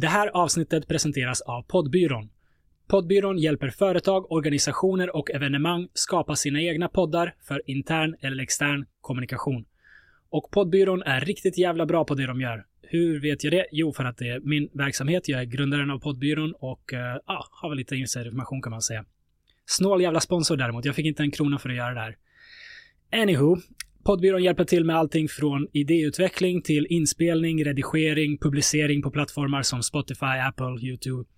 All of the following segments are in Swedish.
Det här avsnittet presenteras av Poddbyrån. Poddbyrån hjälper företag, organisationer och evenemang skapa sina egna poddar för intern eller extern kommunikation. Och Poddbyrån är riktigt jävla bra på det de gör. Hur vet jag det? Jo, för att det är min verksamhet. Jag är grundaren av Poddbyrån och uh, ja, har väl lite insiderinformation kan man säga. Snål jävla sponsor däremot. Jag fick inte en krona för att göra det här. Anywho, Poddbyrån hjälper till med allting från idéutveckling till inspelning, redigering, publicering på plattformar som Spotify, Apple, YouTube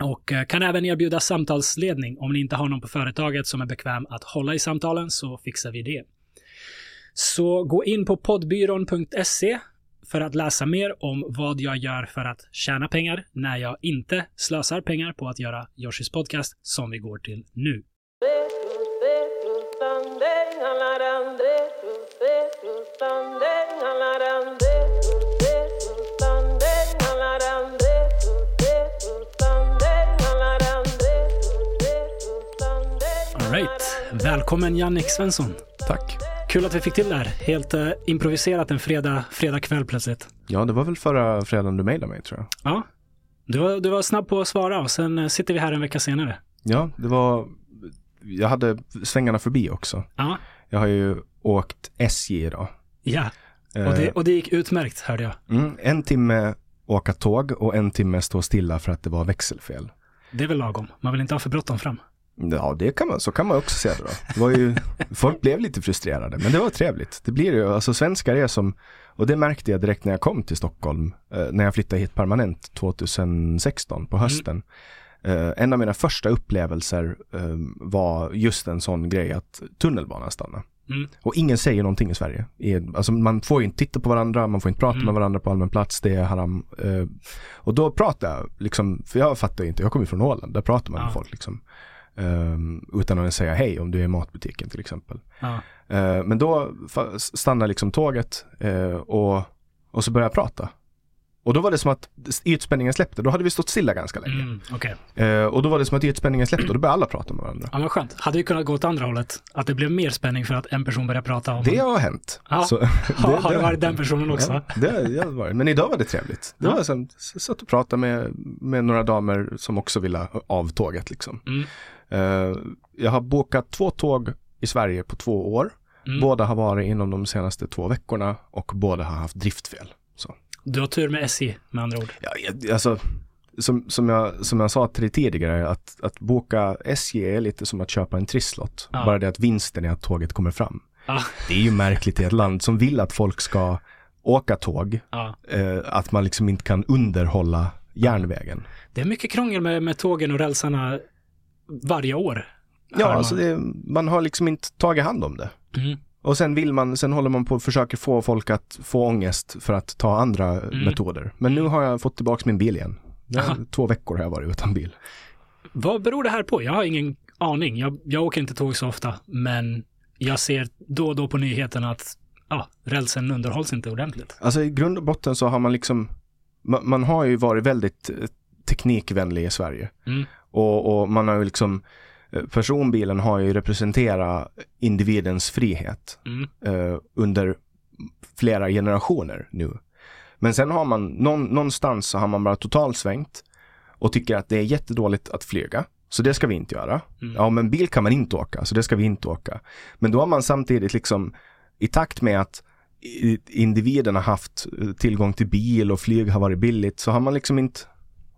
och eh, kan även erbjuda samtalsledning. Om ni inte har någon på företaget som är bekväm att hålla i samtalen så fixar vi det. Så gå in på poddbyrån.se för att läsa mer om vad jag gör för att tjäna pengar när jag inte slösar pengar på att göra Yoshis podcast som vi går till nu. Välkommen Jannik Svensson. Tack. Kul att vi fick till det här. Helt uh, improviserat en fredag, fredag kväll plötsligt. Ja, det var väl förra fredagen du mejlade mig tror jag. Ja, du var, du var snabb på att svara och sen uh, sitter vi här en vecka senare. Ja, det var, jag hade svängarna förbi också. Ja. Jag har ju åkt SJ idag. Ja, och det, och det gick utmärkt hörde jag. Mm, en timme åka tåg och en timme stå stilla för att det var växelfel. Det är väl lagom. Man vill inte ha för bråttom fram. Ja, det kan man, så kan man också se det då. Det var ju, folk blev lite frustrerade, men det var trevligt. Det blir ju, alltså svenskar är som, och det märkte jag direkt när jag kom till Stockholm, eh, när jag flyttade hit permanent 2016 på hösten. Mm. En av mina första upplevelser eh, var just en sån grej att tunnelbanan stannade. Mm. Och ingen säger någonting i Sverige. Alltså man får ju inte titta på varandra, man får inte prata mm. med varandra på allmän plats, det är haram. Eh, och då pratar jag, liksom, för jag fattar inte, jag kommer från Åland, där pratar man ja. med folk liksom. Um, utan att ens säga hej om du är i matbutiken till exempel. Ja. Uh, men då stannar liksom tåget uh, och, och så börjar jag prata. Och då var det som att ytspänningen släppte. Då hade vi stått stilla ganska länge. Mm, okay. uh, och då var det som att ytspänningen släppte och då började alla prata med varandra. Ja, vad skönt. Hade det kunnat gå åt andra hållet? Att det blev mer spänning för att en person började prata om Det har hänt. Ja. Så, det, har det varit den personen också? Ja, det, det varit. Men idag var det trevligt. Det var som, satt och pratade med, med några damer som också ville av tåget liksom. Mm. Uh, jag har bokat två tåg i Sverige på två år. Mm. Båda har varit inom de senaste två veckorna och båda har haft driftfel. Så. Du har tur med SJ med andra ord. Ja, alltså, som, som, jag, som jag sa till dig tidigare, att, att boka SJ är lite som att köpa en trisslott. Ja. Bara det att vinsten är att tåget kommer fram. Ja. Det är ju märkligt i ett land som vill att folk ska åka tåg, ja. eh, att man liksom inte kan underhålla järnvägen. Det är mycket krångel med, med tågen och rälsarna varje år. Ja, alltså det, man har liksom inte tagit hand om det. Mm. Och sen vill man, sen håller man på och försöker få folk att få ångest för att ta andra mm. metoder. Men nu har jag fått tillbaka min bil igen. Två veckor har jag varit utan bil. Vad beror det här på? Jag har ingen aning. Jag, jag åker inte tåg så ofta, men jag ser då och då på nyheterna att ja, rälsen underhålls inte ordentligt. Alltså i grund och botten så har man liksom, man, man har ju varit väldigt eh, teknikvänlig i Sverige. Mm. Och, och, man har ju liksom eh, Personbilen har ju representerat individens frihet mm. eh, under flera generationer nu. Men sen har man någon, någonstans så har man bara totalt svängt och tycker att det är jättedåligt att flyga. Så det ska vi inte göra. Mm. Ja, men bil kan man inte åka, så det ska vi inte åka. Men då har man samtidigt liksom i takt med att individen har haft eh, tillgång till bil och flyg har varit billigt så har man liksom inte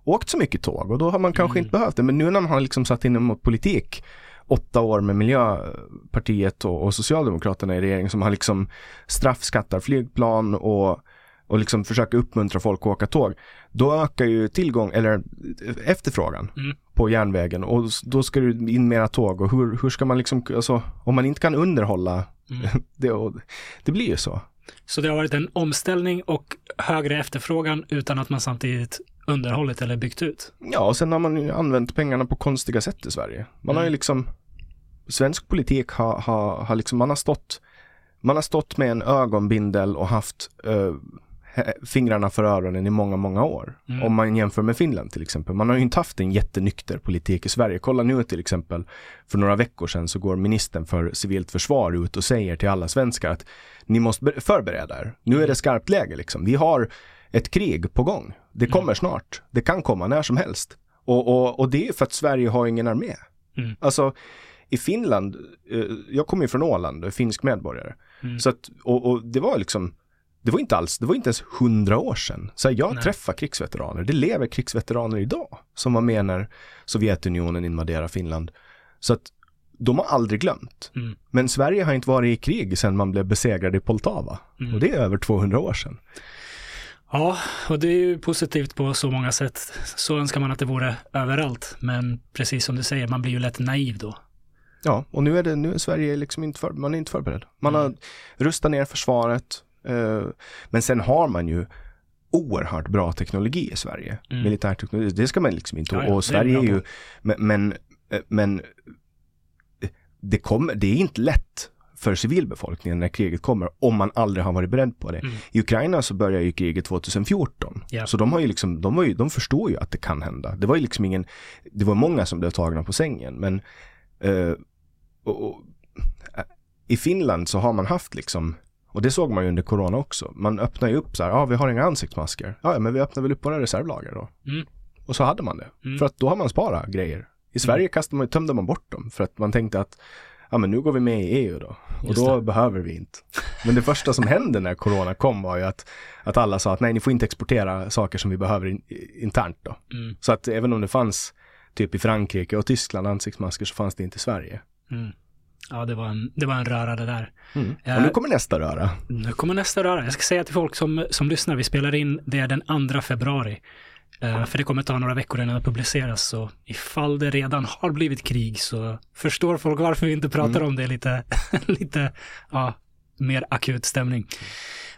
åkt så mycket tåg och då har man kanske mm. inte behövt det. Men nu när man har liksom satt in mot politik åtta år med Miljöpartiet och, och Socialdemokraterna i regeringen som har liksom straffskattar flygplan och, och liksom försöker uppmuntra folk att åka tåg. Då ökar ju tillgång, eller efterfrågan mm. på järnvägen och då ska du in mera tåg och hur, hur ska man liksom, alltså om man inte kan underhålla mm. det, det blir ju så. Så det har varit en omställning och högre efterfrågan utan att man samtidigt underhållit eller byggt ut. Ja, och sen har man ju använt pengarna på konstiga sätt i Sverige. Man mm. har ju mm. liksom, svensk politik har, har, har liksom, man har stått, man har stått med en ögonbindel och haft uh, fingrarna för öronen i många, många år. Mm. Om man jämför med Finland till exempel. Man har ju inte haft en jättenykter politik i Sverige. Kolla nu till exempel, för några veckor sedan så går ministern för civilt försvar ut och säger till alla svenskar att ni måste förbereda er. Nu är det skarpt läge liksom. Vi har ett krig på gång. Det kommer mm. snart. Det kan komma när som helst. Och, och, och det är för att Sverige har ingen armé. Mm. Alltså, i Finland, eh, jag kommer ju från Åland och är finsk medborgare. Mm. Så att, och, och, det var liksom, det var inte alls, det var inte ens hundra år sedan. Så jag Nej. träffar krigsveteraner, det lever krigsveteraner idag som var med när Sovjetunionen invaderade Finland. Så att de har aldrig glömt. Mm. Men Sverige har inte varit i krig sedan man blev besegrad i Poltava. Mm. Och det är över 200 år sedan. Ja, och det är ju positivt på så många sätt. Så önskar man att det vore överallt. Men precis som du säger, man blir ju lätt naiv då. Ja, och nu är, det, nu är Sverige liksom inte, för, man är inte förberedd. Man mm. har rustat ner försvaret. Eh, men sen har man ju oerhört bra teknologi i Sverige. Mm. Militärteknologi, det ska man liksom inte. Ja, ja, och Sverige är, är ju, men, men, eh, men det, kommer, det är inte lätt för civilbefolkningen när kriget kommer om man aldrig har varit beredd på det. Mm. I Ukraina så börjar ju kriget 2014. Yeah. Så de har ju liksom, de, var ju, de förstår ju att det kan hända. Det var ju liksom ingen, det var många som blev tagna på sängen men uh, och, och, uh, i Finland så har man haft liksom och det såg man ju under corona också. Man öppnar ju upp så här, ja ah, vi har inga ansiktsmasker. Ja, men vi öppnar väl upp våra reservlager då. Mm. Och så hade man det. Mm. För att då har man sparat grejer. I Sverige mm. kastade man, tömde man bort dem för att man tänkte att ja men nu går vi med i EU då. Och då behöver vi inte. Men det första som hände när corona kom var ju att, att alla sa att nej, ni får inte exportera saker som vi behöver in, internt då. Mm. Så att även om det fanns typ i Frankrike och Tyskland ansiktsmasker så fanns det inte i Sverige. Mm. Ja, det var en, det var en röra det där. Mm. Och nu kommer nästa röra. Nu kommer nästa röra. Jag ska säga till folk som, som lyssnar, vi spelar in, det den 2 februari. Uh, för det kommer ta några veckor innan det publiceras, så ifall det redan har blivit krig så förstår folk varför vi inte pratar mm. om det lite, lite, ja, mer akut stämning.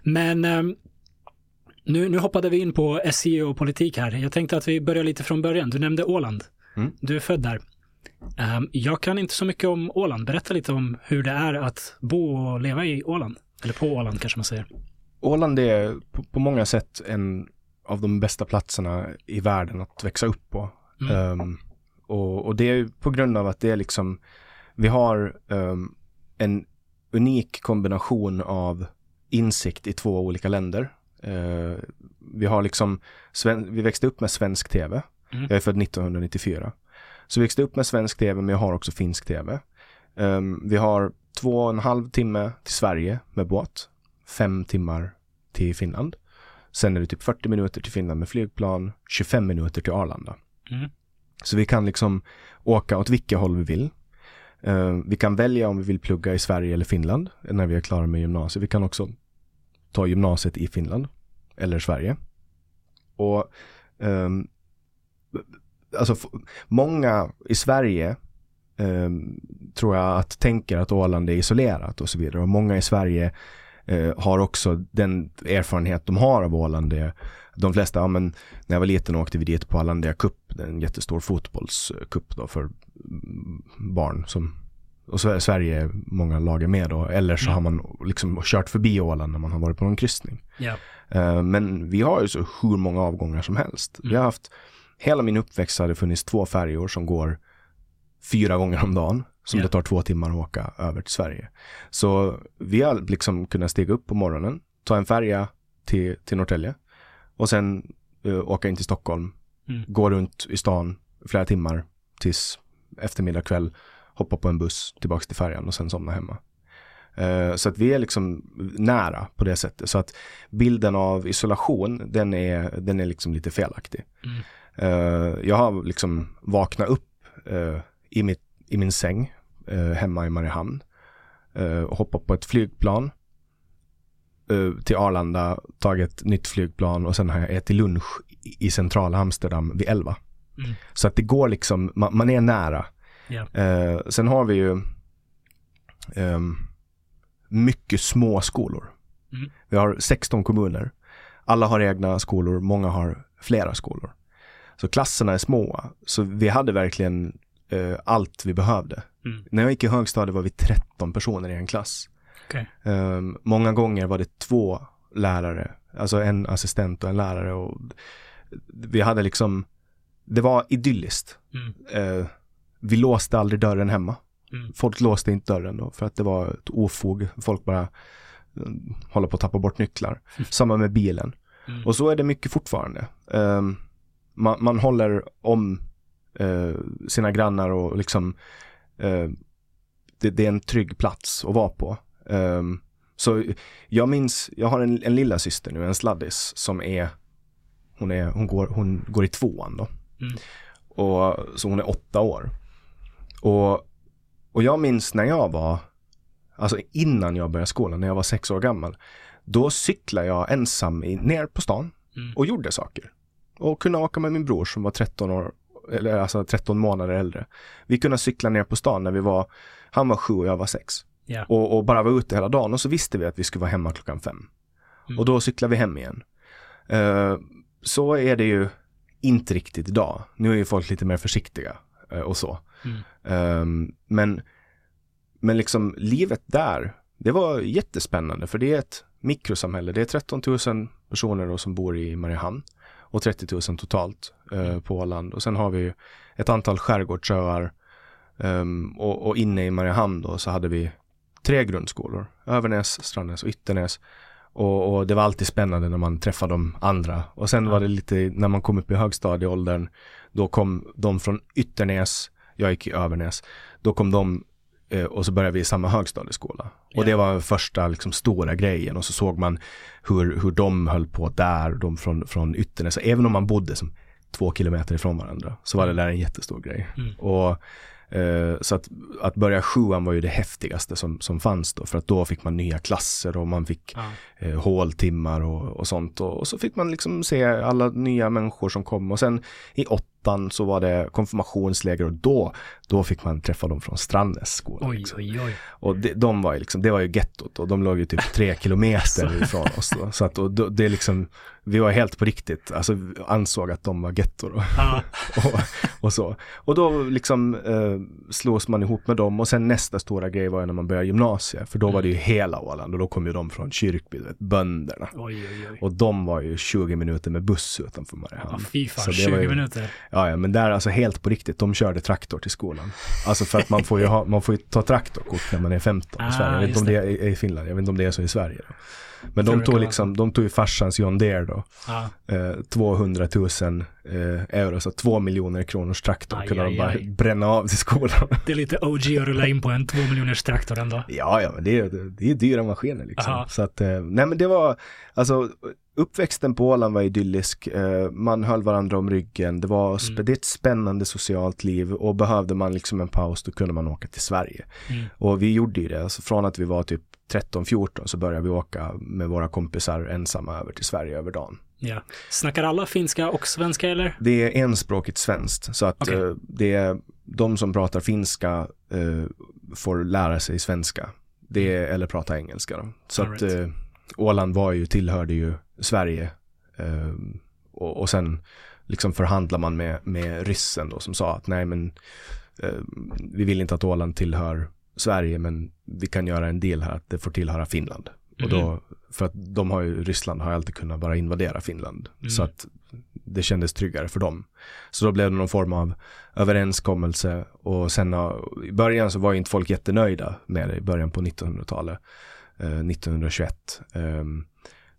Men um, nu, nu hoppade vi in på SEO och politik här. Jag tänkte att vi börjar lite från början. Du nämnde Åland. Mm. Du är född där. Um, jag kan inte så mycket om Åland. Berätta lite om hur det är att bo och leva i Åland. Eller på Åland kanske man säger. Åland är på många sätt en av de bästa platserna i världen att växa upp på. Mm. Um, och, och, det är på grund av att det är liksom, vi har um, en unik kombination av insikt i två olika länder. Uh, vi har liksom, vi växte upp med svensk tv. Mm. Jag är född 1994. Så vi växte upp med svensk tv, men jag har också finsk tv. Um, vi har två och en halv timme till Sverige med båt. Fem timmar till Finland. Sen är det typ 40 minuter till Finland med flygplan, 25 minuter till Arlanda. Mm. Så vi kan liksom åka åt vilka håll vi vill. Uh, vi kan välja om vi vill plugga i Sverige eller Finland när vi är klara med gymnasiet. Vi kan också ta gymnasiet i Finland eller Sverige. Och um, alltså många i Sverige um, tror jag att tänker att Åland är isolerat och så vidare. Och många i Sverige eh, har också den erfarenhet de har av Åland. Det, de flesta, ja men när jag var liten åkte vi dit på Arlandia Cup, en jättestor fotbollscup då för barn som och så är Sverige många lag är med då, eller så mm. har man liksom kört förbi Åland när man har varit på någon kryssning. Yeah. Uh, men vi har ju så hur många avgångar som helst. Mm. Vi har haft, hela min uppväxt har det funnits två färjor som går fyra gånger om dagen som yeah. det tar två timmar att åka över till Sverige. Så vi har liksom kunnat stiga upp på morgonen, ta en färja till, till Norrtälje och sen uh, åka in till Stockholm, mm. gå runt i stan flera timmar tills eftermiddag kväll, hoppa på en buss tillbaks till färjan och sen somna hemma. Uh, så att vi är liksom nära på det sättet. Så att bilden av isolation, den är, den är liksom lite felaktig. Mm. Uh, jag har liksom vaknat upp i, mitt, i min säng eh, hemma i Mariehamn. Eh, hoppat på ett flygplan eh, till Arlanda, tagit ett nytt flygplan och sen har jag ätit lunch i centrala Amsterdam vid 11. Mm. Så att det går liksom, man, man är nära. Yeah. sen har vi ju ehm, mycket små skolor. Mm. Vi har 16 kommuner. Alla har egna skolor, många har flera skolor. Så klasserna är små. Så vi hade verkligen uh, allt vi behövde. Mm. När jag gick i högstadiet var vi 13 personer i en klass. Okay. Um, ehm, många gånger var det två lärare, alltså en assistent och en lärare. Och vi hade liksom, det var idylliskt. Mm. Uh, vi låste aldrig dörren hemma. Mm. Folk låste inte dörren då för att det var ett ofog. Folk bara uh, håller på att tappa bort nycklar. Mm. Samma med bilen. Mm. Och så är det mycket fortfarande. Um, man, man, håller om uh, sina grannar och liksom det, det, är en trygg plats att vara på. Um, så jag minns, jag har en, en lilla syster nu, en sladdis som är, hon, är, hon, går, hon går i tvåan då. Mm. Och, så hon är åtta år. Och, och jag minns när jag var, alltså innan jag började skolan, när jag var sex år gammal. Då cyklade jag ensam i, ner på stan mm. och gjorde saker. Och kunde åka med min bror som var 13 år, eller alltså 13 månader äldre. Vi kunde cykla ner på stan när vi var, han var sju och jag var sex. Yeah. Och, och, bara var ute hela dagen och så visste vi att vi skulle vara hemma klockan fem. Mm. Och då cyklade vi hem igen. Uh, så är det ju inte riktigt idag. Nu är ju folk lite mer försiktiga uh, och så. Mm. Um, men, men liksom livet där, det var jättespännande för det är ett mikrosamhälle. Det är 13 000 personer som bor i Mariehamn och 30 000 totalt uh, på Åland. Och sen har vi ett antal skärgårdsöar um, och, och, inne i Mariehamn då så hade vi tre grundskolor. Övernäs, Strandnäs och Ytternäs. Och, och, det var alltid spännande när man träffade de andra. Och sen var det lite, när man kom upp i högstadieåldern, då kom de från Ytternäs, jag gick i Övernäs, då kom de eh, och så började vi i samma högstadieskola. Och yeah. det var första liksom, stora grejen och så såg man hur, hur de höll på där, de från, från Ytternäs. Även om man bodde som två kilometer ifrån varandra så var det där en jättestor grej. Mm. Och Eh, så att, att börja sjuan var ju det häftigaste som, som fanns då, för att då fick man nya klasser och man fick ja. eh, håltimmar och, och sånt. Och, och, så fick man liksom se alla nya människor som kom och sen i åttan så var det konfirmationsläger och då, då fick man träffa dem från Strandnäs skola. Oj, liksom. oj, oj. Och det, de var ju liksom, det var ju gettot och de låg ju typ tre kilometer ifrån oss då. Så att och då, det är liksom, vi var helt på riktigt, alltså ansåg att de var gettor och, och, och, så. Och då liksom eh, slås man ihop med dem och sen nästa stora grej var ju när man började gymnasiet, för då mm. var det ju hela Åland och då kom ju de från Kyrkby, vet, bönderna. Oj, oj, oj. Och de var ju 20 minuter med buss utanför Mariehamn. Ja, fy fan, 20 ju, minuter. Ja, ja, men där alltså helt på riktigt, de körde traktor till skolan. Alltså för att man får ju, ha, man får ju ta traktorkort när man är 15 ah, i Sverige. Jag vet inte om det är i Finland, jag vet inte om det är så i Sverige. Då. Men de tog liksom, de tog ju farsans John Deere då. Ah. Eh, 200 000 eh, euro, så två miljoner kronors traktor aj, kunde aj, de bara aj. bränna av till skolan. Det är lite OG att rulla in på en två miljoners traktor ändå. Ja, ja, men det är, det är dyra maskiner liksom. Aha. Så att, eh, nej men det var, alltså uppväxten på Åland var idyllisk. Eh, man höll varandra om ryggen. Det var mm. det ett spännande socialt liv och behövde man liksom en paus då kunde man åka till Sverige. Mm. Och vi gjorde ju det. Alltså från att vi var typ 13-14 så började vi åka med våra kompisar ensamma över till Sverige över dagen. Ja. Snackar alla finska och svenska eller? Det är enspråkigt svenskt så att okay. uh, det är de som pratar finska uh, får lära sig svenska. Det är, eller prata engelska då. Så All att right. Åland var ju, tillhörde ju Sverige och, och sen liksom förhandlar man med, med ryssen då som sa att nej men vi vill inte att Åland tillhör Sverige men vi kan göra en del här att det får tillhöra Finland. Mm. Och då, mm. för att de har ju, Ryssland har alltid kunnat bara invadera Finland. Mm. Så att det kändes tryggare för dem. Så då blev det någon form av överenskommelse och sen i början så var ju inte folk jättenöjda med det i början på 1900-talet. Eh, 1921. Eh,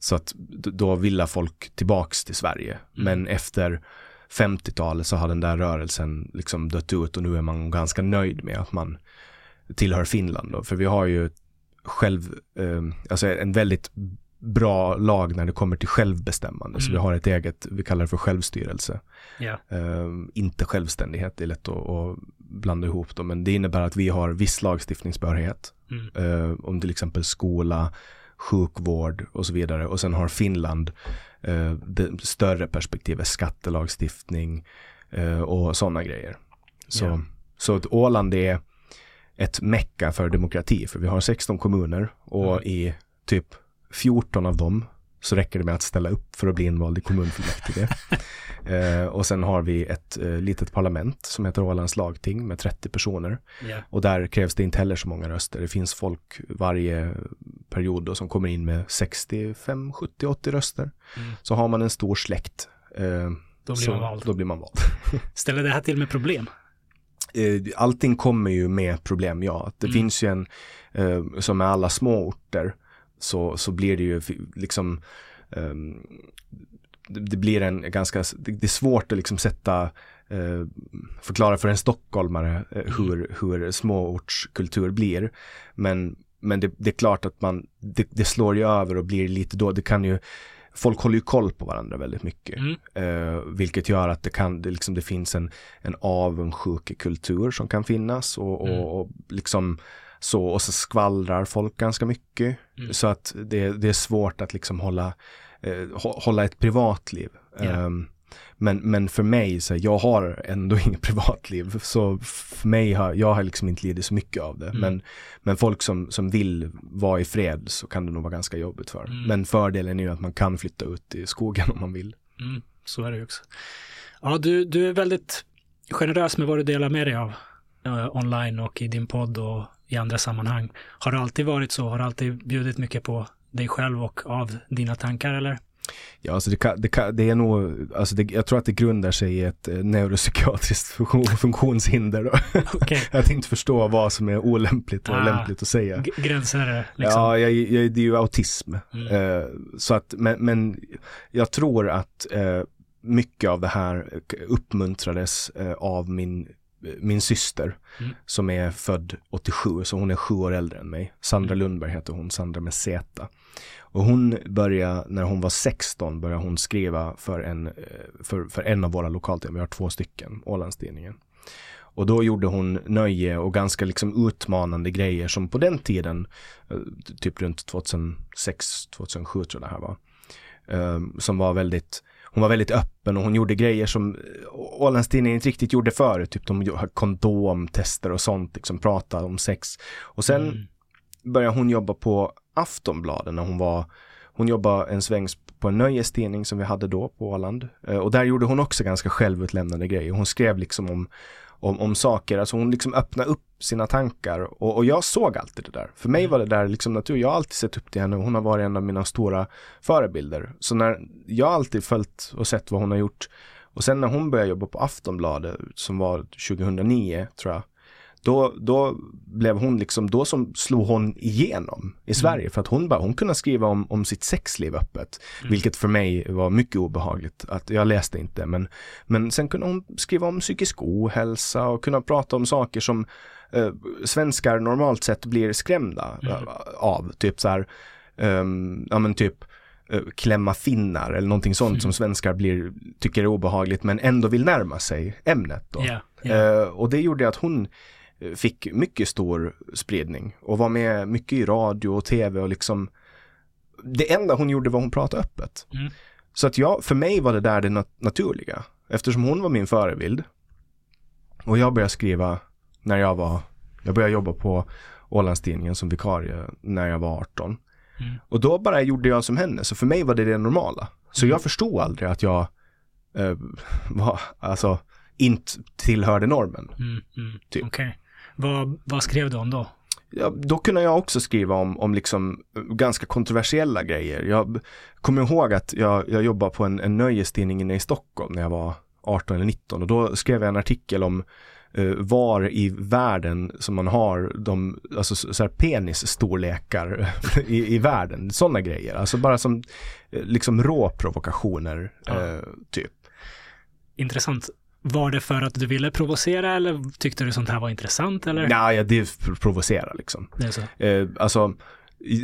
så att då ville folk tillbaks till Sverige. Mm. Men efter 50-talet så har den där rörelsen liksom dött ut och nu är man ganska nöjd med att man tillhör Finland då, för vi har ju själv, eh, alltså en väldigt bra lag när det kommer till självbestämmande. Mm. Så vi mm. har ett eget, vi kallar det för självstyrelse. Yeah. Eh, inte självständighet, det är lätt att, att, blanda ihop dem, men det innebär att vi har viss lagstiftningsbehörighet. Mm. Eh, om till exempel skola, sjukvård och så vidare. Och sen har Finland eh, det större perspektivet, skattelagstiftning eh, och sådana grejer. Så, yeah. så att Åland är ett mecka för demokrati. För vi har 16 kommuner och mm. i typ 14 av dem så räcker det med att ställa upp för att bli invald i kommunfullmäktige. eh, och sen har vi ett eh, litet parlament som heter Ålands lagting med 30 personer. Yeah. Och där krävs det inte heller så många röster. Det finns folk varje period då, som kommer in med 65, 70, 80 röster. Mm. Så har man en stor släkt eh, då, blir så, då blir man vald. Ställer det här till med problem? Eh, allting kommer ju med problem, ja. Det mm. finns ju en, eh, som med alla små orter, så, så blir det ju liksom um, det, blir en ganska, det, är svårt att liksom sätta uh, förklara för en stockholmare uh, hur, hur småortskultur blir. Men, men det, det, är klart att man, det, det slår ju över och blir lite då, det kan ju folk håller ju koll på varandra väldigt mycket. Mm. Eh, vilket gör att det kan, det, liksom, det finns en, en avundsjuk kultur som kan finnas och, mm. och, och liksom så, och så skvallrar folk ganska mycket. Mm. Så att det, det är svårt att liksom hålla, eh, hålla ett privatliv. Yeah. Um, men, men för mig, så jag har ändå inget privatliv. Så för mig har jag har liksom inte lidit så mycket av det. Mm. Men, men folk som, som vill vara i fred så kan det nog vara ganska jobbigt för. Mm. Men fördelen är ju att man kan flytta ut i skogen om man vill. Mm, så är det ju också. Ja, du, du är väldigt generös med vad du delar med dig av uh, online och i din podd och i andra sammanhang. Har det alltid varit så? Har du alltid bjudit mycket på dig själv och av dina tankar eller? Ja, alltså det, kan, det, kan, det är nog, alltså det, jag tror att det grundar sig i ett eh, neuropsykiatriskt funktion, funktionshinder. Då. Okay. jag tänkte förstå vad som är olämpligt och ah, lämpligt att säga. Gränser liksom. Ja, jag, jag, det är ju autism. Mm. Uh, så att, men, men jag tror att uh, mycket av det här uppmuntrades uh, av min min syster mm. som är född 87, så hon är sju år äldre än mig. Sandra mm. Lundberg heter hon, Sandra med Z. Och hon började, när hon var 16, började hon skriva för en, eh, för, för en av våra lokaltidningar, vi har två stycken, Ålandstidningen. Och då gjorde hon nöje och ganska liksom utmanande grejer som på den tiden, eh, typ runt 2006, 2007 tror jag det här var, um, som var väldigt hon var väldigt öppen och hon gjorde grejer som Ålandstidningen inte riktigt gjorde förut. Typ de kondomtester och sånt, liksom prata om sex. Och sen mm. började hon jobba på Aftonbladet när hon var hon jobbade en sväng på en nöjestidning som vi hade då på Åland. Eh, och där gjorde hon också ganska självutlämnande grejer. Hon skrev liksom om, om, om saker, alltså hon liksom öppnade upp sina tankar. Och, och jag såg alltid det där. För mig mm. var det där liksom naturligt. Jag har alltid sett upp till henne och hon har varit en av mina stora förebilder. Så när jag har alltid följt och sett vad hon har gjort. Och sen när hon började jobba på Aftonbladet som var 2009 tror jag då, då blev hon liksom, då som slog hon igenom i Sverige mm. för att hon bara, hon kunde skriva om, om sitt sexliv öppet. Mm. Vilket för mig var mycket obehagligt. Att jag läste inte men, men sen kunde hon skriva om psykisk ohälsa och kunna prata om saker som eh, svenskar normalt sett blir skrämda mm. av. Typ så här, um, ja men typ eh, klämma finnar eller någonting sånt mm. som svenskar blir, tycker är obehagligt men ändå vill närma sig ämnet. Då. Yeah, yeah. Uh, och det gjorde att hon fick mycket stor spridning och var med mycket i radio och tv och liksom det enda hon gjorde var hon pratade öppet. Mm. Så att jag, för mig var det där det nat naturliga. Eftersom hon var min förebild. Och jag började skriva när jag var, jag började jobba på Ålandstidningen som vikarie när jag var 18. Mm. Och då bara gjorde jag som henne, så för mig var det det normala. Så mm. jag förstod aldrig att jag eh, var, alltså, inte tillhörde normen. Mm, mm. Typ. Okay. Vad, vad skrev du om då? Ja, då kunde jag också skriva om, om liksom ganska kontroversiella grejer. Jag kommer ihåg att jag, jag jobbade på en, en nöjestidning inne i Stockholm när jag var 18 eller 19 och då skrev jag en artikel om uh, var i världen som man har de, alltså så här penisstorlekar i, i världen, sådana grejer. Alltså bara som uh, liksom råprovokationer, ja. uh, typ. Intressant. Var det för att du ville provocera eller tyckte du sånt här var intressant eller? Nej, ja, det provocerar liksom. Det är så? Eh, alltså,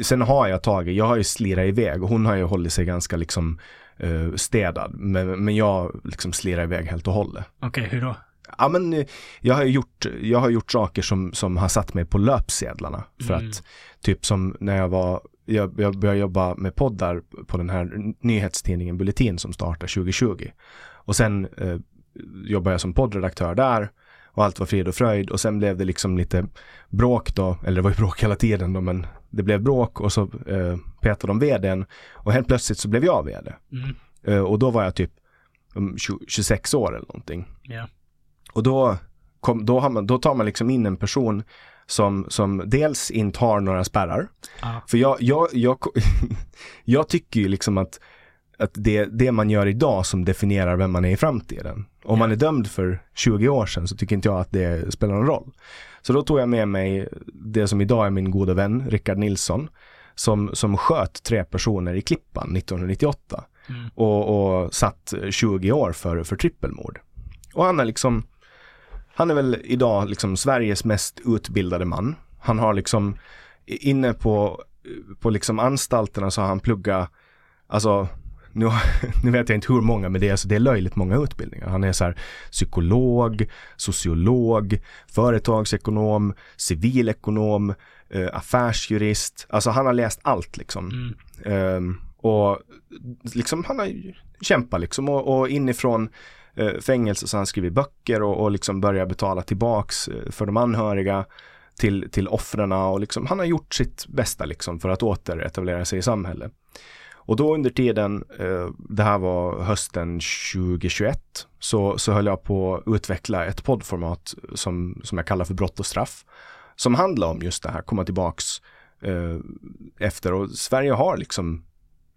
sen har jag tagit, jag har ju slirat iväg och hon har ju hållit sig ganska liksom eh, städad. Men, men jag liksom slirar iväg helt och hållet. Okej, okay, hur då? Ja men eh, jag har gjort, jag har gjort saker som, som har satt mig på löpsedlarna. För mm. att typ som när jag var, jag, jag började jobba med poddar på den här nyhetstidningen Bulletin som startade 2020. Och sen eh, jobbade jag som poddredaktör där och allt var frid och fröjd och sen blev det liksom lite bråk då, eller det var ju bråk hela tiden då men det blev bråk och så eh, petade de vdn och helt plötsligt så blev jag vd. Mm. Eh, och då var jag typ 20, 26 år eller någonting. Yeah. Och då, kom, då, har man, då tar man liksom in en person som, som dels inte har några spärrar. Ah. För jag, jag, jag, jag tycker ju liksom att att det det man gör idag som definierar vem man är i framtiden. Om man är dömd för 20 år sedan så tycker inte jag att det spelar någon roll. Så då tog jag med mig det som idag är min goda vän, Rickard Nilsson, som, som sköt tre personer i Klippan 1998 mm. och, och satt 20 år för, för trippelmord. Och han är liksom, han är väl idag liksom Sveriges mest utbildade man. Han har liksom inne på, på liksom anstalterna så har han pluggat, alltså nu, nu vet jag inte hur många men det är, alltså, det är löjligt många utbildningar. Han är så här psykolog, sociolog, företagsekonom, civilekonom, eh, affärsjurist. Alltså han har läst allt liksom. Mm. Um, och liksom han har kämpat liksom och, och inifrån eh, fängelse så han skrivit böcker och, och liksom börjat betala tillbaks eh, för de anhöriga till, till offren och liksom han har gjort sitt bästa liksom för att återetablera sig i samhället. Och då under tiden, eh, det här var hösten 2021, så, så höll jag på att utveckla ett poddformat som, som jag kallar för Brott och straff. Som handlar om just det här, komma tillbaks eh, efter och Sverige har liksom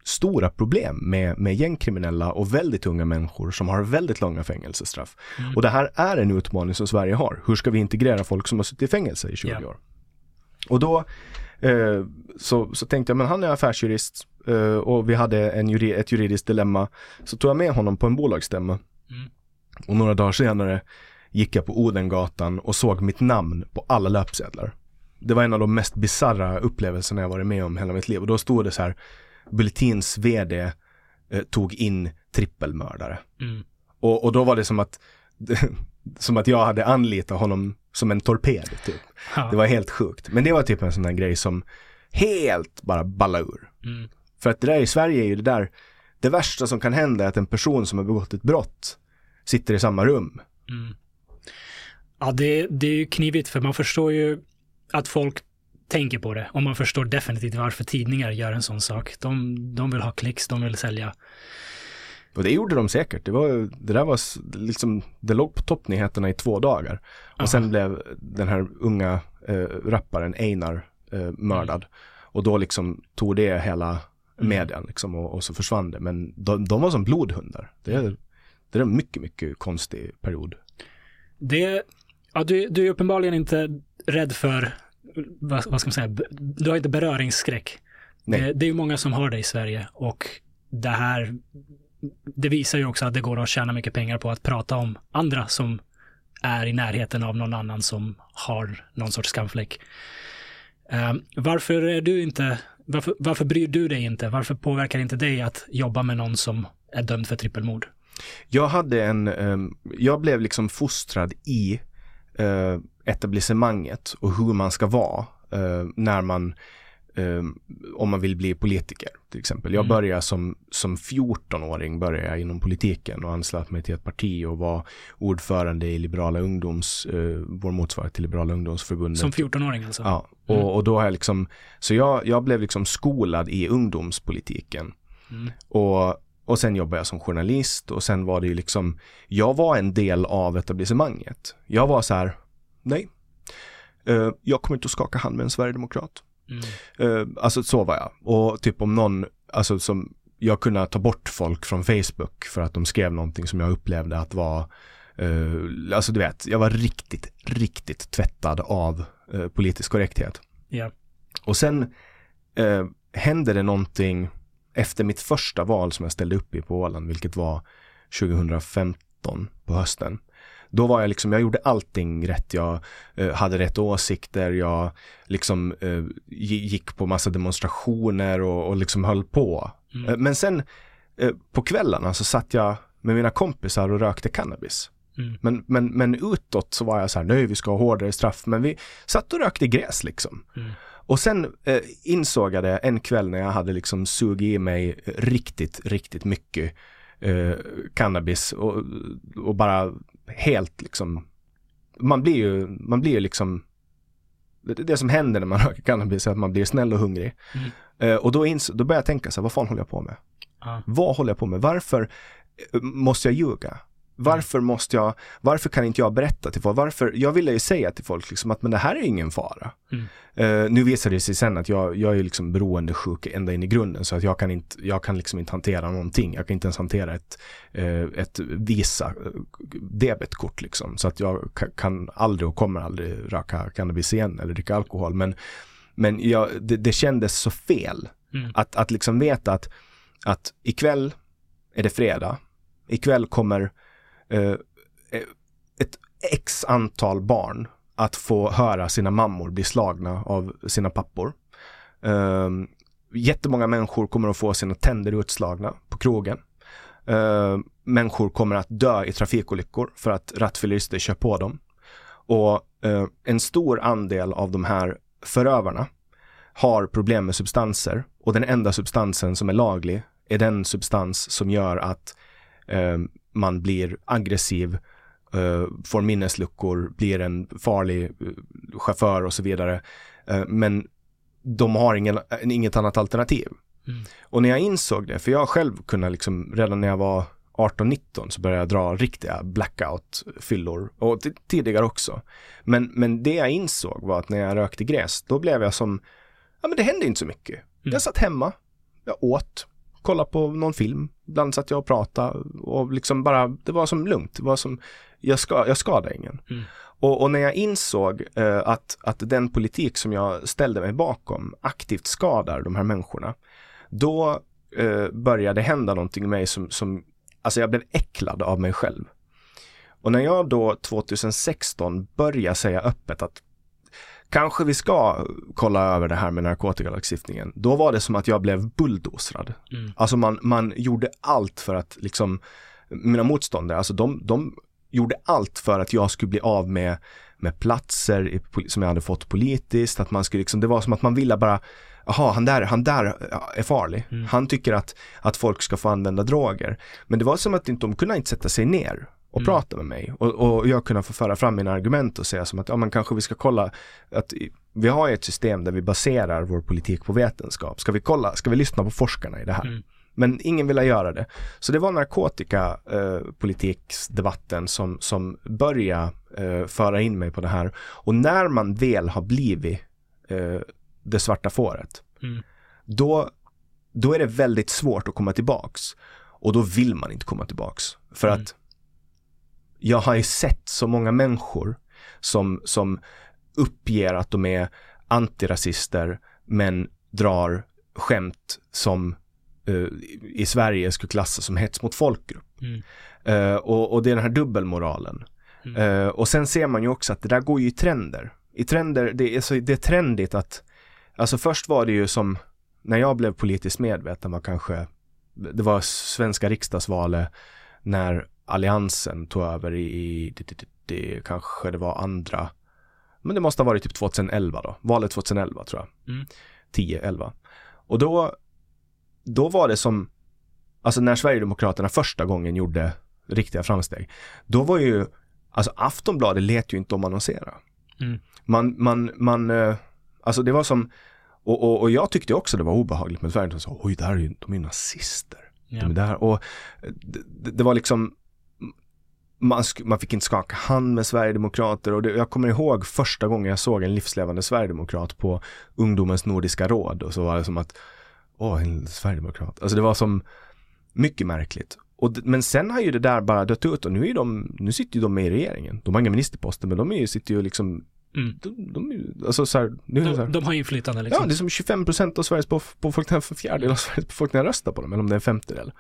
stora problem med, med gängkriminella och väldigt unga människor som har väldigt långa fängelsestraff. Mm. Och det här är en utmaning som Sverige har. Hur ska vi integrera folk som har suttit i fängelse i 20 yeah. år? Och då eh, så, så tänkte jag, men han är affärsjurist eh, och vi hade en juri, ett juridiskt dilemma. Så tog jag med honom på en bolagsstämma. Mm. Och några dagar senare gick jag på Odengatan och såg mitt namn på alla löpsedlar. Det var en av de mest bizarra upplevelserna jag varit med om hela mitt liv. Och då stod det så här, Bulletins vd eh, tog in trippelmördare. Mm. Och, och då var det som att, som att jag hade anlitat honom som en torped. Typ. Ja. Det var helt sjukt. Men det var typ en sån där grej som helt bara ballade ur. Mm. För att det där i Sverige är ju det där, det värsta som kan hända är att en person som har begått ett brott sitter i samma rum. Mm. Ja, det, det är ju knivigt för man förstår ju att folk tänker på det och man förstår definitivt varför tidningar gör en sån sak. De, de vill ha klicks, de vill sälja. Och det gjorde de säkert. Det, var, det där var liksom, det låg på toppnyheterna i två dagar. Och Aha. sen blev den här unga eh, rapparen Einar eh, mördad. Mm. Och då liksom tog det hela mm. medien liksom och, och, så försvann det. Men de, de var som blodhundar. Det, är, det är en mycket, mycket konstig period. Det, ja, du, du är uppenbarligen inte rädd för, vad, vad ska man säga, du har inte beröringsskräck. Nej. Det, det är ju många som har det i Sverige och det här, det visar ju också att det går att tjäna mycket pengar på att prata om andra som är i närheten av någon annan som har någon sorts skamfläck. Ehm, varför är du inte, varför, varför bryr du dig inte? Varför påverkar inte dig att jobba med någon som är dömd för trippelmord? Jag hade en, ehm, jag blev liksom fostrad i eh, etablissemanget och hur man ska vara eh, när man Um, om man vill bli politiker till exempel. Jag mm. började som, som 14-åring började jag inom politiken och anslöt mig till ett parti och var ordförande i Liberala ungdoms, uh, vår motsvarighet till Liberala ungdomsförbundet. Som 14-åring alltså? Ja, och, mm. och då har jag liksom, så jag, jag blev liksom skolad i ungdomspolitiken. Mm. Och, och sen jobbade jag som journalist och sen var det ju liksom, jag var en del av etablissemanget. Jag var så här, nej, uh, jag kommer inte att skaka hand med en sverigedemokrat. Mm. Uh, alltså så var jag. Och typ om någon, alltså som, jag kunde ta bort folk från Facebook för att de skrev någonting som jag upplevde att var uh, alltså du vet, jag var riktigt, riktigt tvättad av uh, politisk korrekthet. Yeah. Och sen uh, hände det någonting efter mitt första val som jag ställde upp i på Åland, vilket var 2015 på hösten då var jag liksom, jag gjorde allting rätt. Jag eh, hade rätt åsikter, jag liksom eh, gick på massa demonstrationer och, och liksom höll på. Mm. Eh, men sen eh, på kvällarna så satt jag med mina kompisar och rökte cannabis. Mm. Men, men, men utåt så var jag så här, nej vi ska ha hårdare straff, men vi satt och rökte gräs liksom. Mm. Och sen eh, insåg jag det en kväll när jag hade liksom sugit i mig riktigt, riktigt mycket eh, cannabis och, och bara helt liksom, man blir ju, man blir ju liksom, det, det som händer när man röker cannabis är att man blir snäll och hungrig. Mm. Eh, och då, ins, då börjar jag tänka så här, vad fan håller jag på med? Ah. Vad håller jag på med? Varför eh, måste jag ljuga? Varför måste jag, varför kan inte jag berätta till folk? Varför, jag ville ju säga till folk liksom att men det här är ingen fara. Mm. Uh, nu visade det sig sen att jag, jag är liksom beroendesjuk ända in i grunden så att jag kan inte, jag kan liksom inte hantera någonting. Jag kan inte ens hantera ett, uh, ett Visa uh, debetkort liksom. Så att jag kan aldrig och kommer aldrig röka cannabis igen eller dricka alkohol. Men Men jag, det, det kändes så fel. Mm. Att, att liksom veta att, att ikväll är det fredag. Ikväll kommer Eh, eh, ett x antal barn att få höra sina mammor bli slagna av sina pappor. Eh, jättemånga människor kommer att få sina tänder utslagna på krogen. Eh, människor kommer att dö i trafikolyckor för att rattfyllerister kör på dem. Och eh, en stor andel av de här förövarna har problem med substanser och den enda substansen som är laglig är den substans som gör att eh, man blir aggressiv, uh, får minnesluckor, blir en farlig uh, chaufför och så vidare. Uh, men de har ingen, inget annat alternativ. Mm. Och när jag insåg det, för jag själv kunde liksom, redan när jag var 18-19 så började jag dra riktiga blackout-fyllor och tidigare också. Men, men det jag insåg var att när jag rökte gräs, då blev jag som, ja men det hände inte så mycket. Mm. Jag satt hemma, jag åt, kollade på någon film, ibland satt jag och pratade och liksom bara, det var som lugnt, det var som, jag, ska, jag skadade ingen. Mm. Och, och, när jag insåg eh, att, att den politik som jag ställde mig bakom aktivt skadar de här människorna, då eh, började hända någonting med mig som, som, alltså jag blev äcklad av mig själv. Och när jag då 2016 började säga öppet att kanske vi ska kolla över det här med narkotikalagstiftningen. Då var det som att jag blev bulldozrad. Mm. Alltså man, man gjorde allt för att liksom, mina motståndare, alltså de, de gjorde allt för att jag skulle bli av med, med platser i, som jag hade fått politiskt. Att man skulle liksom, det var som att man ville bara, jaha, han där, han där är farlig. Mm. Han tycker att, att folk ska få använda droger. Men det var som att de kunde inte sätta sig ner och mm. prata med mig och, och jag kunde få föra fram mina argument och säga som att ja men kanske vi ska kolla att vi har ett system där vi baserar vår politik på vetenskap. Ska vi kolla, ska vi lyssna på forskarna i det här? Mm. Men ingen ville göra det. Så det var narkotikapolitiksdebatten eh, som, som började eh, föra in mig på det här. Och när man väl har blivit eh, det svarta fåret, mm. då, då är det väldigt svårt att komma tillbaks. Och då vill man inte komma tillbaks. För mm. att jag har ju sett så många människor som, som uppger att de är antirasister men drar skämt som uh, i Sverige skulle klassas som hets mot folkgrupp. Mm. Uh, och, och, det är den här dubbelmoralen. Mm. Uh, och sen ser man ju också att det där går ju i trender. I trender, det är, så, det är trendigt att, alltså först var det ju som, när jag blev politiskt medveten var kanske, det var svenska riksdagsvalet när alliansen tog över i, i det, det, det, kanske det var andra, men det måste ha varit typ 2011 då, valet 2011 tror jag. Mm. 10, 11. Och då då var det som, alltså när Sverigedemokraterna första gången gjorde riktiga framsteg, då var ju, alltså Aftonbladet lät ju inte om annonsera. Mm. Man, man, man, eh, alltså det var som, och, och, och jag tyckte också det var obehagligt med Sverigedemokraterna, oj, där är ju, de är ju nazister. Ja. De är där, och det, det var liksom, man, man, fick inte skaka hand med Sverigedemokrater och det, jag kommer ihåg första gången jag såg en livslevande Sverigedemokrat på Ungdomens Nordiska råd och så var det som att åh, en sverigedemokrat. Alltså det var som mycket märkligt. Och, men sen har ju det där bara dött ut och nu är de, nu sitter ju de med i regeringen. De har inga ministerposter men de är ju, sitter ju liksom Mm. De, de, alltså så här, nu de, så här, de har inflytande liksom. Ja, det är som 25 procent av Sveriges befolkning, fjärdedel av Sveriges befolkning röstar på dem, eller om det är en femtedel.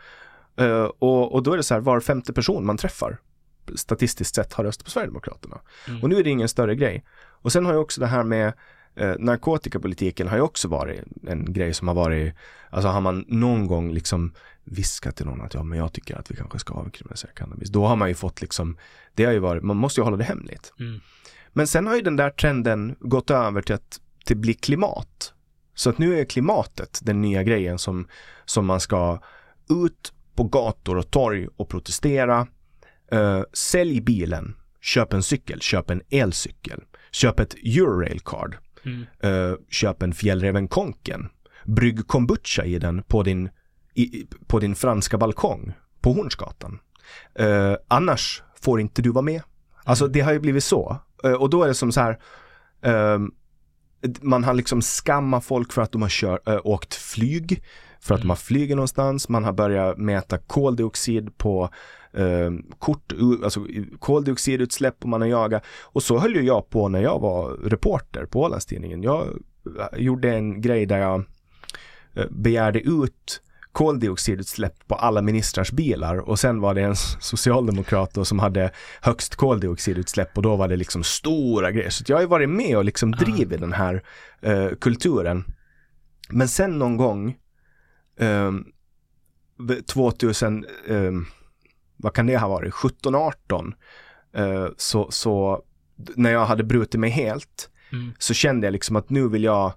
Uh, och, och då är det så här, var femte person man träffar statistiskt sett har röstat på Sverigedemokraterna. Mm. Och nu är det ingen större grej. Och sen har ju också det här med eh, narkotikapolitiken har ju också varit en grej som har varit, alltså har man någon gång liksom viskat till någon att ja men jag tycker att vi kanske ska avkriminalisera cannabis. Då har man ju fått liksom, det har ju varit, man måste ju hålla det hemligt. Mm. Men sen har ju den där trenden gått över till att det blir klimat. Så att nu är klimatet den nya grejen som, som man ska ut på gator och torg och protestera. Uh, sälj bilen, köp en cykel, köp en elcykel, köp ett Eurail-card. Mm. Uh, köp en Fjällräven Konken. Brygg kombucha i den på din, i, på din franska balkong på Hornsgatan. Uh, annars får inte du vara med. Alltså mm. det har ju blivit så. Och då är det som så här man har liksom skammat folk för att de har kör, åkt flyg, för att mm. har flugit någonstans. Man har börjat mäta koldioxid på eh, kort, alltså koldioxidutsläpp och man har jagat. Och så höll ju jag på när jag var reporter på Ålandstidningen. Jag gjorde en grej där jag eh, begärde ut koldioxidutsläpp på alla ministrars bilar och sen var det en socialdemokrat då som hade högst koldioxidutsläpp och då var det liksom stora grejer. Så jag har ju varit med och liksom drivit den här uh, kulturen. Men sen någon gång 2000, um, vad kan det ha varit, 17, 18 uh, så, så när jag hade brutit mig helt mm. så kände jag liksom att nu vill jag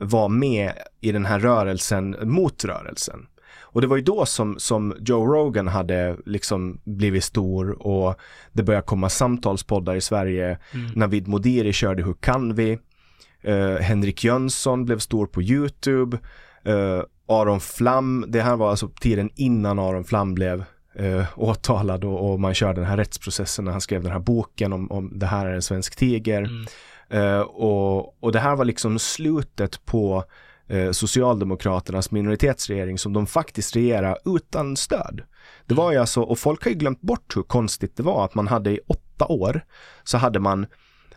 vara med i den här rörelsen mot rörelsen. Och det var ju då som, som Joe Rogan hade liksom blivit stor och det började komma samtalspoddar i Sverige. Mm. Navid Modiri körde Hur kan vi? Uh, Henrik Jönsson blev stor på YouTube. Uh, Aron Flam, det här var alltså tiden innan Aron Flam blev uh, åtalad och, och, man körde den här rättsprocessen när han skrev den här boken om, om det här är en svensk tiger. Mm. Uh, och, och det här var liksom slutet på uh, Socialdemokraternas minoritetsregering som de faktiskt regerade utan stöd. Det var ju alltså, och folk har ju glömt bort hur konstigt det var att man hade i åtta år så hade man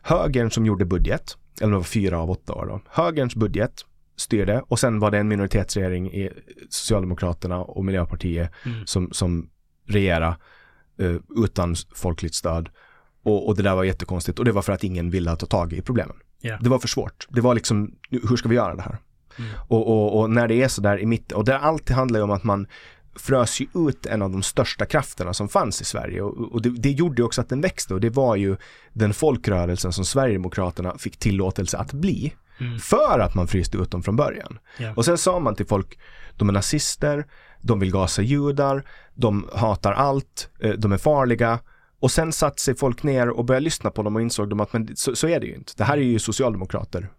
högern som gjorde budget, eller det var fyra av åtta år då, högerns budget styrde och sen var det en minoritetsregering i Socialdemokraterna och Miljöpartiet mm. som, som regera uh, utan folkligt stöd. Och, och, det där var jättekonstigt och det var för att ingen ville ta tag i problemen. Yeah. Det var för svårt. Det var liksom, hur ska vi göra det här? Mm. Och, och, och, när det är så där i mitten, och det alltid handlar ju om att man frös ju ut en av de största krafterna som fanns i Sverige och, och det, det, gjorde också att den växte och det var ju den folkrörelsen som Sverigedemokraterna fick tillåtelse att bli. Mm. För att man fryste ut dem från början. Yeah. Och sen sa man till folk, de är nazister, de vill gasa judar, de hatar allt, eh, de är farliga. Och sen satte sig folk ner och började lyssna på dem och insåg de att men så, så är det ju inte. Det här är ju socialdemokrater.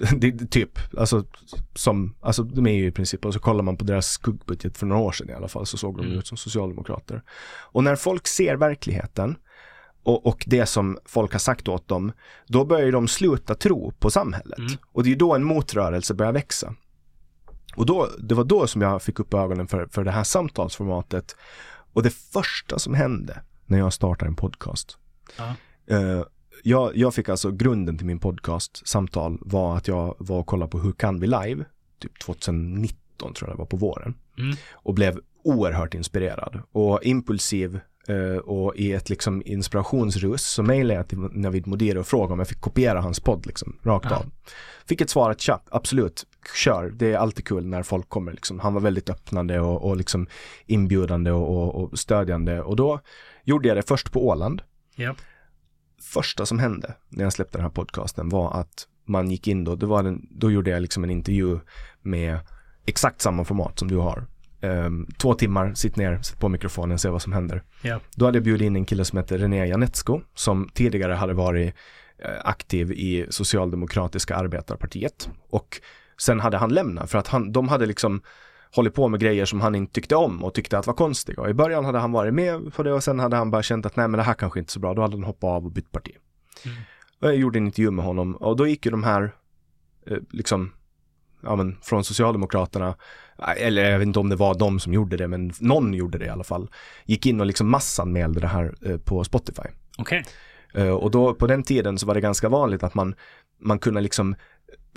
det, det, typ, alltså som, alltså de är ju i princip, och så kollar man på deras skuggbudget för några år sedan i alla fall så såg de mm. ut som socialdemokrater. Och när folk ser verkligheten och, och, det som folk har sagt åt dem, då börjar de sluta tro på samhället. Mm. Och det är då en motrörelse börjar växa. Och då, det var då som jag fick upp ögonen för, för det här samtalsformatet. Och det första som hände när jag startade en podcast. Uh, jag, jag, fick alltså grunden till min podcast samtal var att jag var och kollade på Hur kan vi live? Typ 2019 tror jag det var på våren. Mm. Och blev oerhört inspirerad och impulsiv och i ett liksom inspirationsrus så mejlade jag till Navid Modiri och frågade om jag fick kopiera hans podd liksom rakt ja. av. Fick ett svar att tja, absolut, kör. Det är alltid kul när folk kommer liksom. Han var väldigt öppnande och, och liksom inbjudande och, och, och, stödjande och då gjorde jag det först på Åland. Yep. Första som hände när jag släppte den här podcasten var att man gick in då, det var den, då gjorde jag liksom en intervju med exakt samma format som du har um, två timmar, sitt ner, sätt på mikrofonen, se vad som händer. Yeah. Då hade jag bjudit in en kille som heter René Janetsko som tidigare hade varit uh, aktiv i Socialdemokratiska arbetarpartiet och sen hade han lämnat för att han, de hade liksom hållit på med grejer som han inte tyckte om och tyckte att var konstiga. Och i början hade han varit med på det och sen hade han bara känt att nej men det här kanske inte är så bra. Då hade han hoppat av och bytt parti. Mm. Och jag gjorde en intervju med honom och då gick ju de här eh, liksom ja, men, från Socialdemokraterna, eller jag vet inte om det var de som gjorde det, men någon gjorde det i alla fall, gick in och liksom massanmälde det här eh, på Spotify. Okay. Eh, och då på den tiden så var det ganska vanligt att man, man kunde liksom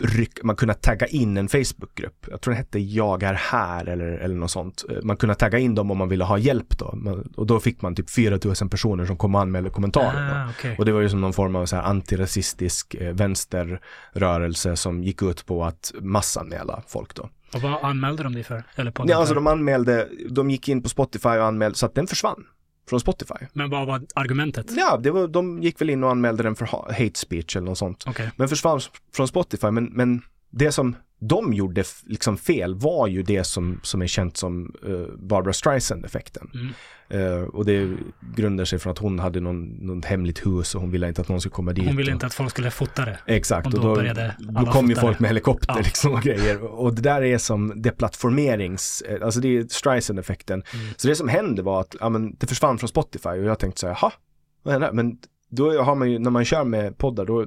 ryck, man kunde tagga in en Facebookgrupp. Jag tror det hette Jag är här eller, eller något sånt. Eh, man kunde tagga in dem om man ville ha hjälp då. Och då fick man typ 4000 personer som kom och anmälde kommentarer. Ah, okay. Och det var ju som någon form av så här antirasistisk eh, vänsterrörelse som gick ut på att massanmäla folk då. Och vad anmälde de dig för? Eller på ja, alltså de anmälde, de gick in på Spotify och anmälde så att den försvann från Spotify. Men vad var argumentet? Ja, det var, de gick väl in och anmälde den för hate speech eller något sånt. Okay. Men försvann från Spotify. Men, men det som de gjorde liksom fel var ju det som, som är känt som uh, Barbara Streisand-effekten. Mm. Uh, och det grundar sig från att hon hade någon, någon hemligt hus och hon ville inte att någon skulle komma dit. Hon ville och... inte att folk skulle fota det. Exakt, och då, och då, då kom ju folk med helikopter ja. liksom och grejer. Och det där är som deplattformerings, eh, alltså det är Streisand-effekten. Mm. Så det som hände var att, ja men det försvann från Spotify och jag tänkte så här, jaha? Men då har man ju, när man kör med poddar, då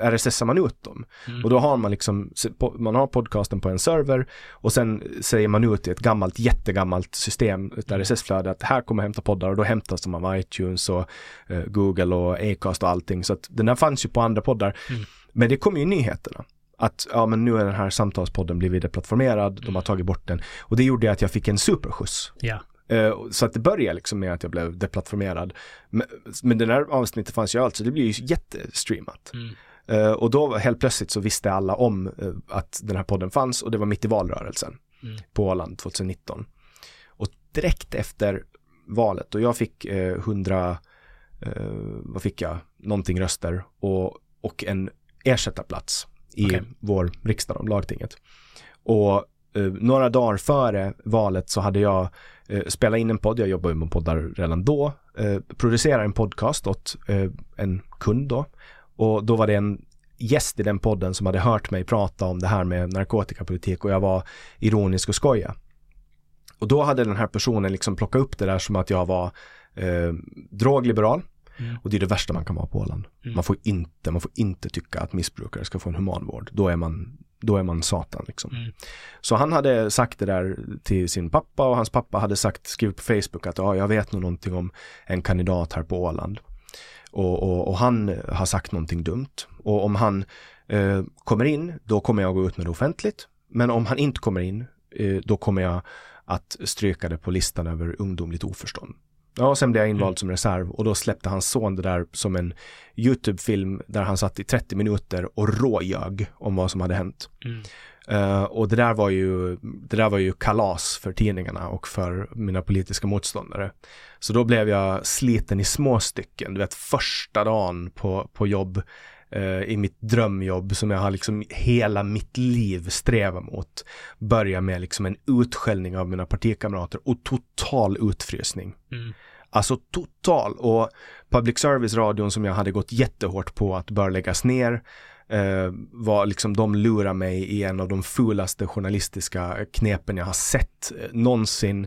RSSar man ut dem. Mm. Och då har man liksom, man har podcasten på en server och sen säger man ut i ett gammalt, jättegammalt system, ett mm. RSS-flöde, att här kommer hämta poddar och då hämtas de av iTunes och uh, Google och Acast och allting. Så att den där fanns ju på andra poddar. Mm. Men det kommer ju nyheterna. att ja, men nu är den här samtalspodden blivit deplattformerad, de har tagit bort den. Och det gjorde att jag fick en superskjuts. Ja. Eh, så att det började liksom med att jag blev deplattformerad. Men, den här avsnittet fanns ju allt, så det blir ju jättestreamat. Mm. Eh, och då helt plötsligt så visste alla om eh, att den här podden fanns och det var mitt i valrörelsen Mm. på Åland 2019. Och direkt efter valet och jag fick eh, 100, eh, vad fick jag, någonting röster och, och en ersättarplats i Okej. vår riksdag, om lagtinget. Och eh, några dagar före valet så hade jag eh, spelat in en podd, jag jobbar ju med poddar redan då, eh, producerar en podcast åt eh, en kund då. Och då var det en gäst i den podden som hade hört mig prata om det här med narkotikapolitik och jag var ironisk och skoja. Och då hade den här personen liksom plockat upp det där som att jag var eh, drogliberal. Mm. Och det är det värsta man kan vara på Åland. Mm. Man får inte, man får inte tycka att missbrukare ska få en humanvård. Då är man, då är man satan liksom. Mm. Så han hade sagt det där till sin pappa och hans pappa hade sagt, skrivit på Facebook att ja, jag vet nog någonting om en kandidat här på Åland. Och, och, och han har sagt någonting dumt. Och om han eh, kommer in, då kommer jag gå ut med det offentligt. Men om han inte kommer in, eh, då kommer jag att stryka det på listan över ungdomligt oförstånd. Ja, sen blev jag invald Mm. som reserv och då släppte hans son det där som en YouTube-film där han satt i 30 minuter och råljög om vad som hade hänt. Mm. Eh, och det där var ju, det där var ju kalas för tidningarna och för mina politiska motståndare. Så då blev jag sliten i små stycken, du vet första dagen på, på jobb i mitt drömjobb som jag har liksom hela mitt liv strävat mot. Börja med liksom en utskällning av mina partikamrater och total utfrysning. Mm. Alltså total och public service-radion som jag hade gått jättehårt på att bör läggas ner eh, var liksom de lurar mig i en av de fulaste journalistiska knepen jag har sett eh, någonsin.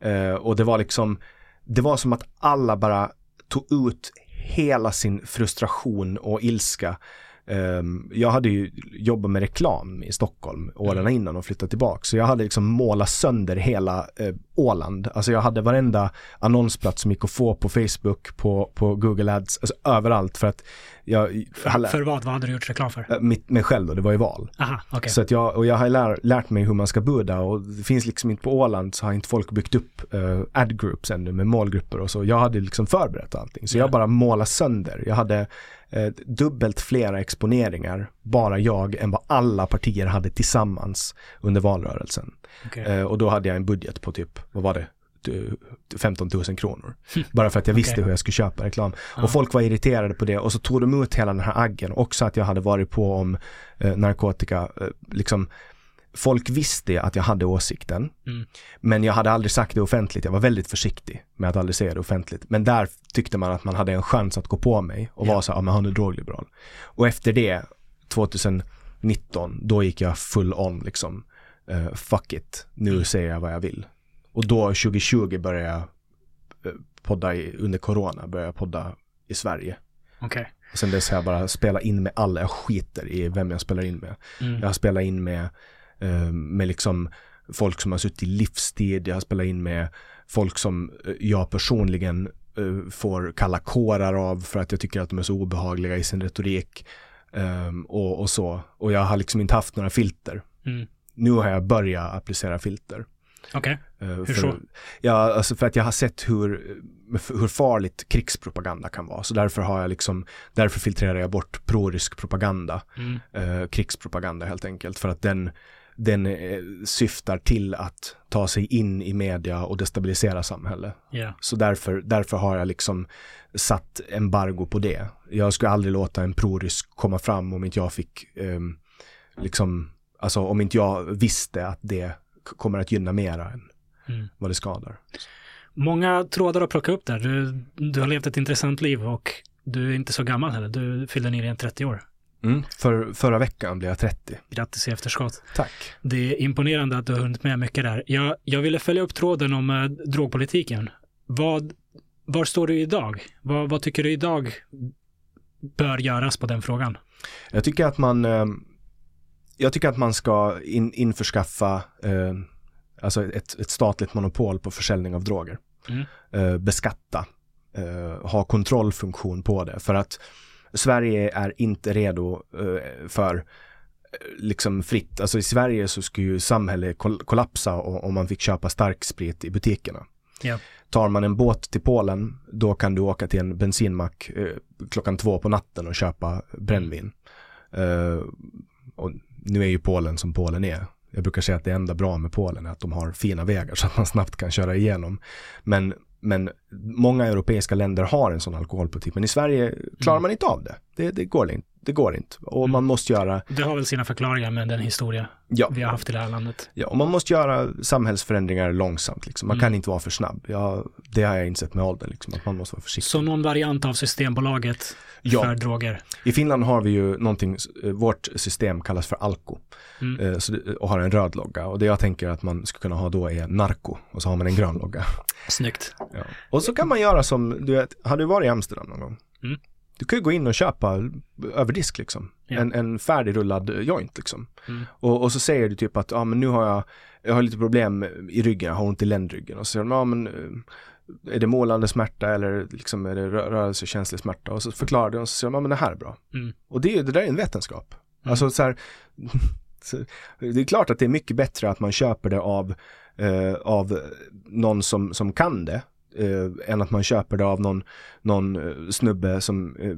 Eh, och det var liksom, det var som att alla bara tog ut hela sin frustration och ilska. Ehm, jag hade ju jobbat med reklam i Stockholm åren Mm. innan och flyttat tillbaka. Så jag hade liksom målat sönder hela eh, Åland. Alltså jag hade varenda annonsplats som gick att få på Facebook, på, på Google Ads, alltså överallt för att jag, För, för vad? Vad hade du gjort reklam för? äh, mitt, mig själv då, det var ju val. Aha, okej. Så att jag, och jag har lär, lärt mig hur man ska buda och det finns liksom inte på Åland så har inte folk byggt upp uh, ad groups ännu med målgrupper och så. Jag hade liksom förberett allting. Så Ja. jag bara målade sönder. Jag hade eh, dubbelt flera exponeringar, bara jag, än vad alla partier hade tillsammans under valrörelsen. Okej. Eh, och då hade jag en budget på typ, vad var det? Du- 15 000 kronor. Bara för att jag visste Okej. hur jag skulle köpa reklam. Och folk var irriterade på det och så tog de ut hela den här aggen. Också att jag hade varit på om eh, narkotika, eh, liksom Folk visste att jag hade åsikten, Mm. men jag hade aldrig sagt det offentligt. Jag var väldigt försiktig med att aldrig säga det offentligt. Men där tyckte man att man hade en chans att gå på mig och Ja. vara så här, ja men han är drogliberal. Och efter det, 2019, då gick jag full on liksom. eh, fuck it, nu Mm. säger jag vad jag vill. Och då 2020 började jag eh, podda i, under corona, började jag podda i Sverige. Okej. Och sen dess har jag bara spelat in med alla, jag skiter i vem jag spelar in med. Mm. Jag har spelat in med, med liksom folk som har suttit i livstid, jag har spelat in med folk som eh, jag personligen eh, får kalla kårar av för att jag tycker att de är så obehagliga i sin retorik. ehm, och, och så. Och jag har liksom inte haft några filter. Mm. Nu har jag börjat applicera filter. Okej. Eh, Hur så? Ja, alltså för att jag har sett hur, hur farligt krigspropaganda kan vara. Så därför har jag liksom, därför filtrerar jag bort prorysk propaganda, Mm. eh, krigspropaganda helt enkelt. För att den, den eh, syftar till att ta sig in i media och destabilisera samhället. Ja. Så därför, därför har jag liksom satt embargo på det. Jag skulle aldrig låta en prorysk komma fram om inte jag fick, ehm, liksom, alltså om inte jag visste att det kommer att gynna mera än Mm. vad det skadar. Många trådar att plocka upp där. Du, du har levt ett intressant liv och du är inte så gammal heller. Du fyllde nyligen 30 år. Mm. För, förra veckan blev jag 30. Grattis i efterskott. Tack. Det är imponerande att du har hunnit med mycket där. Jag, jag ville följa upp tråden om eh, drogpolitiken. Vad, var står du idag? Vad, vad tycker du idag bör göras på den frågan? Jag tycker att man, eh, jag tycker att man ska in, införskaffa eh, alltså ett, ett statligt monopol på försäljning av droger. Mm. Eh, beskatta, eh, ha kontrollfunktion på det. För att Sverige är inte redo eh, för liksom fritt. Alltså i Sverige så skulle ju samhället kollapsa om man fick köpa starksprit i butikerna. Ja. Tar man en båt till Polen, då kan du åka till en bensinmack eh, klockan två på natten och köpa brännvin. Uh, och nu är ju Polen som Polen är. Jag brukar säga att det enda bra med Polen är att de har fina vägar så att man snabbt kan köra igenom. Men, men många europeiska länder har en sån alkoholpolitik, men i Sverige klarar mm. man inte av det. Det, det går inte det går inte. Och man måste göra... Det har väl sina förklaringar med den historia ja. vi har haft i det här landet. Ja, och man måste göra samhällsförändringar långsamt. Liksom. Man mm. kan inte vara för snabb. Ja, det har jag insett med åldern, liksom, att man måste vara försiktig. Så någon variant av Systembolaget ja. för droger? I Finland har vi ju någonting, eh, vårt system kallas för Alko. Mm. Eh, det, och har en röd logga. Och det jag tänker att man skulle kunna ha då är Narko. Och så har man en grön logga. Snyggt. Ja. Och så kan man göra som, du vet, har du varit i Amsterdam någon gång? Du kan ju gå in och köpa över disk liksom. Ja. En, en färdigrullad joint liksom. Mm. Och, och, så säger du typ att, ja ah, men nu har jag, jag har lite problem i ryggen, jag har ont i ländryggen. Och så säger de, ja ah, men eh, är det målande smärta eller liksom är det rörelsekänslig smärta? Och så förklarar du och så säger de, ja men det här är bra. Mm. Och det, det där är en vetenskap. Mm. Alltså så här, det är klart att det är mycket bättre att man köper det av, eh, av någon som, som kan det eh, än att man köper det av någon, någon eh, snubbe som eh,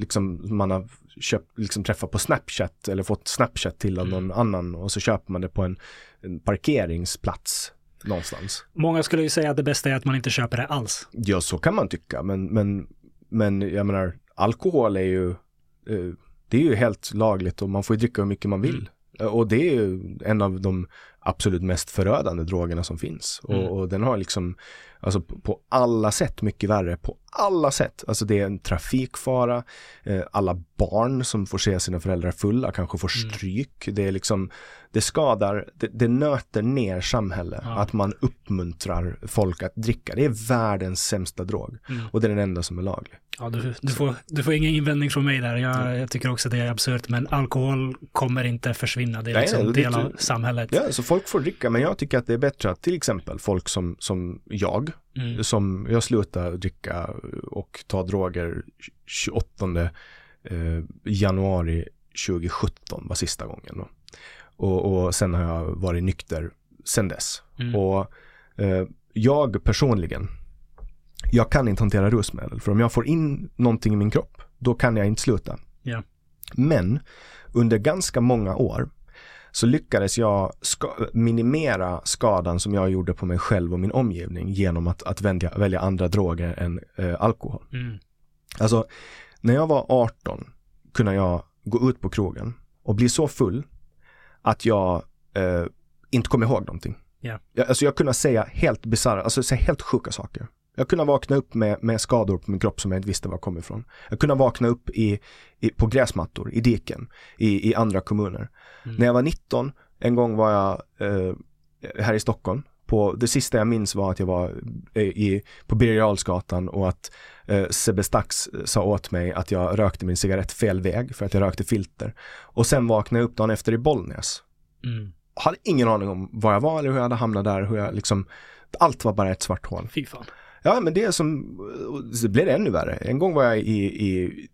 liksom man har köpt, liksom träffat på Snapchat eller fått Snapchat till av någon mm. annan och så köper man det på en, en parkeringsplats någonstans. Många skulle ju säga att det bästa är att man inte köper det alls. Ja, så kan man tycka, men, men, men jag menar, alkohol är ju, eh, det är ju helt lagligt och man får ju dricka hur mycket man vill. Mm. Och det är ju en av de absolut mest förödande drogerna som finns. Mm. Och, och, den har liksom Alltså på, alla sätt mycket värre, på alla sätt. Alltså det är en trafikfara, eh, alla barn som får se sina föräldrar fulla kanske får mm. stryk. Mm. Det är liksom, det skadar, det, det nöter ner samhället ja. att man uppmuntrar folk att dricka. Det är världens sämsta drog mm. och det är den enda som är laglig. Ja, du, du, får, du får ingen invändning från mig där. Jag, jag tycker också att det är absurt, men alkohol kommer inte försvinna. Det är liksom Nej, del av samhället. Ja, så folk får dricka, men jag tycker att det är bättre att till exempel folk som, som jag, mm. som jag slutar dricka och ta droger 28 eh, januari 2017 var sista gången. Då. Och, och sen har jag varit nykter sen dess. Mm. Och eh, jag personligen, jag kan inte hantera rusmedel. För om jag får in någonting i min kropp, då kan jag inte sluta. Yeah. Men under ganska många år så lyckades jag ska minimera skadan som jag gjorde på mig själv och min omgivning genom att, att välja, välja andra droger än eh, alkohol. Mm. Alltså, när jag var 18 kunde jag gå ut på krogen och bli så full att jag eh, inte kom ihåg någonting. Yeah. Jag, alltså jag kunde säga helt bisarra, alltså säga helt sjuka saker. Jag kunde vakna upp med, med skador på min kropp som jag inte visste var jag kom ifrån. Jag kunde vakna upp i, i, på gräsmattor, i diken, i, i andra kommuner. Mm. När jag var 19, en gång var jag eh, här i Stockholm. På, det sista jag minns var att jag var eh, i, på Birger och att eh, Sebbe Stax sa åt mig att jag rökte min cigarett fel väg för att jag rökte filter. Och sen vaknade jag upp dagen efter i Bollnäs. Mm. Hade ingen aning om var jag var eller hur jag hade hamnat där, hur jag liksom, allt var bara ett svart hål. Fy fan. Ja, men det är som, blev det ännu värre. En gång var jag i, i,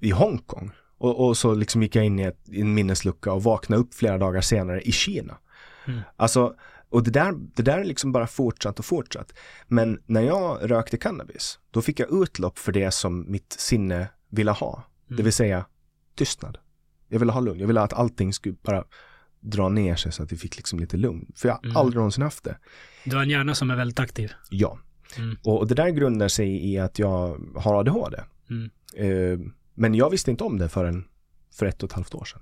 i Hongkong och, och så liksom gick jag in i, ett, i en minneslucka och vaknade upp flera dagar senare i Kina. Mm. Alltså, och det där, det där är liksom bara fortsatt och fortsatt. Men när jag rökte cannabis, då fick jag utlopp för det som mitt sinne ville ha. Mm. Det vill säga tystnad. Jag ville ha lugn. Jag ville att allting skulle bara dra ner sig så att vi fick liksom lite lugn. För jag har mm. aldrig någonsin haft det. Du har en hjärna som är väldigt aktiv. Ja. Mm. Och, och, det där grundar sig i att jag har ADHD. Mm. Eh, men jag visste inte om det förrän för ett och ett halvt år sedan.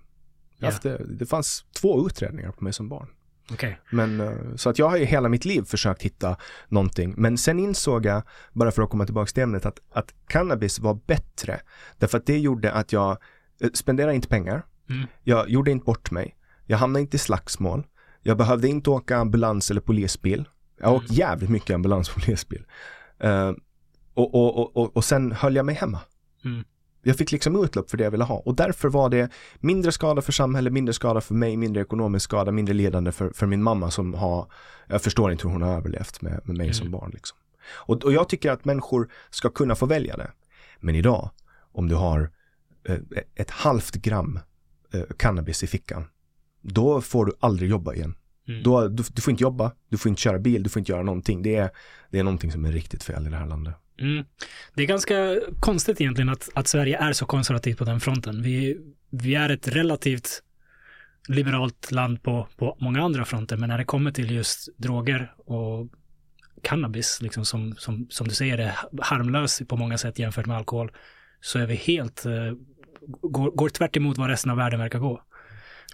Yeah. Haft, det fanns två utredningar på mig som barn. Okay. Men, eh, så att jag har ju hela mitt liv försökt hitta någonting. Men sen insåg jag, bara för att komma tillbaka till ämnet, att, att cannabis var bättre. Därför att det gjorde att jag eh, spenderade inte pengar. Mm. Jag gjorde inte bort mig. Jag hamnade inte i slagsmål. Jag behövde inte åka ambulans eller polisbil. Jag har åkt mm. jävligt mycket ambulans och polisbil. Uh, och, och, och, och sen höll jag mig hemma. Mm. Jag fick liksom utlopp för det jag ville ha och därför var det mindre skada för samhället, mindre skada för mig, mindre ekonomisk skada, mindre lidande för, för min mamma som har, jag förstår inte hur hon har överlevt med, med mig mm. som barn. Liksom. Och, och jag tycker att människor ska kunna få välja det. Men idag, om du har eh, ett halvt gram eh, cannabis i fickan, då får du aldrig jobba igen. Mm. Då, du, du, får inte jobba, du får inte köra bil, du får inte göra någonting. Det är, det är någonting som är riktigt fel i det här landet. Mm. Det är ganska konstigt egentligen att, att Sverige är så konservativt på den fronten. Vi, vi är ett relativt liberalt land på, på många andra fronter, men när det kommer till just droger och cannabis, liksom som, som, som du säger är harmlös på många sätt jämfört med alkohol, så är vi helt, uh, går, går tvärt emot vad resten av världen verkar gå.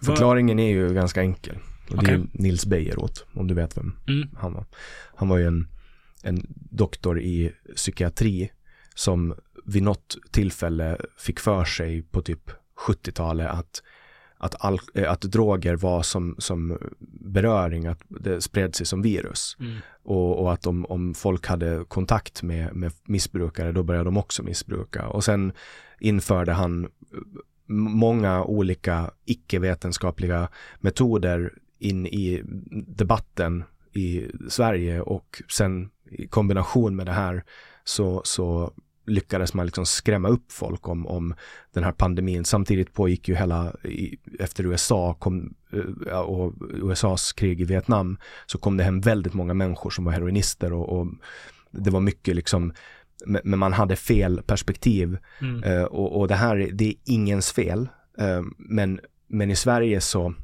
Förklaringen är ju ganska enkel. Och okay. det är Nils Bejerot, om du vet vem mm. han var. Han var ju en, en doktor i psykiatri som vid något tillfälle fick för sig på typ 70-talet att att, all, eh, att droger var som, som beröring, att det spred sig som virus. Mm. Och, och, att om, om folk hade kontakt med, med missbrukare, då började de också missbruka. Och sen införde han många olika icke-vetenskapliga metoder in i debatten i Sverige och sen i kombination med det här så, så lyckades man liksom skrämma upp folk om, om den här pandemin. Samtidigt pågick ju hela, i, efter USA kom, uh, och USAs krig i Vietnam, så kom det hem väldigt många människor som var heroinister och, och det var mycket liksom, men man hade fel perspektiv. Mm. Uh, och, och, det här, det är ingens fel. Uh, men, men i Sverige så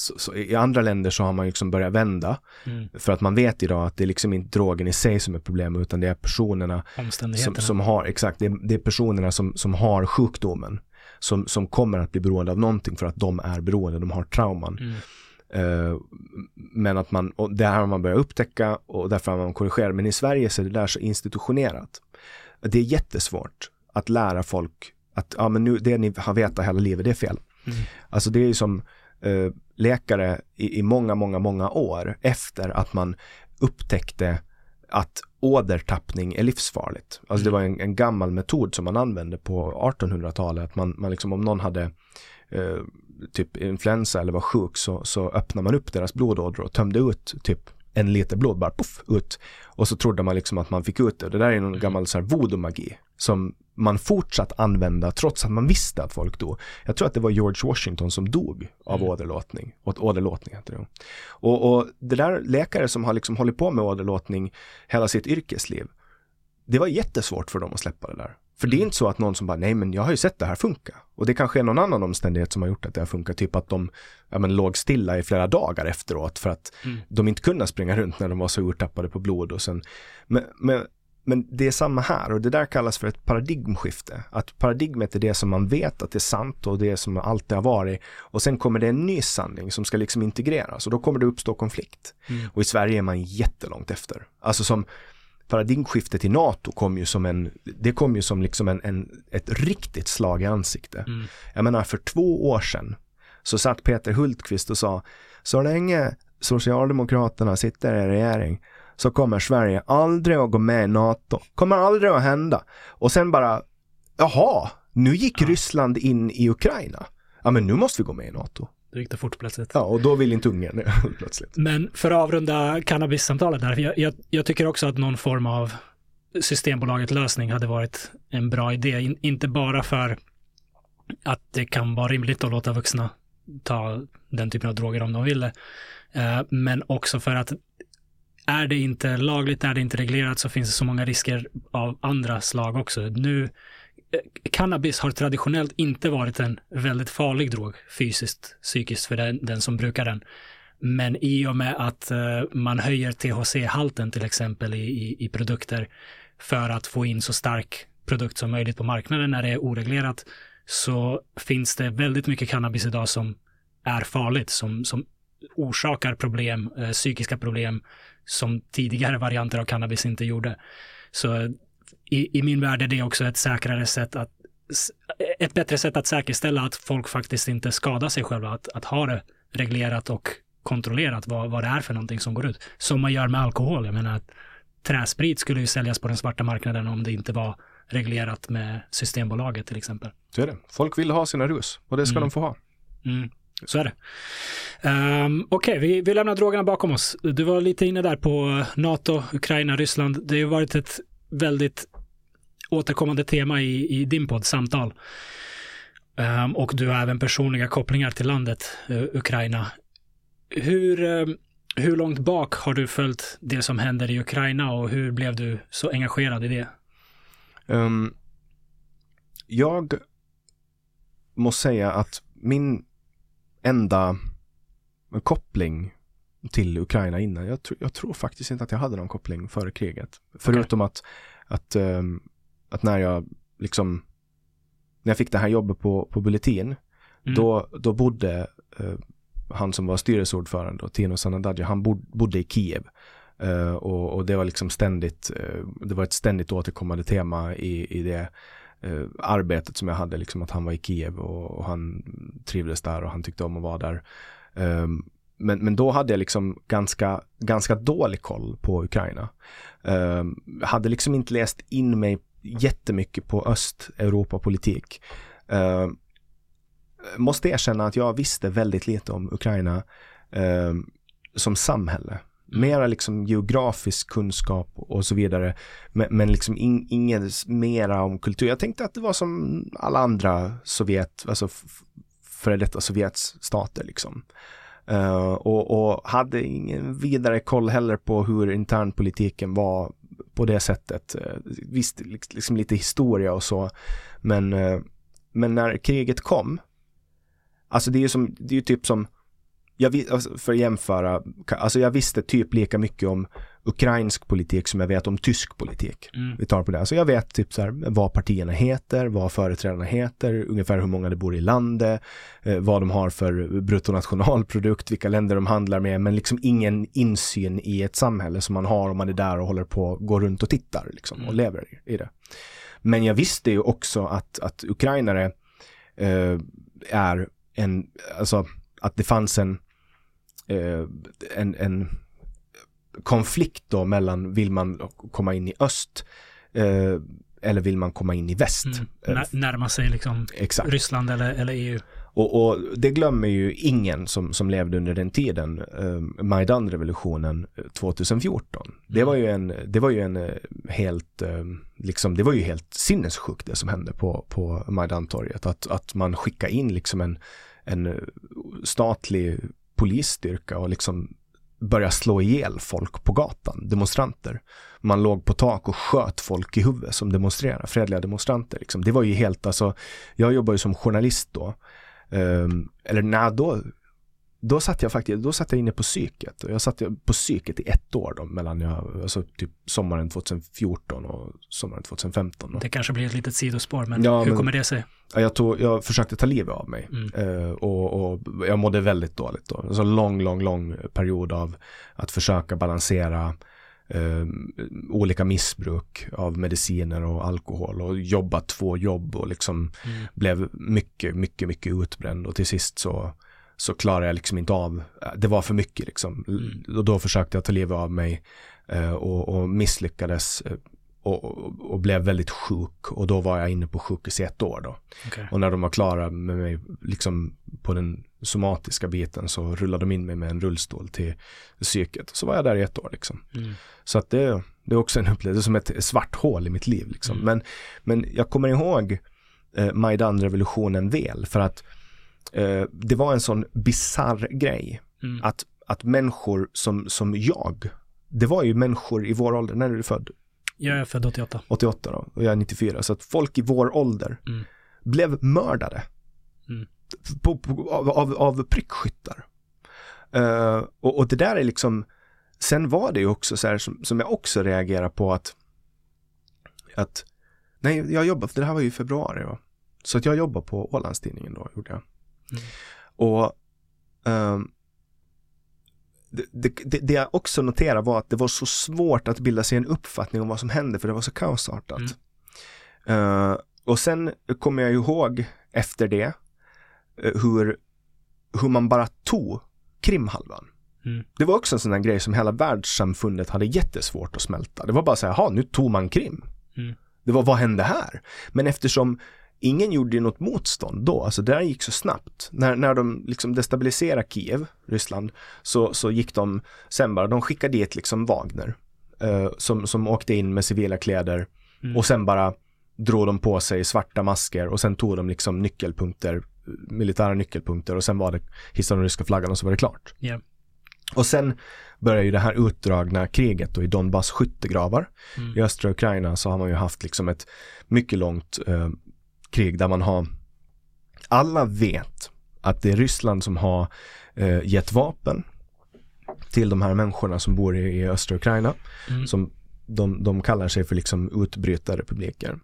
så, så, I andra länder så har man liksom börjat vända. Mm. För att man vet idag att det är liksom inte drogen i sig som är problemet utan det är personerna som, som har, exakt, det är, det är, personerna som, som har sjukdomen. Som, som kommer att bli beroende av någonting för att de är beroende, de har trauman. Mm. Uh, men att man, och det här har man börjat upptäcka och därför har man korrigerat. Men i Sverige så är det där så institutionerat. Det är jättesvårt att lära folk att ja, men nu, det ni har vetat hela livet, det är fel. Mm. Alltså det är ju som uh, läkare i, i många, många, många år efter att man upptäckte att ådertappning är livsfarligt. Alltså det mm. var en, en gammal metod som man använde på 1800-talet. Att man, man liksom, om någon hade eh, typ influensa eller var sjuk så, så öppnade man upp deras blodådror och tömde ut typ en liter blod bara puff ut. Och så trodde man liksom att man fick ut det. Det där är någon mm. gammal så här voodoo-magi som man fortsatt använda trots att man visste att folk dog. Jag tror att det var George Washington som dog av mm. åderlåtning. Åderlåtning heter det. Och, och det där läkare som har liksom hållit på med åderlåtning hela sitt yrkesliv. Det var jättesvårt för dem att släppa det där. För det är mm. inte så att någon som bara, nej men jag har ju sett det här funka. Och det kanske är någon annan omständighet som har gjort att det har funkat. Typ att de ja, men, låg stilla i flera dagar efteråt för att mm. de inte kunde springa runt när de var så urtappade på blod. Och sen, men, men men det är samma här och det där kallas för ett paradigmskifte. Att paradigmet är det som man vet att det är sant och det som alltid har varit. Och sen kommer det en ny sanning som ska liksom integreras och då kommer det uppstå konflikt. Mm. Och i Sverige är man jättelångt efter. Alltså som paradigmskiftet i NATO kom ju som en, det kom ju som liksom en, en ett riktigt slag i ansikte. Mm. Jag menar för två år sedan så satt Peter Hultqvist och sa, så länge Socialdemokraterna sitter i regering så kommer Sverige aldrig att gå med i NATO. Kommer aldrig att hända. Och sen bara, jaha, nu gick ja. Ryssland in i Ukraina. Ja men nu måste vi gå med i NATO. Det gick det fort plötsligt. Ja, och då vill inte Ungern plötsligt. Men för att avrunda cannabissamtalet där, jag, jag, jag, tycker också att någon form av Systembolaget lösning hade varit en bra idé. In, inte bara för att det kan vara rimligt att låta vuxna ta den typen av droger om de vill det. Eh, men också för att är det inte lagligt, är det inte reglerat så finns det så många risker av andra slag också. Nu, eh, cannabis har traditionellt inte varit en väldigt farlig drog fysiskt, psykiskt för den, den som brukar den. Men i och med att eh, man höjer THC-halten till exempel i, i, i, produkter för att få in så stark produkt som möjligt på marknaden när det är oreglerat så finns det väldigt mycket cannabis idag som är farligt, som, som orsakar problem, uh, psykiska problem som tidigare varianter av cannabis inte gjorde. Så i, i min värld är det också ett säkrare sätt att ett bättre sätt att säkerställa att folk faktiskt inte skadar sig själva, att, att ha det reglerat och kontrollerat vad, vad det är för någonting som går ut. Som man gör med alkohol. Jag menar, träsprit skulle ju säljas på den svarta marknaden om det inte var reglerat med Systembolaget till exempel. Så är det. Folk vill ha sina rus och det ska mm. de få ha. Mm. Så är det. Um, Okej, okay, vi, vi lämnar drogerna bakom oss. Du var lite inne där på NATO, Ukraina, Ryssland. Det har ju varit ett väldigt återkommande tema i, i din podd Samtal. Um, och du har även personliga kopplingar till landet uh, Ukraina. Hur, um, hur långt bak har du följt det som händer i Ukraina och hur blev du så engagerad i det? Um, jag måste säga att min enda koppling till Ukraina innan, jag, tr jag tror faktiskt inte att jag hade någon koppling före kriget. Förutom okay. att, att, um, att när jag liksom, när jag fick det här jobbet på, på Bulletin, mm. då, då bodde uh, han som var styrelseordförande, Tino Sanadadja, han bodde i Kiev. Uh, och, och, det var liksom ständigt, uh, det var ett ständigt återkommande tema i, i det Eh, arbetet som jag hade, liksom att han var i Kiev och, och, han trivdes där och han tyckte om att vara där. Um, men, men då hade jag liksom ganska, ganska dålig koll på Ukraina. Um, hade liksom inte läst in mig jättemycket på Östeuropapolitik. Um, måste erkänna att jag visste väldigt lite om Ukraina um, som samhälle. Mm. Mera liksom geografisk kunskap och så vidare. Men, men liksom in, inget mera om kultur. Jag tänkte att det var som alla andra Sovjet, alltså före detta Sovjets stater liksom. Uh, och, och, hade ingen vidare koll heller på hur internpolitiken var på det sättet. Uh, visst, liksom lite historia och så. Men, uh, men när kriget kom, alltså det är ju som, det är ju typ som, jag, alltså för att jämföra, alltså jag visste typ lika mycket om ukrainsk politik som jag vet om tysk politik. Mm. Vi tar på det. Så jag vet typ så här, vad partierna heter, vad företrädarna heter, ungefär hur många det bor i landet, eh, vad de har för bruttonationalprodukt, vilka länder de handlar med, men liksom ingen insyn i ett samhälle som man har om man är där och håller på, går runt och tittar liksom, och mm. lever i, det. Men jag visste ju också att, att ukrainare eh, är en, alltså att det fanns en, en, en konflikt då mellan vill man komma in i öst eh, eller vill man komma in i väst? Mm. Närma sig liksom Exakt. Ryssland eller, eller EU. Och, och, det glömmer ju ingen som, som levde under den tiden, eh, Majdan-revolutionen 2014. Mm. Det var ju en, det var ju en eh, helt, eh, liksom, det var ju helt sinnessjukt det som hände på, på Majdan-torget. Att, att man skickade in liksom en, en statlig polisstyrka och liksom börja slå ihjäl folk på gatan, demonstranter. Man låg på tak och sköt folk i huvudet som demonstrerade, fredliga demonstranter. Liksom. Det var ju helt, alltså, jag jobbar ju som journalist då. Um, eller när då, då satt jag faktiskt, då satt jag inne på psyket. Och jag satt på psyket i ett år då, mellan jag, alltså typ sommaren 2014 och sommaren 2015. Då. Det kanske blir ett litet sidospår, men ja, hur men, kommer det sig? Jag, tog, jag försökte ta livet av mig mm. uh, och, och, jag mådde väldigt dåligt då. Alltså lång, lång, lång period av att försöka balansera uh, olika missbruk av mediciner och alkohol och jobba två jobb och liksom mm. blev mycket, mycket, mycket utbränd och till sist så så klarade jag liksom inte av, det var för mycket liksom. Mm. Och då försökte jag ta livet av mig eh, och, och, misslyckades eh, och, och, och, blev väldigt sjuk och då var jag inne på sjukhus i ett år då. Okay. Och när de var klara med mig liksom på den somatiska biten så rullade de in mig med en rullstol till psyket. Så var jag där i ett år liksom. Mm. Så att det, det är också en upplevelse som ett svart hål i mitt liv liksom. Mm. Men, men jag kommer ihåg eh, Majdan-revolutionen väl för att eh, det var en sån bizarr grej. Mm. Att, att människor som, som jag, det var ju människor i vår ålder, när är du född? Jag är född 88. 88 då, och jag är 94. Så att folk i vår ålder mm. blev mördade. Mm. På, på, av, av, av prickskyttar. Uh, och, och, det där är liksom, sen var det ju också så här som, som jag också reagerar på att, att, nej jag jobbade, för det här var ju i februari va? Så att jag jobbade på Ålandstidningen då, gjorde jag. Mm. Och um, det, det, det, jag också noterade var att det var så svårt att bilda sig en uppfattning om vad som hände för det var så kaosartat. Mm. Uh, och sen kommer jag ihåg efter det uh, hur, hur man bara tog Krimhalvön. Mm. Det var också en sån där grej som hela världssamfundet hade jättesvårt att smälta. Det var bara så här, nu tog man Krim. Mm. Det var, vad hände här? Men eftersom ingen gjorde ju något motstånd då, alltså det där gick så snabbt. När, när de liksom destabiliserade Kiev, Ryssland, så, så gick de sen bara, de skickade dit liksom Wagner, eh, som, som åkte in med civila kläder mm. och sen bara drog de på sig svarta masker och sen tog de liksom nyckelpunkter, militära nyckelpunkter och sen var det, hissade den ryska flaggan och så var det klart. Yeah. Och sen börjar ju det här utdragna kriget då i Donbass skyttegravar. Mm. I östra Ukraina så har man ju haft liksom ett mycket långt eh, krig där man har alla vet att det är Ryssland som har eh, gett vapen till de här människorna som bor i, i östra Ukraina. Mm. Som de, de kallar sig för liksom utbrytarrepubliker.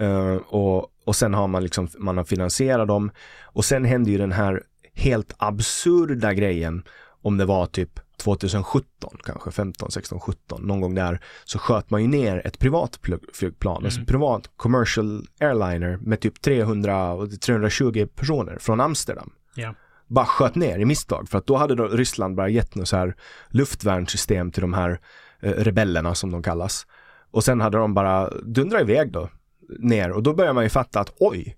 Uh, och, och sen har man liksom, man har finansierat dem och sen hände ju den här helt absurda grejen om det var typ 2017 kanske, 15, 16, 17, någon gång där så sköt man ju ner ett privat flygplan, alltså mm. alltså privat commercial airliner med typ 300, 320 personer från Amsterdam. Yeah. Bara sköt ner i misstag för att då hade då Ryssland bara gett något så här luftvärnssystem till de här eh, rebellerna som de kallas. Och sen hade de bara dundrat iväg då ner och då börjar man ju fatta att oj,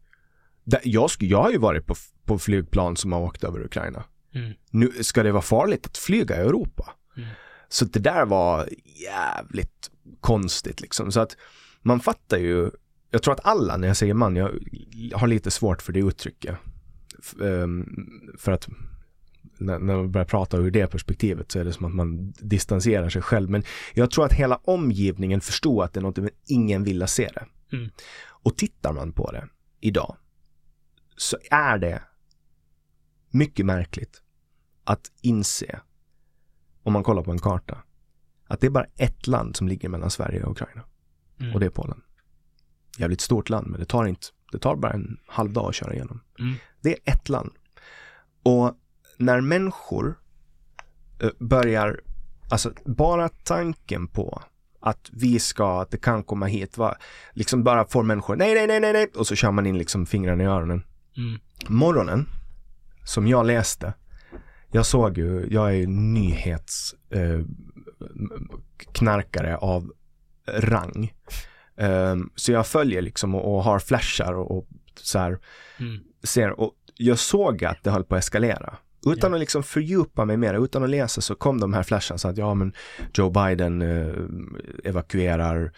jag, jag har ju varit på, på flygplan som har åkt över Ukraina. Mm. Nu ska det vara farligt att flyga i Europa. Mm. Så det där var jävligt konstigt liksom. Så att man fattar ju, jag tror att alla när jag säger man, jag har lite svårt för det uttrycket. Ehm, för att när, man börjar prata ur det perspektivet så är det som att man distanserar sig själv. Men jag tror att hela omgivningen förstår att det är något, men ingen vill se det. Mm. Och tittar man på det idag så är det mycket märkligt att inse, om man kollar på en karta, att det är bara ett land som ligger mellan Sverige och Ukraina. Mm. Och det är Polen. Jävligt stort land, men det tar inte, det tar bara en halv dag att köra igenom. Mm. Det är ett land. Och när människor eh, börjar, alltså bara tanken på att vi ska, att det kan komma hit, va, liksom bara får människor, nej, nej, nej, nej, nej, och så kör man in liksom fingrarna i öronen. Mm. Morgonen, som jag läste, jag såg ju, jag är ju nyhetsknarkare eh, av rang. Um, så jag följer liksom och, och har flashar och, och så här, mm. ser, och jag såg att det höll på att eskalera. Utan yeah. att liksom fördjupa mig mer, utan att läsa så kom de här flasharna så att ja men Joe Biden eh, evakuerar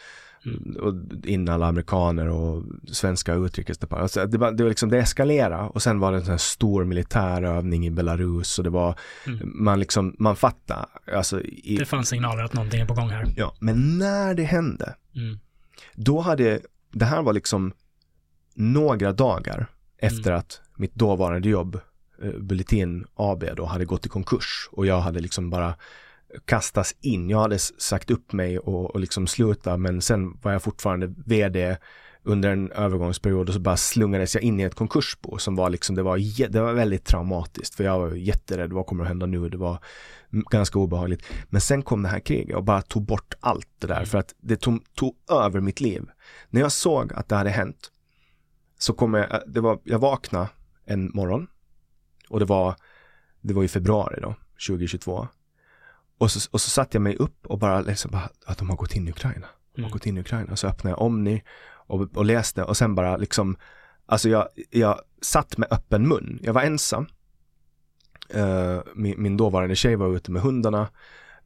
Mm. in alla amerikaner och svenska utrikesdepartementet. Alltså det, var, det, var liksom, det eskalerade och sen var det en sån här stor militärövning i Belarus och det var, mm. man liksom, man fattade. Alltså, i, det fanns signaler att någonting är på gång här. Ja, men när det hände, mm. då hade, det här var liksom några dagar efter mm. att mitt dåvarande jobb, eh, Bulletin AB då, hade gått i konkurs och jag hade liksom bara kastas in. Jag hade sagt upp mig och, och liksom sluta men sen var jag fortfarande vd under en övergångsperiod och så bara slungades jag in i ett konkursbo som var liksom, det var, det var väldigt traumatiskt för jag var jätterädd, vad kommer att hända nu? Det var ganska obehagligt. Men sen kom det här kriget och bara tog bort allt det där för att det tog, tog över mitt liv. När jag såg att det hade hänt så kom jag, det var, jag vaknade en morgon och det var, det var i februari då, 2022 och så, och så satte jag mig upp och bara liksom bara, att de har gått in i Ukraina. De har mm. gått in i Ukraina. Så öppnade jag Omni och, och läste och sen bara liksom, alltså jag, jag satt med öppen mun. Jag var ensam. Uh, min, min dåvarande tjej var ute med hundarna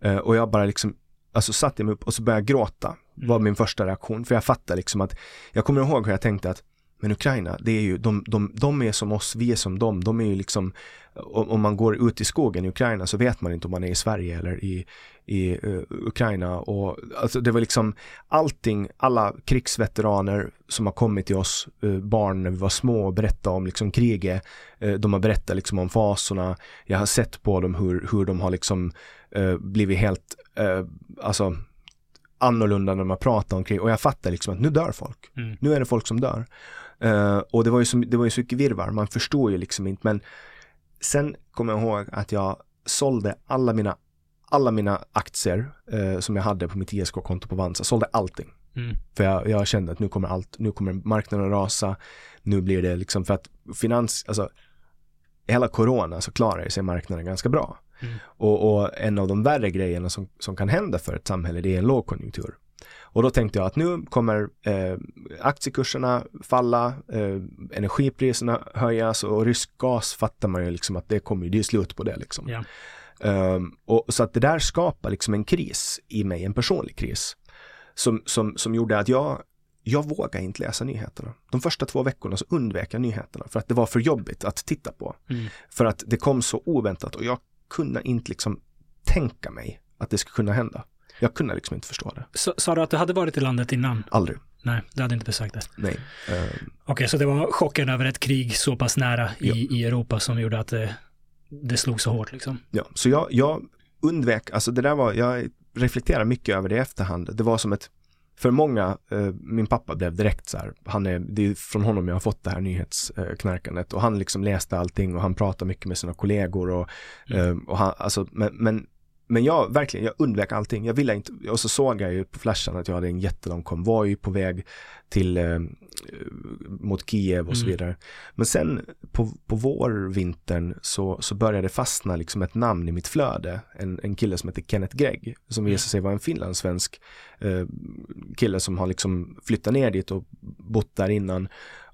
uh, och jag bara liksom, alltså satte jag mig upp och så började jag gråta. Var mm. min första reaktion. För jag fattade liksom att, jag kommer ihåg hur jag tänkte att men Ukraina, det är ju, de, de, de är som oss, vi är som dem. De är ju liksom, om man går ut i skogen i Ukraina så vet man inte om man är i Sverige eller i, i uh, Ukraina. Och, alltså det var liksom allting, alla krigsveteraner som har kommit till oss, uh, barn när vi var små och berättade om liksom kriget. Uh, de har berättat liksom om fasorna. Jag har sett på dem hur, hur de har liksom blivit helt, alltså annorlunda när man pratar om krig och jag fattar liksom att nu dör folk. Mm. Nu är det folk som dör. Uh, och det var ju så, det var ju så mycket virvar, man förstår ju liksom inte men sen kommer jag ihåg att jag sålde alla mina alla mina aktier uh, som jag hade på mitt ISK-konto på Vansa, sålde allting. Mm. För jag, jag, kände att nu kommer allt, nu kommer marknaden rasa, nu blir det liksom för att finans, alltså hela corona så klarar sig marknaden ganska bra. Mm. Och, och, en av de värre grejerna som, som kan hända för ett samhälle det är en lågkonjunktur. Och då tänkte jag att nu kommer eh, aktiekurserna falla, eh, energipriserna höjas och rysk gas fattar man ju liksom att det kommer, det är slut på det liksom. Ja. Um, och så att det där skapar liksom en kris i mig, en personlig kris. Som, som, som gjorde att jag jag vågar inte läsa nyheterna. De första två veckorna så undvek jag nyheterna för att det var för jobbigt att titta på. Mm. För att det kom så oväntat och jag kunde inte liksom tänka mig att det skulle kunna hända. Jag kunde liksom inte förstå det. Så, sa du att du hade varit i landet innan? Aldrig. Nej, du hade inte besökt det? Nej. Uh, Okej, okay, så det var chocken över ett krig så pass nära i, ja. i Europa som gjorde att det, det slog så hårt liksom? Ja, så jag, jag undvek, alltså det där var, jag reflekterar mycket över det i efterhand. Det var som ett för många, eh, min pappa blev direkt så här, han är, det är från honom jag har fått det här nyhetsknarkandet och han liksom läste allting och han pratade mycket med sina kollegor och, mm. eh, och han, alltså, men, men men jag verkligen, jag undvek allting. Jag ville inte, och så såg jag ju på flashen att jag hade en jättelång konvoj på väg till, eh, mot Kiev och så mm. vidare. Men sen på, på vårvintern så, så började det fastna liksom ett namn i mitt flöde. En, en kille som heter Kenneth Gregg, som mm. visade sig vara en finlandssvensk eh, kille som har liksom flyttat ner dit och bott där innan.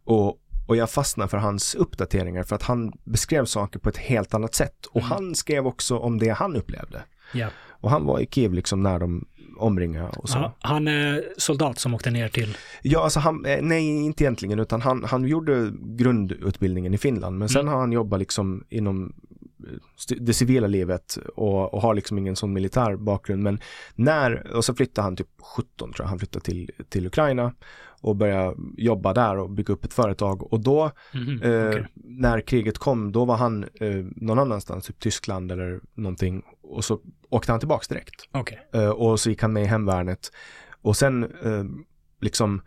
Och, och jag fastnade för hans uppdateringar för att han beskrev saker på ett helt annat sätt. Och mm. han skrev också om det han upplevde. Ja. Och han var i Kiev liksom när de omringade och så. Ja, han är soldat som åkte ner till? Ja, alltså han, eh, nej inte egentligen utan han, han gjorde grundutbildningen i Finland men sen mm. har han jobbat liksom inom det civila livet och, och, har liksom ingen sån militär bakgrund men när, och så flyttade han typ 17 tror jag, han flyttade till, till Ukraina och började jobba där och bygga upp ett företag och då mm, eh, okay. när kriget kom då var han eh, någon annanstans, typ Tyskland eller någonting och så åkte han tillbaks direkt. Okay. Eh, och så gick han med i hemvärnet och sen eh, liksom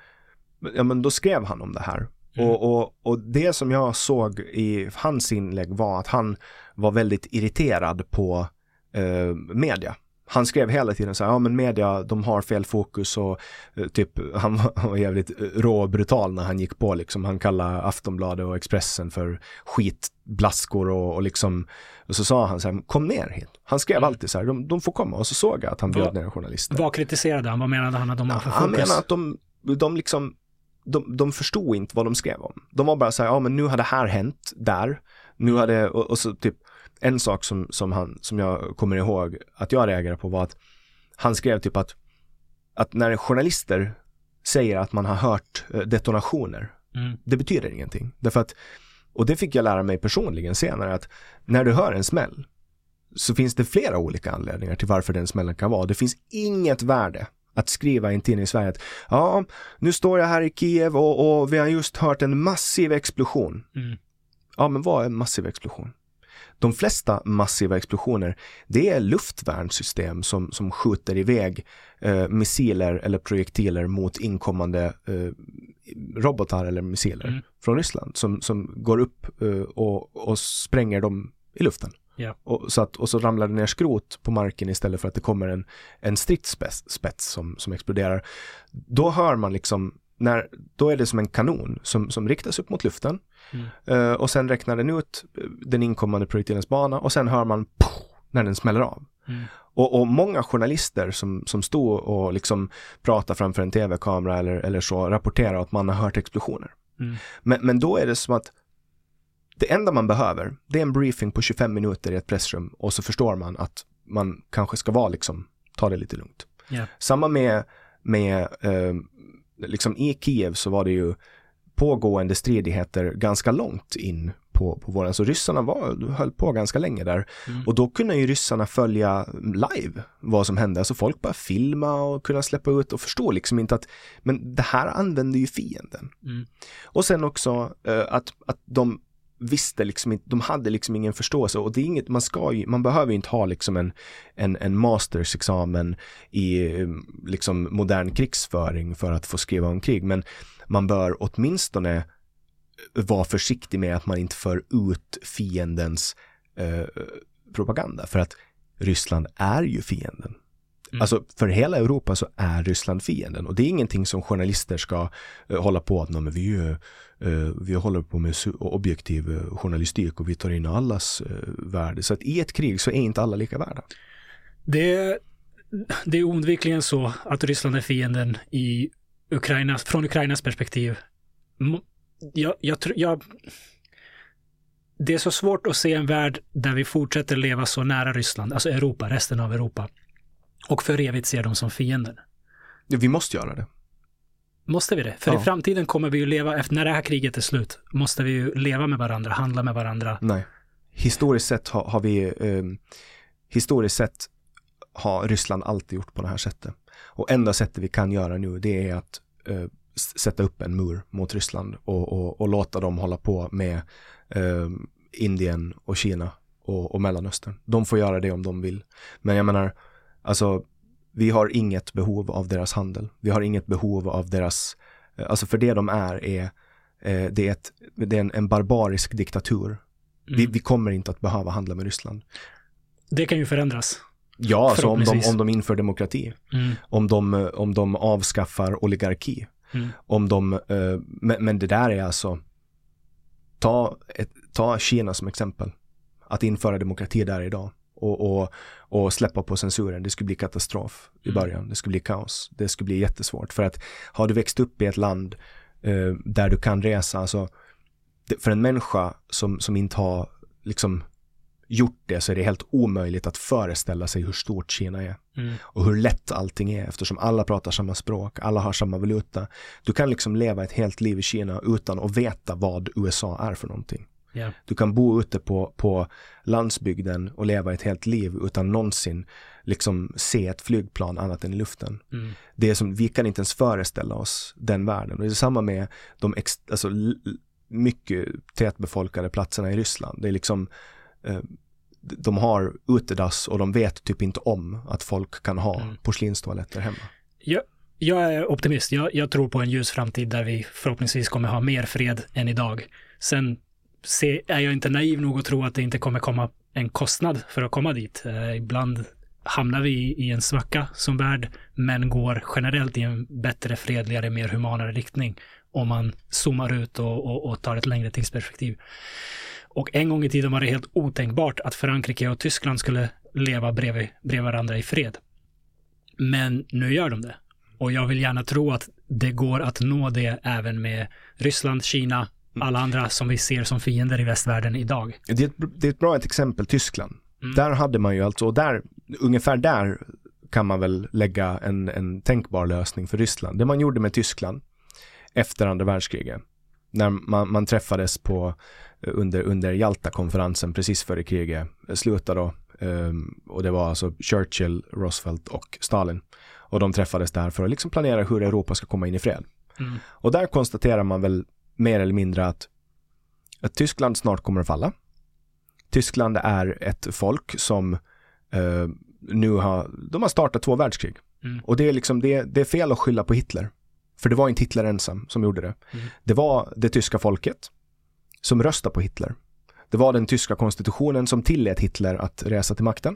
ja men då skrev han om det här Mm. Och, och, och det som jag såg i hans inlägg var att han var väldigt irriterad på eh, media han skrev hela tiden så här, ja men media, de har fel fokus och eh, typ han var, han var jävligt rå och brutal när han gick på liksom. Han kallade Aftonbladet och Expressen för skitblaskor och, och liksom, och så sa han så här, kom ner hit. Han skrev mm. alltid så här, de, de får komma och så såg jag att han bjöd ner journalister. Vad kritiserade han? Vad menade han att de har för fokus? Han menade att de, de liksom, de, de förstod inte vad de skrev om. De var bara så här, ja men nu har det här hänt där. Nu har det, och, och så typ, en sak som, som, han, som jag kommer ihåg att jag reagerade på var att han skrev typ att, att när journalister säger att man har hört eh, detonationer, mm. det betyder ingenting. Därför att, och det fick jag lära mig personligen senare, att när du hör en smäll så finns det flera olika anledningar till varför den smällen kan vara. Det finns inget värde att skriva i en tidning i Sverige att ja, nu står jag här i Kiev och, och vi har just hört en massiv explosion. Mm. Ja, men vad är en massiv explosion? De flesta massiva explosioner, det är luftvärnssystem som, som skjuter iväg eh, missiler eller projektiler mot inkommande eh, robotar eller missiler mm. från Ryssland som, som går upp eh, och, och spränger dem i luften. Yeah. Och, så att, och så ramlar det ner skrot på marken istället för att det kommer en, en stridsspets som, som exploderar. Då hör man liksom när, då är det som en kanon som, som riktas upp mot luften mm. uh, och sen räknar den ut eh, den inkommande projektilens bana och sen hör man pof, när den smäller av. Mm. Och, och, många journalister som, som stod och liksom pratade framför en tv-kamera eller, eller så rapporterar att man har hört explosioner. Mm. Men, men då är det som att det enda man behöver, det är en briefing på 25 minuter i ett pressrum och så förstår man att man kanske ska vara liksom, ta det lite lugnt. Yeah. Samma med, med eh, liksom i Kiev så var det ju pågående stridigheter ganska långt in på, på våren. Så ryssarna var, höll på ganska länge där. Mm. Och då kunde ju ryssarna följa live vad som hände. Alltså folk bara filma och kunna släppa ut och förstå liksom inte att, men det här använder ju fienden. Mm. Och sen också uh, att, att de visste liksom inte, de hade liksom ingen förståelse och det är inget, man ska ju, man behöver ju inte ha liksom en, en, en mastersexamen i liksom modern krigsföring för att få skriva om krig, men man bör åtminstone vara försiktig med att man inte för ut fiendens eh, propaganda, för att Ryssland är ju fienden. Mm. Alltså för hela Europa så är Ryssland fienden och det är ingenting som journalister ska uh, hålla på att, men vi, uh, vi håller på med objektiv uh, journalistik och vi tar in allas uh, värde. Så att i ett krig så är inte alla lika värda. Det, det är oundvikligen så att Ryssland är fienden i Ukraina, från Ukrainas perspektiv. Jag, jag, jag, det är så svårt att se en värld där vi fortsätter leva så nära Ryssland, alltså Europa, resten av Europa och för evigt ser dem som fienden. Vi måste göra det. Måste vi det? För Ja. i framtiden kommer vi ju leva, efter när det här kriget är slut, måste vi ju leva med varandra, handla med varandra. Nej. Historiskt sett har, har vi, eh, historiskt sett har Ryssland alltid gjort på det här sättet. Och enda sättet vi kan göra nu det är att eh, sätta upp en mur mot Ryssland och, och, och låta dem hålla på med eh, Indien och Kina och, och Mellanöstern. De får göra det om de vill. Men jag menar, alltså vi har inget behov av deras handel. Vi har inget behov av deras, eh, alltså för det de är är, eh, det är, ett, det är en, en barbarisk diktatur. Vi, Mm. vi kommer inte att behöva handla med Ryssland. Det kan ju förändras. Ja, alltså om de, om de inför demokrati, Mm. om de, om de avskaffar oligarki, Mm. om de, eh, men, men det där är alltså, ta, ett, ta Kina som exempel, att införa demokrati där idag och, och, och släppa på censuren, det skulle bli katastrof i Mm. början, det skulle bli kaos, det skulle bli jättesvårt. För att har du växt upp i ett land eh, där du kan resa, alltså för en människa som, som inte har liksom gjort det så är det helt omöjligt att föreställa sig hur stort Kina är Mm. och hur lätt allting är eftersom alla pratar samma språk, alla har samma valuta. Du kan liksom leva ett helt liv i Kina utan att veta vad USA är för någonting. Ja. Du kan bo ute på, på landsbygden och leva ett helt liv utan någonsin liksom se ett flygplan annat än i luften. Mm. Det är som, vi kan inte ens föreställa oss den världen. Och det är samma med de ex, alltså, mycket tätbefolkade platserna i Ryssland. Det är liksom, de har utedass och de vet typ inte om att folk kan ha Mm. porslinstoaletter hemma. Jag är optimist. Jag, jag tror på en ljus framtid där vi förhoppningsvis kommer ha mer fred än idag. Sen se, är jag inte naiv nog att tro att det inte kommer komma en kostnad för att komma dit. Eh, ibland hamnar vi i, i en svacka som värld, men går generellt i en bättre, fredligare, mer humanare riktning om man zoomar ut och, och, och tar ett längre tidsperspektiv. Och en gång i tiden var det helt otänkbart att Frankrike och Tyskland skulle leva bredvid, bredvid varandra i fred. Men nu gör de det. Och jag vill gärna tro att det går att nå det även med Ryssland, Kina, alla andra som vi ser som fiender i västvärlden idag. Det är ett, det är ett bra ett exempel, Tyskland. Mm. Där hade man ju alltså, och där, ungefär där kan man väl lägga en, en tänkbar lösning för Ryssland. Det man gjorde med Tyskland efter andra världskriget, när man, man träffades på, eh, under, under Jalta-konferensen precis före kriget slutade då, ehm, och det var alltså Churchill, Roosevelt och Stalin. Och de träffades där för att liksom planera hur Europa ska komma in i fred. Mm. Och där konstaterar man väl mer eller mindre att, att Tyskland snart kommer att falla. Tyskland är ett folk som eh, nu har, de har startat två världskrig. Mm. Och det är liksom, det, det är fel att skylla på Hitler. För det var inte Hitler ensam som gjorde det. Mm. Det var det tyska folket som röstade på Hitler. Det var den tyska konstitutionen som tillät Hitler att resa till makten.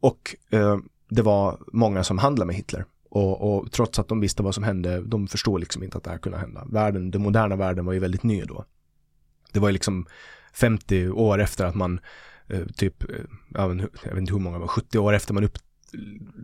Och eh, det var många som handlade med Hitler. Och, och trots att de visste vad som hände, de förstod liksom inte att det här kunde hända. Världen, den moderna världen var ju väldigt ny då. Det var ju liksom 50 år efter att man eh, typ, jag vet, inte- jag vet inte hur många, men 70 år efter man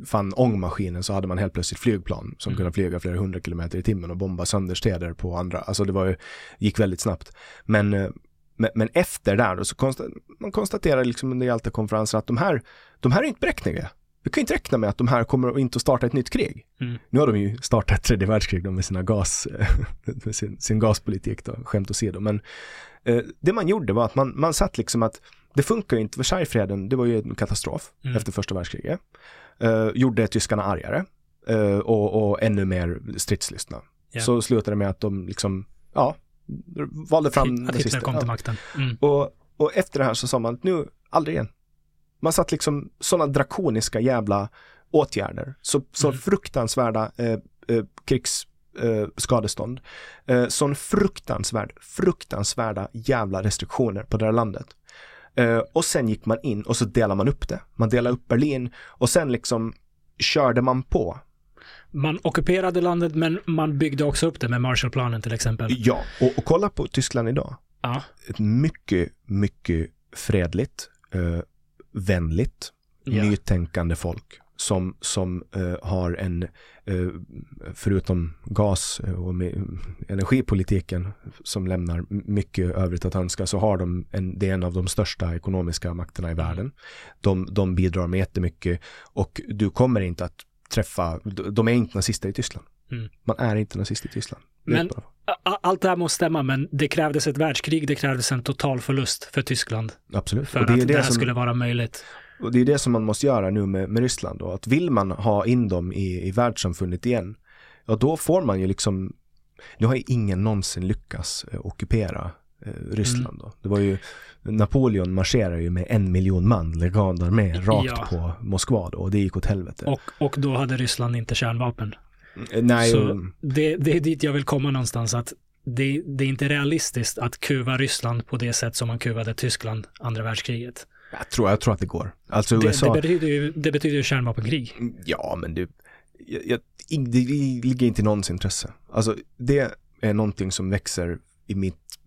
uppfann ångmaskinen så hade man helt plötsligt flygplan som Mm. kunde flyga flera hundra kilometer i timmen och bomba sönder städer på andra, alltså det var ju, gick väldigt snabbt. Men, eh, men, men efter där då så konsta, man konstaterar liksom under Jalta-konferensen att de här, de här är inte bräckliga. Vi kan inte räkna med att de här kommer inte att starta ett nytt krig. Mm. Nu har de ju startat tredje världskrig med sina gas, med sin, sin gaspolitik då, skämt åsido. Men eh, det man gjorde var att man, man satt liksom att det funkar ju inte, Versaillesfreden, det var ju en katastrof Mm. efter första världskriget. Eh, gjorde tyskarna argare eh, och, och ännu mer stridslystna. Ja. Så slutade det med att de liksom, ja, valde fram Att Hitler nazister. kom Ja. till makten. Mm. Och, och efter det här så sa man nu, aldrig igen. Man satt liksom sådana drakoniska jävla åtgärder, så, så Mm. fruktansvärda eh, eh, krigsskadestånd, skadestånd. eh, sån fruktansvärd, fruktansvärda jävla restriktioner på det här landet. Eh, och sen gick man in och så delade man upp det. Man delade upp Berlin och sen liksom körde man på. Man ockuperade landet, men man byggde också upp det med Marshallplanen till exempel. Ja, och, och kolla på Tyskland idag. Ja. Mycket, mycket fredligt, eh, vänligt, Ja. nytänkande folk som, som eh, har en, eh, förutom gas eh, och energipolitiken som lämnar mycket övrigt att önska, så har de en, det är en av de största ekonomiska makterna i världen. De, de bidrar med jättemycket och du kommer inte att träffa, de de är inte nazister i Tyskland. Mm. Man är inte nazist i Tyskland. Men allt det här måste stämma, men det krävdes ett världskrig, det krävdes en total förlust för Tyskland. Absolut. För det att det, det här som, skulle vara möjligt. Och det är det som man måste göra nu med, med Ryssland då, att vill man ha in dem i, i världssamfundet igen, ja då får man ju liksom, nu har ju ingen någonsin lyckats eh, ockupera eh, Ryssland mm. då. Det var ju, Napoleon marscherade ju med en miljon man, legadarmé, rakt ja. på Moskva då och det gick åt helvete. Och, och då hade Ryssland inte kärnvapen. Eh, nej. Så det, det är dit jag vill komma någonstans, att det, det, är inte realistiskt att kuva Ryssland på det sätt som man kuvade Tyskland andra världskriget. Jag tror, jag tror att det går. Alltså USA... Det, det betyder ju, det betyder ju kärnvapenkrig. Mm, ja, men det, jag, jag, det ligger inte i någons intresse. Alltså det är någonting som växer i, mitt,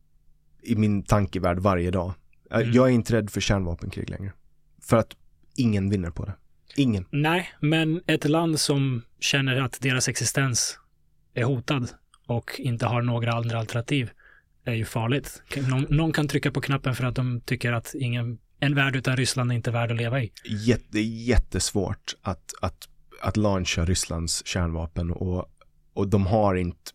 i min tankevärld varje dag. Mm. Jag är inte rädd för kärnvapenkrig längre. För att ingen vinner på det. Ingen. Nej, men ett land som känner att deras existens är hotad och inte har några andra alternativ är ju farligt. Någon, någon kan trycka på knappen för att de tycker att ingen, en värld utan Ryssland är inte värd att leva i. Jätte, jättesvårt att, att, att launcha Rysslands kärnvapen och, och de har inte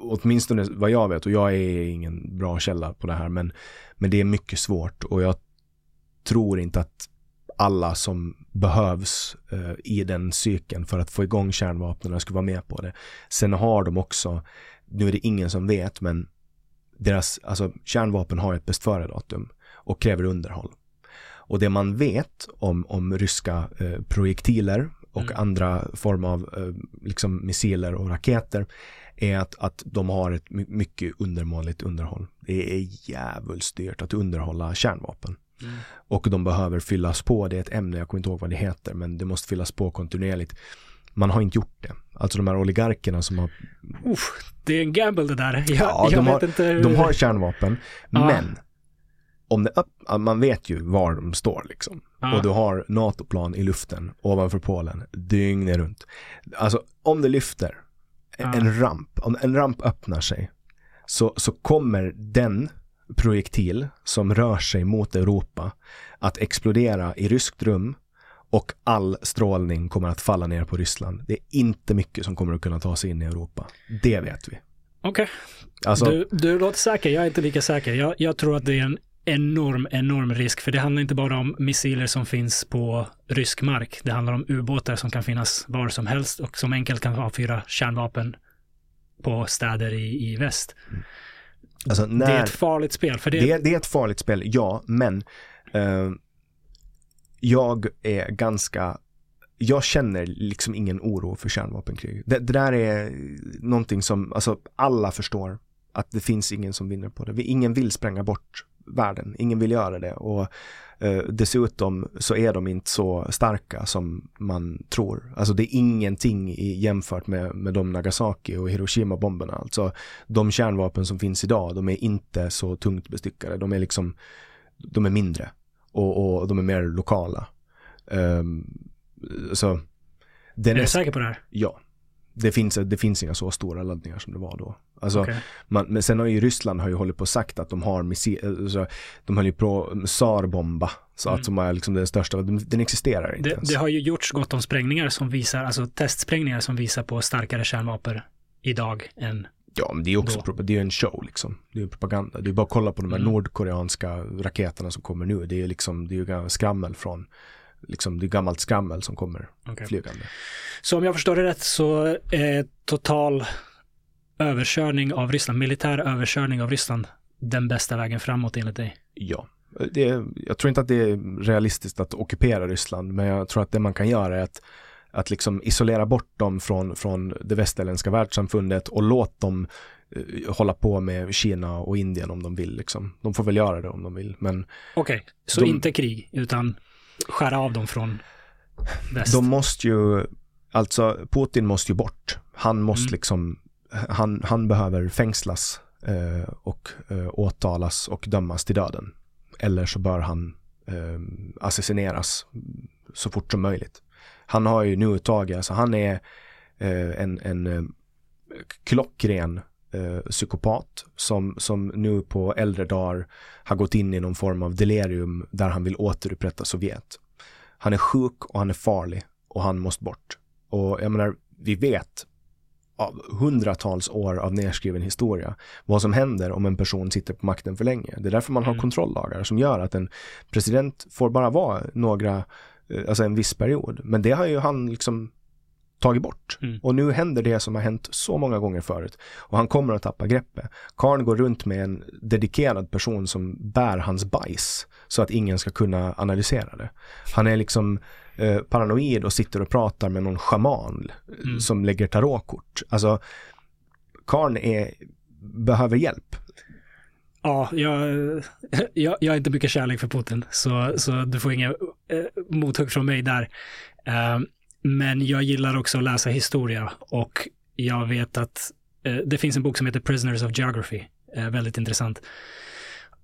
åtminstone vad jag vet och jag är ingen bra källa på det här men, men det är mycket svårt och jag tror inte att alla som behövs eh, i den cykeln för att få igång kärnvapnen ska vara med på det. Sen har de också, nu är det ingen som vet, men deras, alltså kärnvapen har ett bäst före-datum och kräver underhåll. Och det man vet om, om ryska eh, projektiler och mm. andra former av eh, liksom missiler och raketer är att, att de har ett mycket undermåligt underhåll. Det är jävligt dyrt att underhålla kärnvapen. Mm. Och de behöver fyllas på, det är ett ämne, jag kommer inte ihåg vad det heter, men det måste fyllas på kontinuerligt. Man har inte gjort det. Alltså de här oligarkerna som har... Uff, det är en gamble det där. Jag, ja, jag de, har, inte... de har kärnvapen, ah. men om det man vet ju var de står liksom. Ah. Och du har NATO-plan i luften ovanför Polen dygnet runt. Alltså om det lyfter ah. en ramp, om en ramp öppnar sig så, så kommer den projektil som rör sig mot Europa att explodera i ryskt rum och all strålning kommer att falla ner på Ryssland. Det är inte mycket som kommer att kunna ta sig in i Europa. Det vet vi. Okej. Okay. Alltså, du, du låter säker, jag är inte lika säker. Jag, jag tror att det är en enorm, enorm risk, för det handlar inte bara om missiler som finns på rysk mark. Det handlar om ubåtar som kan finnas var som helst och som enkelt kan avfyra kärnvapen på städer i, i väst. Mm. Alltså när, det är ett farligt spel. För det... Det, det är ett farligt spel, ja, men uh, jag är ganska jag känner liksom ingen oro för kärnvapenkrig. Det, det, där är någonting som, alltså alla förstår att det finns ingen som vinner på det. Ingen vill spränga bort världen, ingen vill göra det och eh, dessutom så är de inte så starka som man tror. Alltså det är ingenting i, jämfört med, med de Nagasaki och Hiroshima-bomberna. Alltså de kärnvapen som finns idag, de är inte så tungt bestyckade. De är liksom, de är mindre och, och de är mer lokala. Um, så, är du säker på det här? Ja. Det finns, det finns inga så stora laddningar som det var då. Alltså, okay. man, men sen har ju Ryssland har ju hållit på och sagt att de har missiler, alltså, de höll ju på SAR-bomba. Så mm. att som är liksom den största, den existerar inte det, ens. Det har ju gjorts gott om sprängningar som visar, alltså testsprängningar som visar på starkare kärnvapen idag än Ja, men det är också då. det är en show liksom. Det är propaganda. Det är bara att kolla på de här mm. nordkoreanska raketerna som kommer nu. Det är liksom, det är ju skrammel från liksom det är gammalt skrammel som kommer okay. flygande. Så om jag förstår det rätt så är total överkörning av Ryssland, militär överkörning av Ryssland, den bästa vägen framåt enligt dig? Ja. Det, jag tror inte att det är realistiskt att ockupera Ryssland, men jag tror att det man kan göra är att, att liksom isolera bort dem från, från det västerländska världssamfundet och låt dem uh, hålla på med Kina och Indien om de vill. Liksom. De får väl göra det om de vill, men... Okej, okay, så de, inte krig, utan skära av dem från väst? De måste ju, alltså Putin måste ju bort. Han måste mm. liksom han, han behöver fängslas eh, och eh, åtalas och dömas till döden. Eller så bör han eh, assassineras så fort som möjligt. Han har ju nu tagit, alltså han är eh, en, en eh, klockren eh, psykopat som, som nu på äldre dagar har gått in i någon form av delirium där han vill återupprätta Sovjet. Han är sjuk och han är farlig och han måste bort. Och jag menar, vi vet hundratals år av nedskriven historia vad som händer om en person sitter på makten för länge. Det är därför man har mm. kontrolllagar som gör att en president får bara vara några, eh, alltså en viss period. Men det har ju han liksom tagit bort. Mm. Och nu händer det som har hänt så många gånger förut. Och han kommer att tappa greppet. Karn går runt med en dedikerad person som bär hans bajs så att ingen ska kunna analysera det. Han är liksom eh, paranoid och sitter och pratar med någon schaman mm. som lägger tarotkort. Alltså, Karn är, behöver hjälp. Ja, jag, jag, jag har inte mycket kärlek för Putin, så, så du får inga eh, mothugg från mig där. Uh, men jag gillar också att läsa historia och jag vet att eh, det finns en bok som heter Prisoners of Geography, eh, väldigt intressant.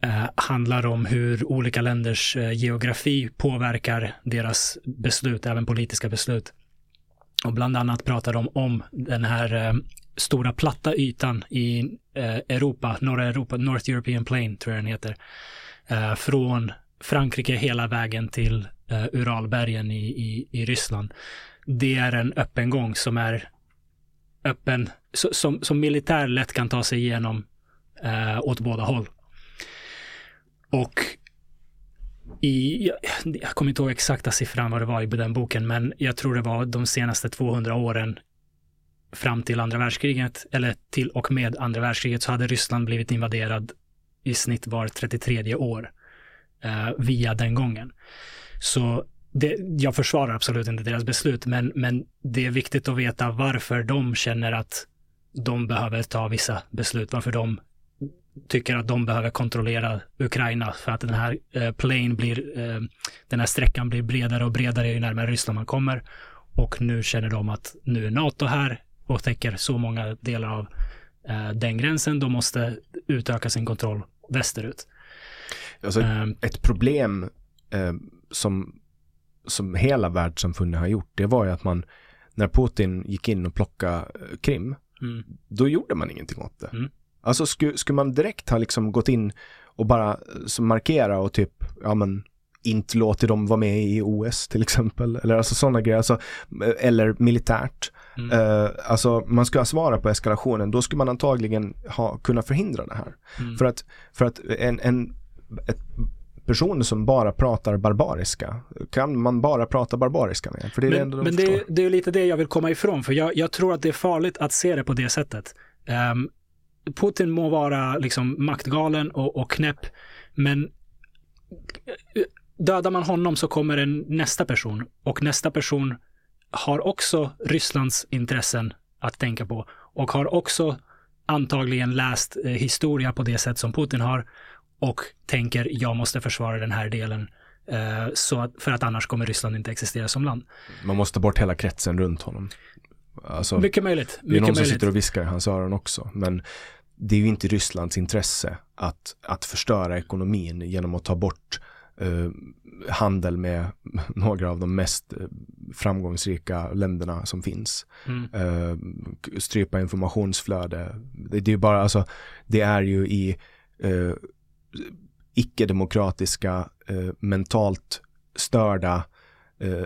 Eh, handlar om hur olika länders eh, geografi påverkar deras beslut, även politiska beslut. Och bland annat pratar de om den här eh, stora platta ytan i eh, Europa, norra Europa, North European Plain tror jag den heter. Eh, från Frankrike hela vägen till Eh, Uralbergen i, i, i Ryssland det är en öppen gång som är öppen, som, som militär lätt kan ta sig igenom eh, åt båda håll. Och i, jag, jag kommer inte ihåg exakta siffran vad det var i den boken, men jag tror det var de senaste 200 åren fram till andra världskriget, eller till och med andra världskriget, så hade Ryssland blivit invaderad i snitt var 33 år eh, via den gången. Så det, jag försvarar absolut inte deras beslut, men, men det är viktigt att veta varför de känner att de behöver ta vissa beslut, varför de tycker att de behöver kontrollera Ukraina för att den här eh, plane blir, eh, den här sträckan blir bredare och bredare ju närmare Ryssland man kommer. Och nu känner de att nu är NATO här och täcker så många delar av eh, den gränsen. De måste utöka sin kontroll västerut. Alltså, eh, ett problem eh, som som hela världssamfundet har gjort, det var ju att man, när Putin gick in och plockade eh, Krim, mm. då gjorde man ingenting åt det. Mm. Alltså skulle, skulle man direkt ha liksom gått in och bara eh, markera och typ, ja men inte låtit dem vara med i OS till exempel. Eller alltså sådana grejer. Alltså, eh, eller militärt. Mm. Uh, alltså man ska svara på eskalationen. Då skulle man antagligen ha kunnat förhindra det här. Mm. För att, för att en, en, ett personer som bara pratar barbariska. Kan man bara prata barbariska med? För det är men det men det, det, är lite det jag vill komma ifrån, för jag, jag, tror att det är farligt att se det på det sättet. Um, Putin må vara liksom maktgalen och, och knäpp, men eh, dödar man honom så kommer en nästa person och nästa person har också Rysslands intressen att tänka på och har också antagligen läst eh, historia på det sätt som Putin har och tänker jag måste försvara den här delen eh, så att, för att annars kommer Ryssland inte existera som land. Man måste bort hela kretsen runt honom. Alltså, mycket möjligt. Det är någon som sitter och viskar i hans öron också. Men det är ju inte Rysslands intresse att, att förstöra ekonomin genom att ta bort eh, handel med några av de mest eh, framgångsrika länderna som finns. Mm. Eh, strypa informationsflöde. Det, det, är ju bara, alltså, det är ju i eh, icke-demokratiska, eh, mentalt störda eh,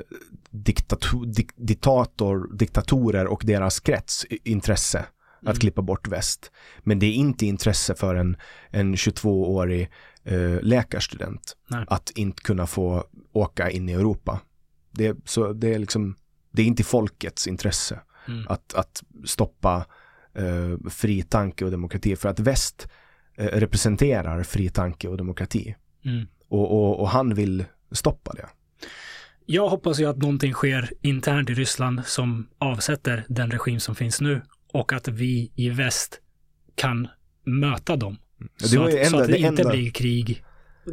diktator, dik, diktator, diktatorer och deras krets intresse mm. att klippa bort väst. Men det är inte intresse för en, en 22-årig eh, läkarstudent Nej. att inte kunna få åka in i Europa. Det, så det är liksom, det är inte folkets intresse mm. att, att stoppa eh, fri tanke och demokrati. För att väst representerar fri tanke och demokrati. Mm. Och, och, och, han vill stoppa det. Jag hoppas ju att någonting sker internt i Ryssland som avsätter den regim som finns nu och att vi i väst kan möta dem. Så, att, enda, så, att, det, det inte enda... blir krig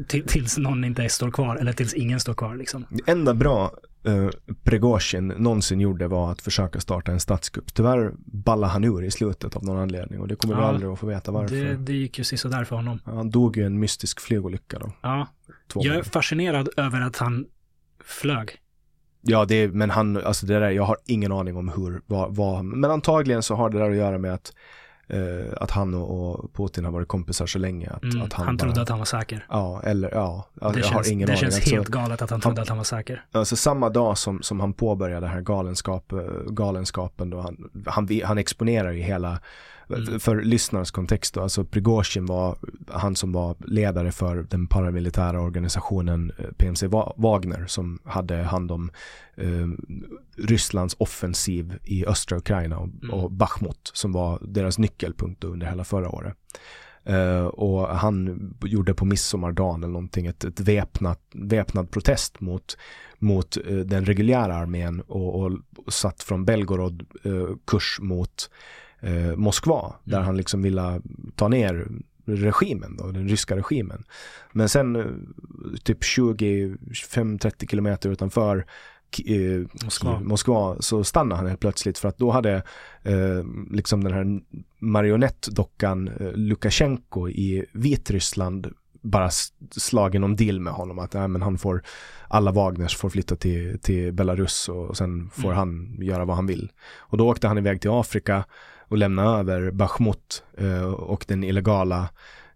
tills någon inte står kvar eller tills ingen står kvar. Liksom. Det enda bra uh, Prigozjin någonsin gjorde var att försöka starta en statskupp. Tyvärr ballade han ur i slutet av någon anledning och det kommer ja, vi aldrig att få veta varför. Det, det gick ju sådär för honom. Han dog ju en mystisk flygolycka då. Ja. Två jag är fascinerad över att han flög. Ja, det är, men han, alltså det där, jag har ingen aning om hur, vad, vad men antagligen så har det där att göra med att eh, att han och, och, Putin har varit kompisar så länge. Att, mm, att han, han trodde bara, att han var säker. Ja, eller ja. Jag det känns, har ingen det känns alltså, helt galet att han trodde han, att han var säker. Alltså samma dag som, som han påbörjade den här galenskap, galenskapen då, han, han, han exponerar ju hela Mm. För lyssnarens kontext då, alltså Prigozjin var han som var ledare för den paramilitära organisationen eh, PMC Wagner som hade hand om eh, Rysslands offensiv i östra Ukraina och, mm. och Bachmut som var deras nyckelpunkt under hela förra året. Uh, och han gjorde på midsommardagen eller någonting ett, ett väpnat, väpnad protest mot, mot uh, den reguljära armén och, och satt från Belgorod uh, kurs mot eh, Moskva, där mm. han liksom ville ta ner regimen då, den ryska regimen. Men sen eh, typ 20-25-30 kilometer utanför eh, Moskva. Moskva så stannade han helt plötsligt för att då hade eh, liksom den här marionettdockan eh, Lukasjenko i Vitryssland bara slagit någon deal med honom att äh, men han får alla Wagners får flytta till, till Belarus och, och sen får mm. han göra vad han vill. Och då åkte han iväg till Afrika och lämna över Bachmut eh, och den illegala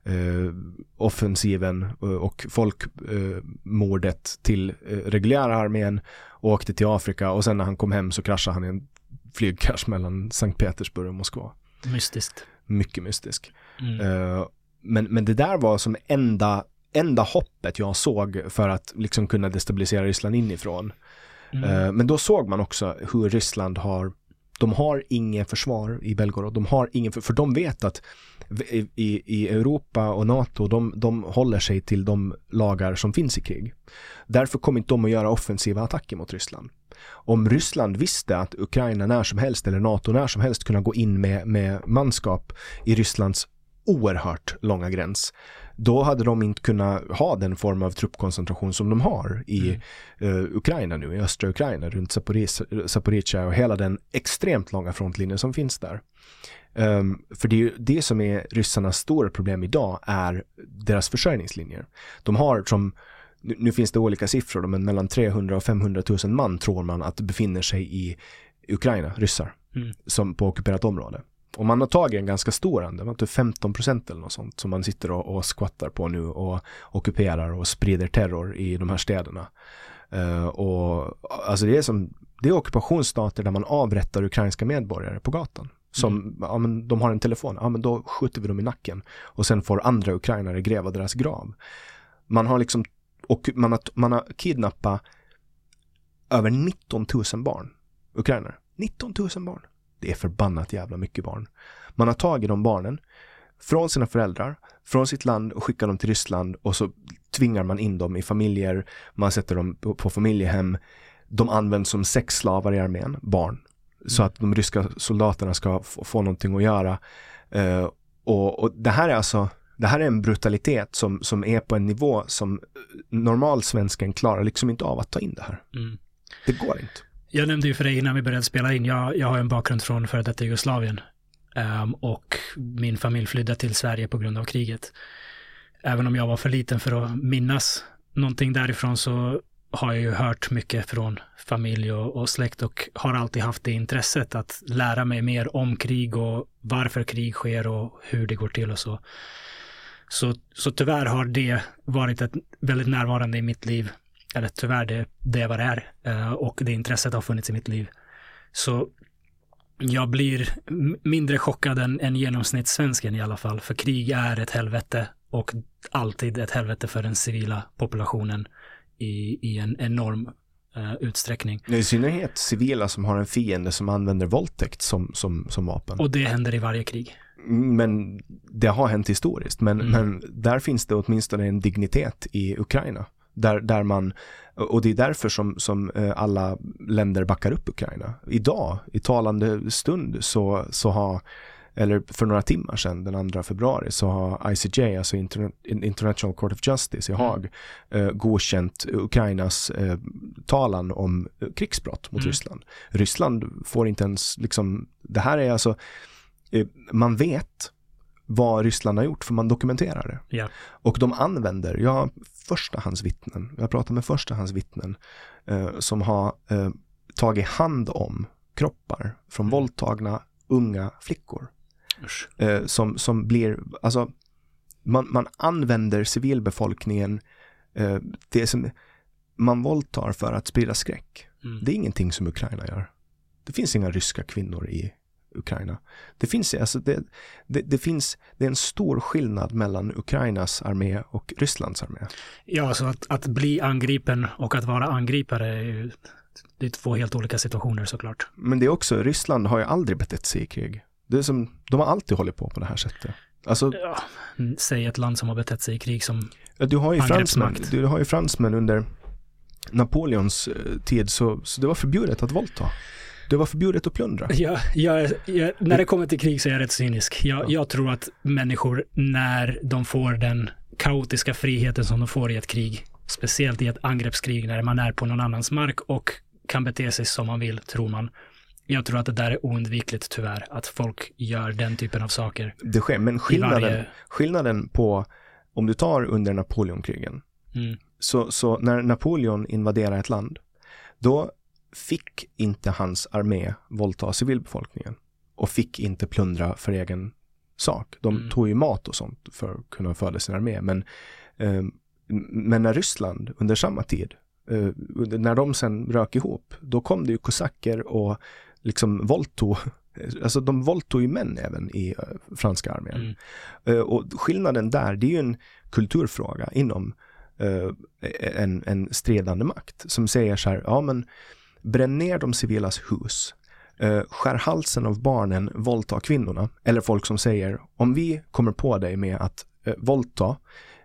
eh, offensiven eh, och folkmordet till reguljära armén och åkte till Afrika och sen när han kom hem så kraschade han i en flygkrasch mellan Sankt Petersburg och Moskva. Mystiskt. Mycket mystisk. Mm. Men, men det där var som enda, enda hoppet jag såg för att liksom kunna destabilisera Ryssland inifrån. Mm. Men då såg man också hur Ryssland har de har inget försvar i Belgorod. De har ingen, för de vet att i, i Europa och NATO, de, de håller sig till de lagar som finns i krig. Därför kommer inte de att göra offensiva attacker mot Ryssland. Om Ryssland visste att Ukraina när som helst eller NATO när som helst kunna gå in med, med manskap i Rysslands oerhört långa gräns då hade de inte kunnat ha den form av truppkoncentration som de har i mm. uh, Ukraina nu, i östra Ukraina, runt Zaporizjzja och hela den extremt långa frontlinjen som finns där. Um, för det är ju det som är ryssarnas stora problem idag är deras försörjningslinjer. De har som nu, finns det olika siffror, men mellan 300 och 500 000 man tror man att befinner sig i Ukraina, ryssar, mm. som på ockuperat område. Och man har tagit en ganska stor andel, typ 15 procent eller något sånt som man sitter och, och skvattar på nu och ockuperar och sprider terror i de här städerna. Uh, och alltså det är som, det är ockupationsstater där man avrättar ukrainska medborgare på gatan. Som, mm. ja men de har en telefon, ja men då skjuter vi dem i nacken. Och sen får andra ukrainare gräva deras grav. Man har liksom, och man har, man har kidnappat över 19 000 barn, ukrainare. 19 000 barn. Det är förbannat jävla mycket barn. Man har tagit de barnen från sina föräldrar, från sitt land och skickar dem till Ryssland och så tvingar man in dem i familjer, man sätter dem på, familjehem. De används som sexslavar i armén, barn. Mm. Så att de ryska soldaterna ska få någonting att göra. Uh, och, och, det här är alltså, det här är en brutalitet som, som är på en nivå som normal svensken klarar liksom inte av att ta in det här. Mm. Det går inte. Jag nämnde ju för dig innan vi började spela in, jag, jag har en bakgrund från före detta Jugoslavien. Um, och min familj flydde till Sverige på grund av kriget. Även om jag var för liten för att minnas någonting därifrån så har jag ju hört mycket från familj och, och släkt och har alltid haft det intresset att lära mig mer om krig och varför krig sker och hur det går till och så. Så, så tyvärr har det varit ett väldigt närvarande i mitt liv eller tyvärr, det, det är vad det är. Uh, och det intresset har funnits i mitt liv. Så jag blir mindre chockad än, än genomsnittssvensken i alla fall. För krig är ett helvete och alltid ett helvete för den civila populationen i, i en enorm uh, utsträckning. I synnerhet civila som har en fiende som använder våldtäkt som, som, som vapen. Och det händer i varje krig. Men det har hänt historiskt. Men, mm. men där finns det åtminstone en dignitet i Ukraina. Där, där man, och det är därför som, som eh, alla länder backar upp Ukraina. Idag, i talande stund, så, så har eller för några timmar sedan, den 2 februari, så har ICJ, alltså International Court of Justice i. Haag, mm. eh, godkänt Ukrainas eh, talan om eh, krigsbrott mot mm. Ryssland. Ryssland får inte ens, liksom, det här är alltså, eh, man vet vad Ryssland har gjort, för man dokumenterar det. Ja. Och de använder, jag förstahandsvittnen, jag pratar med förstahandsvittnen eh, som har eh, tagit hand om kroppar från mm. våldtagna unga flickor. Eh, som, som blir, alltså man, man använder civilbefolkningen, eh, det som man våldtar för att sprida skräck. Mm. Det är ingenting som Ukraina gör. Det finns inga ryska kvinnor i Ukraina. Det finns, alltså det, det, det, finns, det är en stor skillnad mellan Ukrainas armé och Rysslands armé. Ja, alltså att, att bli angripen och att vara angripare är ju det är två helt olika situationer såklart. Men det är också, Ryssland har ju aldrig betett sig i krig. Det är som, de har alltid hållit på på det här sättet. Alltså, ja, säg ett land som har betett sig i krig som du har ju fransmän, du har ju fransmän under Napoleons eh, tid så, så det var förbjudet att våldta. Det var förbjudet att plundra. Ja, jag, jag, när det kommer till krig så är jag rätt cynisk. Jag, ja. jag tror att människor, när de får den kaotiska friheten som de får i ett krig, speciellt i ett angreppskrig när man är på någon annans mark och kan bete sig som man vill, tror man. Jag tror att det där är oundvikligt tyvärr, att folk gör den typen av saker. Det sker, men skillnaden, varje... skillnaden på, om du tar under Napoleonkrigen, mm. så, så när Napoleon invaderar ett land, då fick inte hans armé våldta civilbefolkningen och fick inte plundra för egen sak. De mm. tog ju mat och sånt för att kunna föda sin armé, men, eh, men när Ryssland under samma tid, eh, när de sen rök ihop, då kom det ju kosacker och liksom våldtog Alltså de våldtog ju män även i uh, franska armén. Mm. Uh, och skillnaden där, det är ju en kulturfråga inom uh, en, en stridande makt som säger så här, ja men bränn ner de civilas hus, skär halsen av barnen, våldta kvinnorna. Eller folk som säger, om vi kommer på dig med att våldta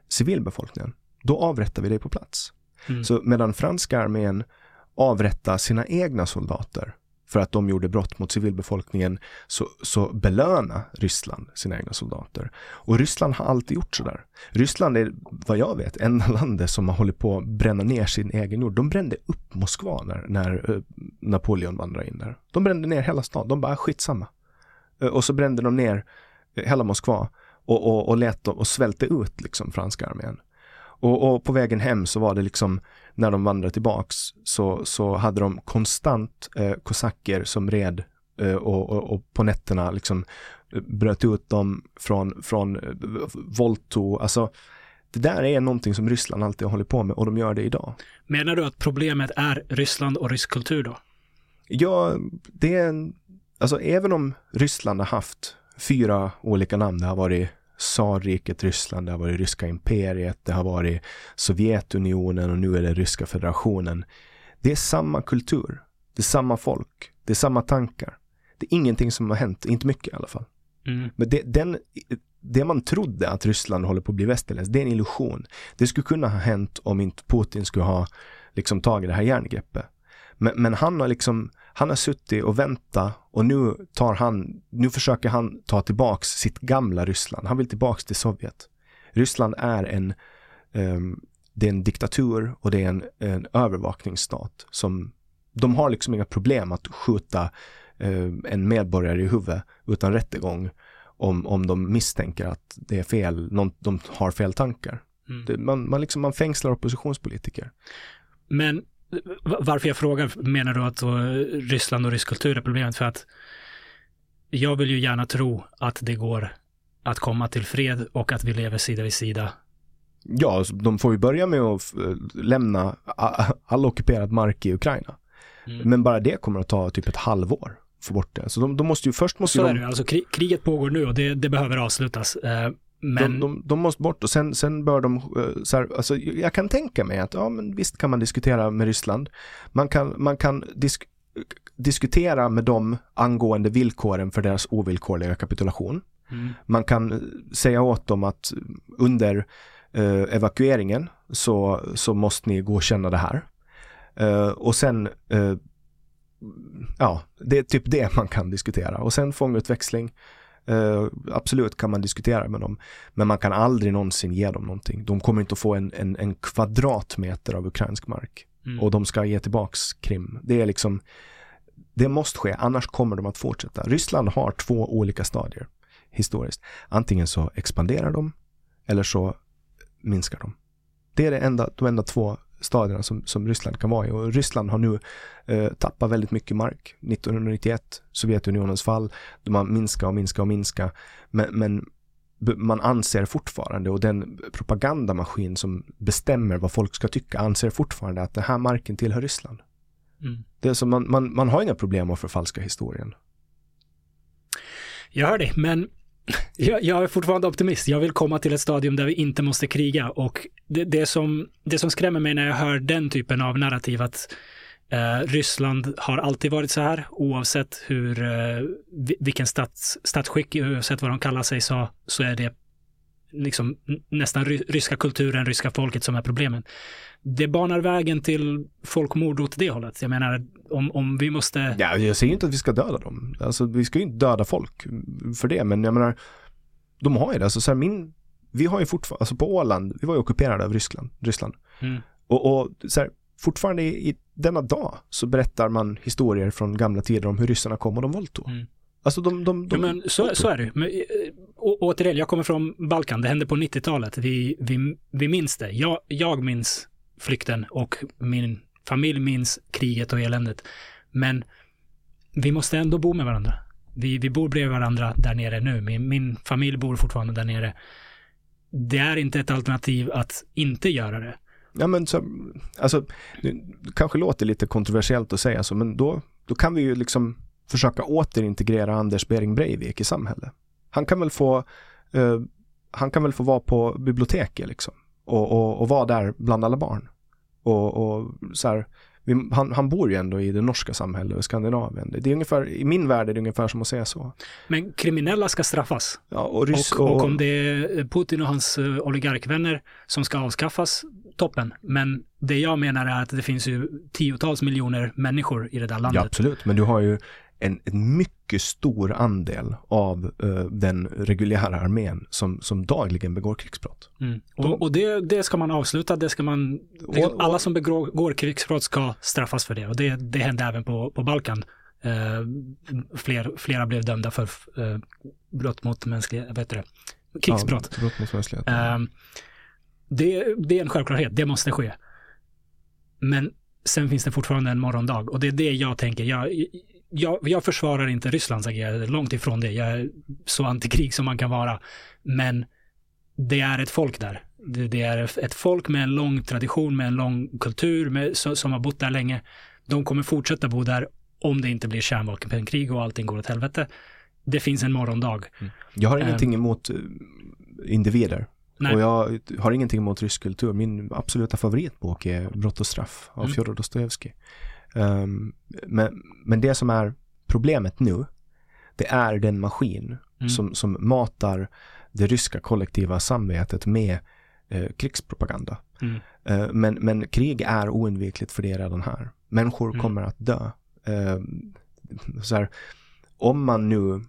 civilbefolkningen, då avrättar vi dig på plats. Mm. Så medan franska armén avrättar sina egna soldater för att de gjorde brott mot civilbefolkningen så, så belöna Ryssland sina egna soldater. Och Ryssland har alltid gjort sådär. Ryssland är, vad jag vet, enda landet som har hållit på att bränna ner sin egen jord. De brände upp Moskva när, när eh, Napoleon vandrade in där. De brände ner hela staden. De bara, ah, skitsamma. Eh, och så brände de ner eh, hela Moskva och, och, och lät dem och svälte ut liksom franska armén. Och, och, på vägen hem så var det liksom, när de vandrade tillbaks, så, så hade de konstant eh, kosacker som red eh, och, och, och, på nätterna liksom eh, bröt ut dem från, från eh, alltså det där är någonting som Ryssland alltid har hållit på med och de gör det idag. Menar du att problemet är Ryssland och rysk kultur då? Ja, det är en, alltså även om Ryssland har haft fyra olika namn, det har varit tsarriket Ryssland, det har varit ryska imperiet, det har varit Sovjetunionen och nu är det ryska federationen. Det är samma kultur, det är samma folk, det är samma tankar. Det är ingenting som har hänt, inte mycket i alla fall. Mm. Men det, den, det man trodde att Ryssland håller på att bli västerländskt, det är en illusion. Det skulle kunna ha hänt om inte Putin skulle ha liksom tagit det här järngreppet. Men, men han har liksom, han har suttit och väntat och nu tar han, nu försöker han ta tillbaks sitt gamla Ryssland. Han vill tillbaks till Sovjet. Ryssland är en, um, det är en diktatur och det är en, en övervakningsstat som, de har liksom inga problem att skjuta uh, en medborgare i huvudet utan rättegång om, om de misstänker att det är fel, någon, de har fel tankar. Mm. Det, man, man, liksom, man fängslar oppositionspolitiker. Men varför jag frågar, menar du att Ryssland och rysk kultur är problemet? För att jag vill ju gärna tro att det går att komma till fred och att vi lever sida vid sida. Ja, de får ju börja med att lämna all ockuperad mark i Ukraina. Mm. Men bara det kommer att ta typ ett halvår få bort det. Så de, de måste ju först måste Så de... är det alltså kriget pågår nu och det, det behöver avslutas. Eh, men... De, de, de, måste bort och sen, sen bör de, eh, så här, alltså jag kan tänka mig att ja men visst kan man diskutera med Ryssland. Man kan, man kan disk, diskutera med dem angående villkoren för deras ovillkorliga kapitulation. Mm. Man kan säga åt dem att under eh, evakueringen så, så måste ni godkänna det här. Eh, och sen eh, ja, det är typ det man kan diskutera och sen fångutväxling Uh, absolut kan man diskutera med dem, men man kan aldrig någonsin ge dem någonting. De kommer inte att få en, en, en kvadratmeter av ukrainsk mark mm. och de ska ge tillbaks Krim. Det är liksom, det måste ske, annars kommer de att fortsätta. Ryssland har två olika stadier historiskt. Antingen så expanderar de eller så minskar de. Det är det enda, de enda två stadierna som, som Ryssland kan vara i. Och Ryssland har nu eh, tappat väldigt mycket mark. 1991, Sovjetunionens fall, de har minskat och minskat och minskat. Men, men man anser fortfarande och den propagandamaskin som bestämmer vad folk ska tycka anser fortfarande att den här marken tillhör Ryssland. Mm. Det är som man, man, man har inga problem att förfalska historien. Jag hör dig, men jag, jag, är fortfarande optimist. Jag vill komma till ett stadium där vi inte måste kriga och det, det, som, det som skrämmer mig när jag hör den typen av narrativ att eh, Ryssland har alltid varit så här oavsett hur, eh, vilken stats, statsskick, oavsett vad de kallar sig så, så är det liksom nästan ryska kulturen, ryska folket som är problemen. Det banar vägen till folkmord åt det hållet. Jag menar, om, om vi måste... Ja, jag säger inte att vi ska döda dem. Alltså, vi ska ju inte döda folk för det, men jag menar, de har ju det. Alltså, så här, min, vi har ju fortfarande, alltså på Åland, vi var ju ockuperade av Ryssland. Ryssland. Mm. Och, och så här, fortfarande i, i, denna dag så berättar man historier från gamla tider om hur ryssarna kom och de våldtog. Mm. Alltså de, de, de ja, men så, så är det men, å, Återigen, jag kommer från Balkan. Det hände på 90-talet. Vi, vi, vi minns det. Jag, jag minns flykten och min familj minns kriget och eländet. Men vi måste ändå bo med varandra. Vi, vi bor bredvid varandra där nere nu. Min, min familj bor fortfarande där nere. Det är inte ett alternativ att inte göra det. Ja men så, alltså, det kanske låter lite kontroversiellt att säga så, men då, då kan vi ju liksom försöka återintegrera Anders Bering Breivik i samhället. Han kan väl få, eh, han kan väl få vara på biblioteket liksom och, och, och vara där bland alla barn. Och, och så här, vi, han, han, bor ju ändå i det norska samhället och Skandinavien. Det är ungefär, I min värld är det ungefär som att säga så. Men kriminella ska straffas. Ja, och, rys, och, och, om det är Putin och hans uh, oligarkvänner som ska avskaffas, toppen. Men det jag menar är att det finns ju tiotals miljoner människor i det där landet. Ja, absolut. Men du har ju en, en mycket stor andel av uh, den reguljära armén som, som dagligen begår krigsbrott. Mm. Och, och det, det, ska man avsluta, det ska man, det, och, alla som begår krigsbrott ska straffas för det och det, det hände även på, på Balkan. Uh, fler, flera blev dömda för uh, brott mot mänskliga, vad heter det, krigsbrott. Ja, brott mot mänskligheten. Uh, det, det är en självklarhet, det måste ske. Men sen finns det fortfarande en morgondag och det är det jag tänker. Jag, jag, jag försvarar inte Rysslands agerande, långt ifrån det. Jag är så antikrig som man kan vara. Men det är ett folk där. Det, det är ett folk med en lång tradition, med en lång kultur, med, som, som har bott där länge. De kommer fortsätta bo där om det inte blir kärnvapenkrig och allting går åt helvete. Det finns en morgondag. Mm. Jag har ingenting um, emot eh, individer. Nej. Och jag har ingenting emot rysk kultur. Min absoluta favoritbok är Brott och straff av mm. Fjodor Dostojevskij. Um, men, men det som är problemet nu, det är den maskin mm. som, som matar det ryska kollektiva samvetet med eh, krigspropaganda. Mm. Eh, men, men krig är oundvikligt för det är redan här. Människor mm. kommer att dö. Eh, så här, om man nu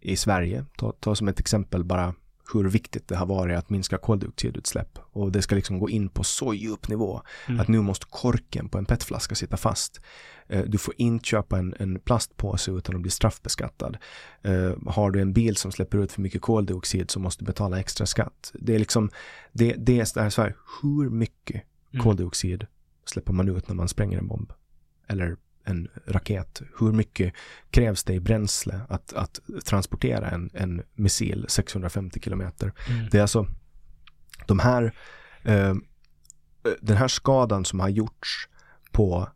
i Sverige, ta, ta som ett exempel bara hur viktigt det har varit att minska koldioxidutsläpp. Och det ska liksom gå in på så djup nivå mm. att nu måste korken på en petflaska sitta fast. Eh, du får inte köpa en, en plastpåse utan att bli straffbeskattad. Eh, har du en bil som släpper ut för mycket koldioxid så måste du betala extra skatt. Det är liksom, det, det är så här, hur mycket mm. koldioxid släpper man ut när man spränger en bomb? Eller en raket. Hur mycket krävs det i bränsle att, att transportera en, en missil 650 kilometer? Mm. Det är alltså de här, eh, den här skadan som har gjorts på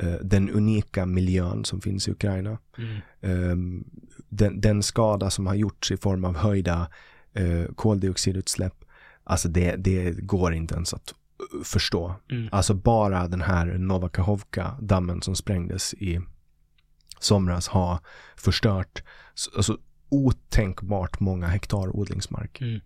eh, den unika miljön som finns i Ukraina. Mm. Eh, den, den, skada som har gjorts i form av höjda eh, koldioxidutsläpp. Alltså det, det går inte ens att förstå. Mm. Alltså bara den här Novakahovka-dammen som sprängdes i somras har förstört alltså, otänkbart många hektar odlingsmark. Mm.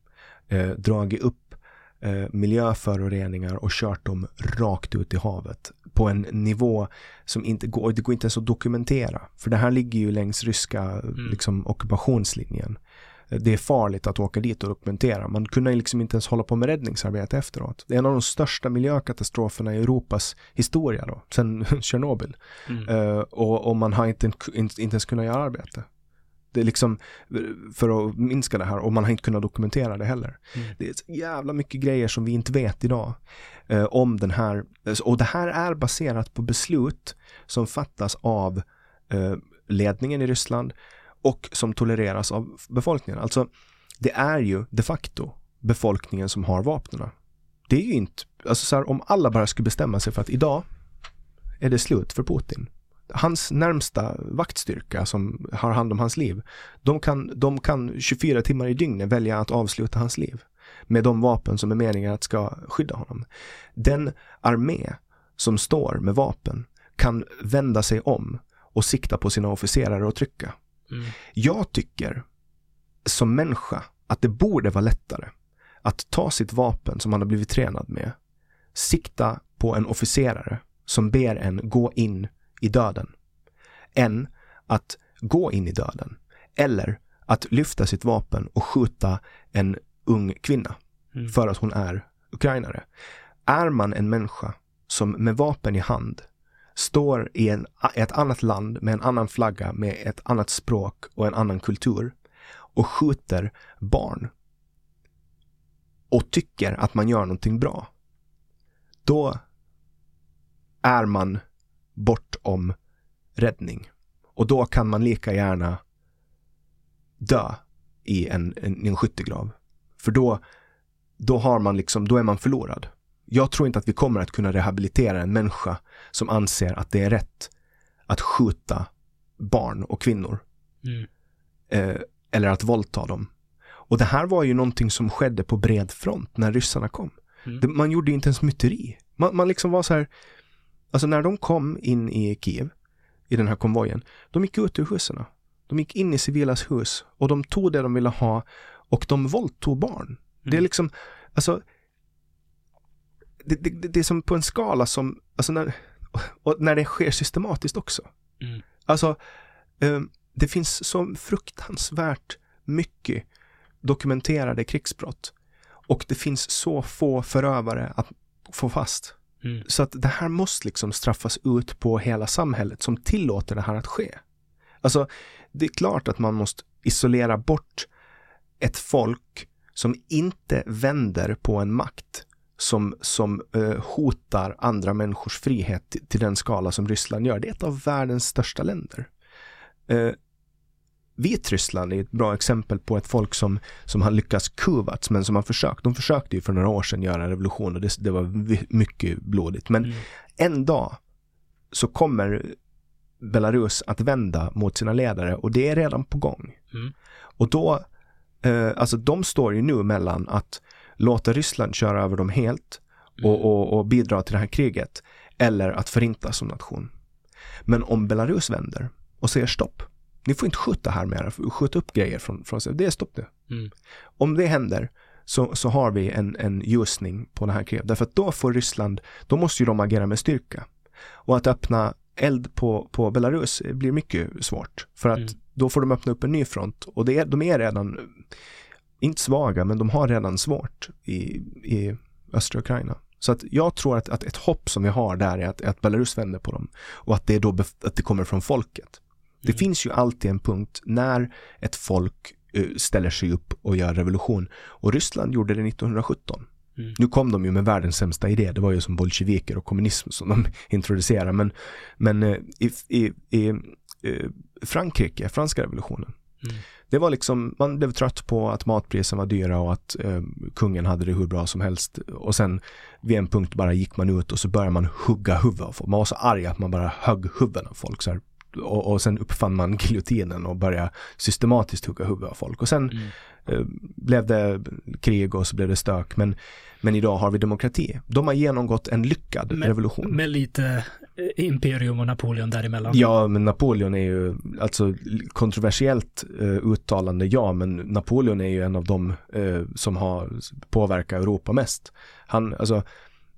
Eh, dragit upp eh, miljöföroreningar och kört dem rakt ut i havet på en nivå som inte går, det går inte ens att dokumentera. För det här ligger ju längs ryska mm. liksom, ockupationslinjen det är farligt att åka dit och dokumentera. Man kunde liksom inte ens hålla på med räddningsarbete efteråt. Det är en av de största miljökatastroferna i Europas historia då, sen Tjernobyl. Mm. Uh, och, och, man har inte, inte, inte ens kunnat göra arbete. Det är liksom för att minska det här och man har inte kunnat dokumentera det heller. Mm. Det är så jävla mycket grejer som vi inte vet idag eh, om den här. Och det här är baserat på beslut som fattas av eh, ledningen i Ryssland och som tolereras av befolkningen. Alltså, det är ju de facto befolkningen som har vapnen. Det är ju inte, alltså så här, om alla bara skulle bestämma sig för att idag är det slut för Putin. Hans närmsta vaktstyrka som har hand om hans liv, de kan, de kan 24 timmar i dygnet välja att avsluta hans liv med de vapen som är meningen att ska skydda honom. Den armé som står med vapen kan vända sig om och sikta på sina officerare och trycka. Mm. Jag tycker som människa att det borde vara lättare att ta sitt vapen som man har blivit tränad med, sikta på en officerare som ber en gå in i döden, än att gå in i döden. Eller att lyfta sitt vapen och skjuta en ung kvinna mm. för att hon är ukrainare. Är man en människa som med vapen i hand står i en, ett annat land med en annan flagga, med ett annat språk och en annan kultur och skjuter barn och tycker att man gör någonting bra, då är man bortom räddning. Och då kan man lika gärna dö i en, en, en skyttegrav. För då, då har man liksom, då är man förlorad. Jag tror inte att vi kommer att kunna rehabilitera en människa som anser att det är rätt att skjuta barn och kvinnor. Mm. Eh, eller att våldta dem. Och det här var ju någonting som skedde på bred front när ryssarna kom. Mm. Det, man gjorde inte ens myteri. Man, man liksom var så här, alltså när de kom in i Kiev, i den här konvojen, de gick ut ur husen. De gick in i civilas hus och de tog det de ville ha och de våldtog barn. Mm. Det är mm. liksom, alltså, det, det, det, är som på en skala som, alltså när, och när det sker systematiskt också. Mm. Alltså, um, det finns så fruktansvärt mycket dokumenterade krigsbrott. Och det finns så få förövare att få fast. Mm. Så att det här måste liksom straffas ut på hela samhället som tillåter det här att ske. Alltså, det är klart att man måste isolera bort ett folk som inte vänder på en makt som, som uh, hotar andra människors frihet till, till, den skala som Ryssland gör. Det är ett av världens största länder. Uh, Vitryssland är ett bra exempel på ett folk som, som har lyckats kuvats men som har försökt. De försökte ju för några år sedan göra en revolution och det, det var mycket blodigt. Men mm. en dag så kommer Belarus att vända mot sina ledare och det är redan på gång. Mm. Och då, eh, alltså de står ju nu mellan att låta Ryssland köra över dem helt och, mm. och, och bidra till det här kriget eller att förintas som nation. Men om Belarus vänder och säger stopp, ni får inte skjuta här mer, skjuta upp grejer från, från sig. Det är stopp nu. Mm. Om det händer så, så har vi en, en ljusning på det här kriget. Därför att då får Ryssland, då måste ju de agera med styrka. Och att öppna eld på, på Belarus blir mycket svårt. För att mm. då får de öppna upp en ny front. Och det de är redan, inte svaga, men de har redan svårt i, i östra Ukraina. Så att jag tror att, att ett hopp som vi har där är att, att Belarus vänder på dem. Och att det, då att det kommer från folket. Det mm. finns ju alltid en punkt när ett folk uh, ställer sig upp och gör revolution. Och Ryssland gjorde det 1917. Mm. Nu kom de ju med världens sämsta idé, det var ju som bolsjeviker och kommunism som de introducerade. Men, men uh, i, i, i uh, Frankrike, franska revolutionen, mm. det var liksom, man blev trött på att matpriserna var dyra och att kungen hade det hur bra som helst. Och sen vid en punkt bara gick man ut och så började man hugga huvudet av folk. Man var så arg att man bara högg huvuden av folk. Så här, och, och sen uppfann man giljotinen och började systematiskt hugga huvudet av folk. Och sen mm. eh, blev det krig och så blev det stök. Men, men idag har vi demokrati. De har genomgått en lyckad med, revolution. Med lite eh, imperium och Napoleon däremellan. Ja, men Napoleon är ju alltså kontroversiellt eh, uttalande, ja, men Napoleon är ju en av de eh, som har påverkat Europa mest. Han, alltså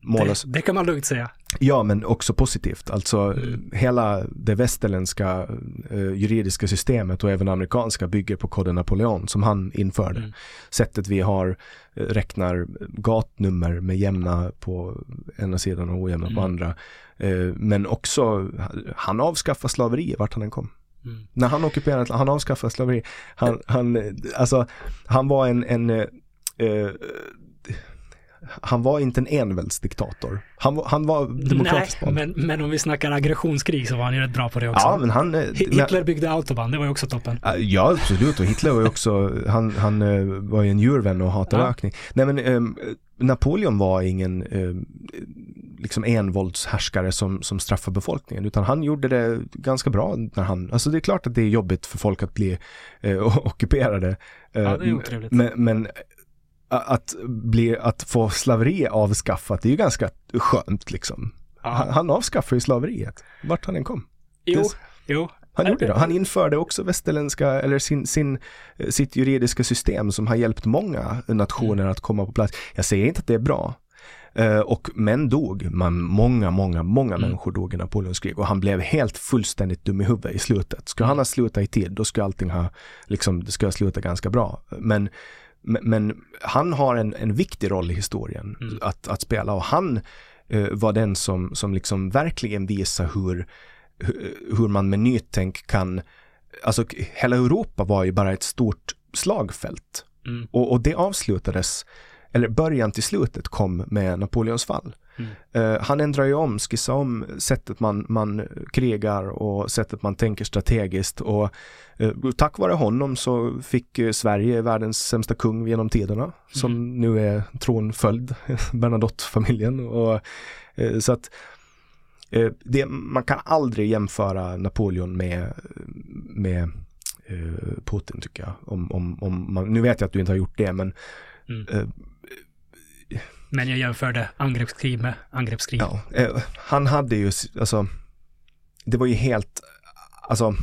målas... Det, det, kan man lugnt säga. Ja, men också positivt. Alltså mm. hela det västerländska uh, juridiska systemet och även amerikanska bygger på koden Napoleon som han införde. Mm. Sättet vi har uh, räknar gatnummer med jämna på ena sidan och ojämna mm. på andra. Uh, men också, han avskaffade slaveri vart han än kom. Mm. När han ockuperade, han avskaffade slaveri. Han, han, alltså, han var en, en uh, han var inte en enväldsdiktator. Han, han var demokratisk. Nej, men, men om vi snackar aggressionskrig så var han ju rätt bra på det också. Ja, men han... Hitler men, byggde autobahn, det var ju också toppen. Ja, absolut. Och Hitler var ju också, han, han var ju en djurvän och hatade ja. ökning. Nej men um, Napoleon var ingen um, liksom envåldshärskare som, som straffade befolkningen utan han gjorde det ganska bra när han, alltså det är klart att det är jobbigt för folk att bli uh, ockuperade. Uh, ja, det är otrevligt. Men, men att, bli, att få slaveri avskaffat, det är ju ganska skönt liksom. Ja. Han, han avskaffade ju slaveriet, vart han än kom. Jo, det, jo. Han gjorde det. Han införde också västerländska, eller sin, sin, sitt juridiska system som har hjälpt många nationer mm. att komma på plats. Jag säger inte att det är bra. Uh, och män dog, man, många, många, många mm. människor dog i Napoleons krig och han blev helt fullständigt dum i huvudet i slutet. Skulle han ha slutat i tid, då skulle allting ha, liksom, det skulle ha slutat ganska bra. Men men, han har en, en viktig roll i historien mm. att, att spela och han uh, var den som, som liksom verkligen visar hur, hur man med nytänk kan, alltså hela Europa var ju bara ett stort slagfält. Mm. Och, och det avslutades, eller början till slutet kom med Napoleons fall. Mm. Uh, han ändrar ju om, skissar om sättet man, man krigar och sättet man tänker strategiskt och uh, tack vare honom så fick uh, Sverige världens sämsta kung genom tiderna mm. som nu är tronföljd, Bernadotte-familjen och så att det, man kan aldrig jämföra Napoleon med, med Putin tycker jag. Om, om, om man, nu vet jag att du inte har gjort det men mm men jag jämförde angreppskrig med angreppskrig. Ja, eh, han hade ju, alltså, det var ju helt, alltså,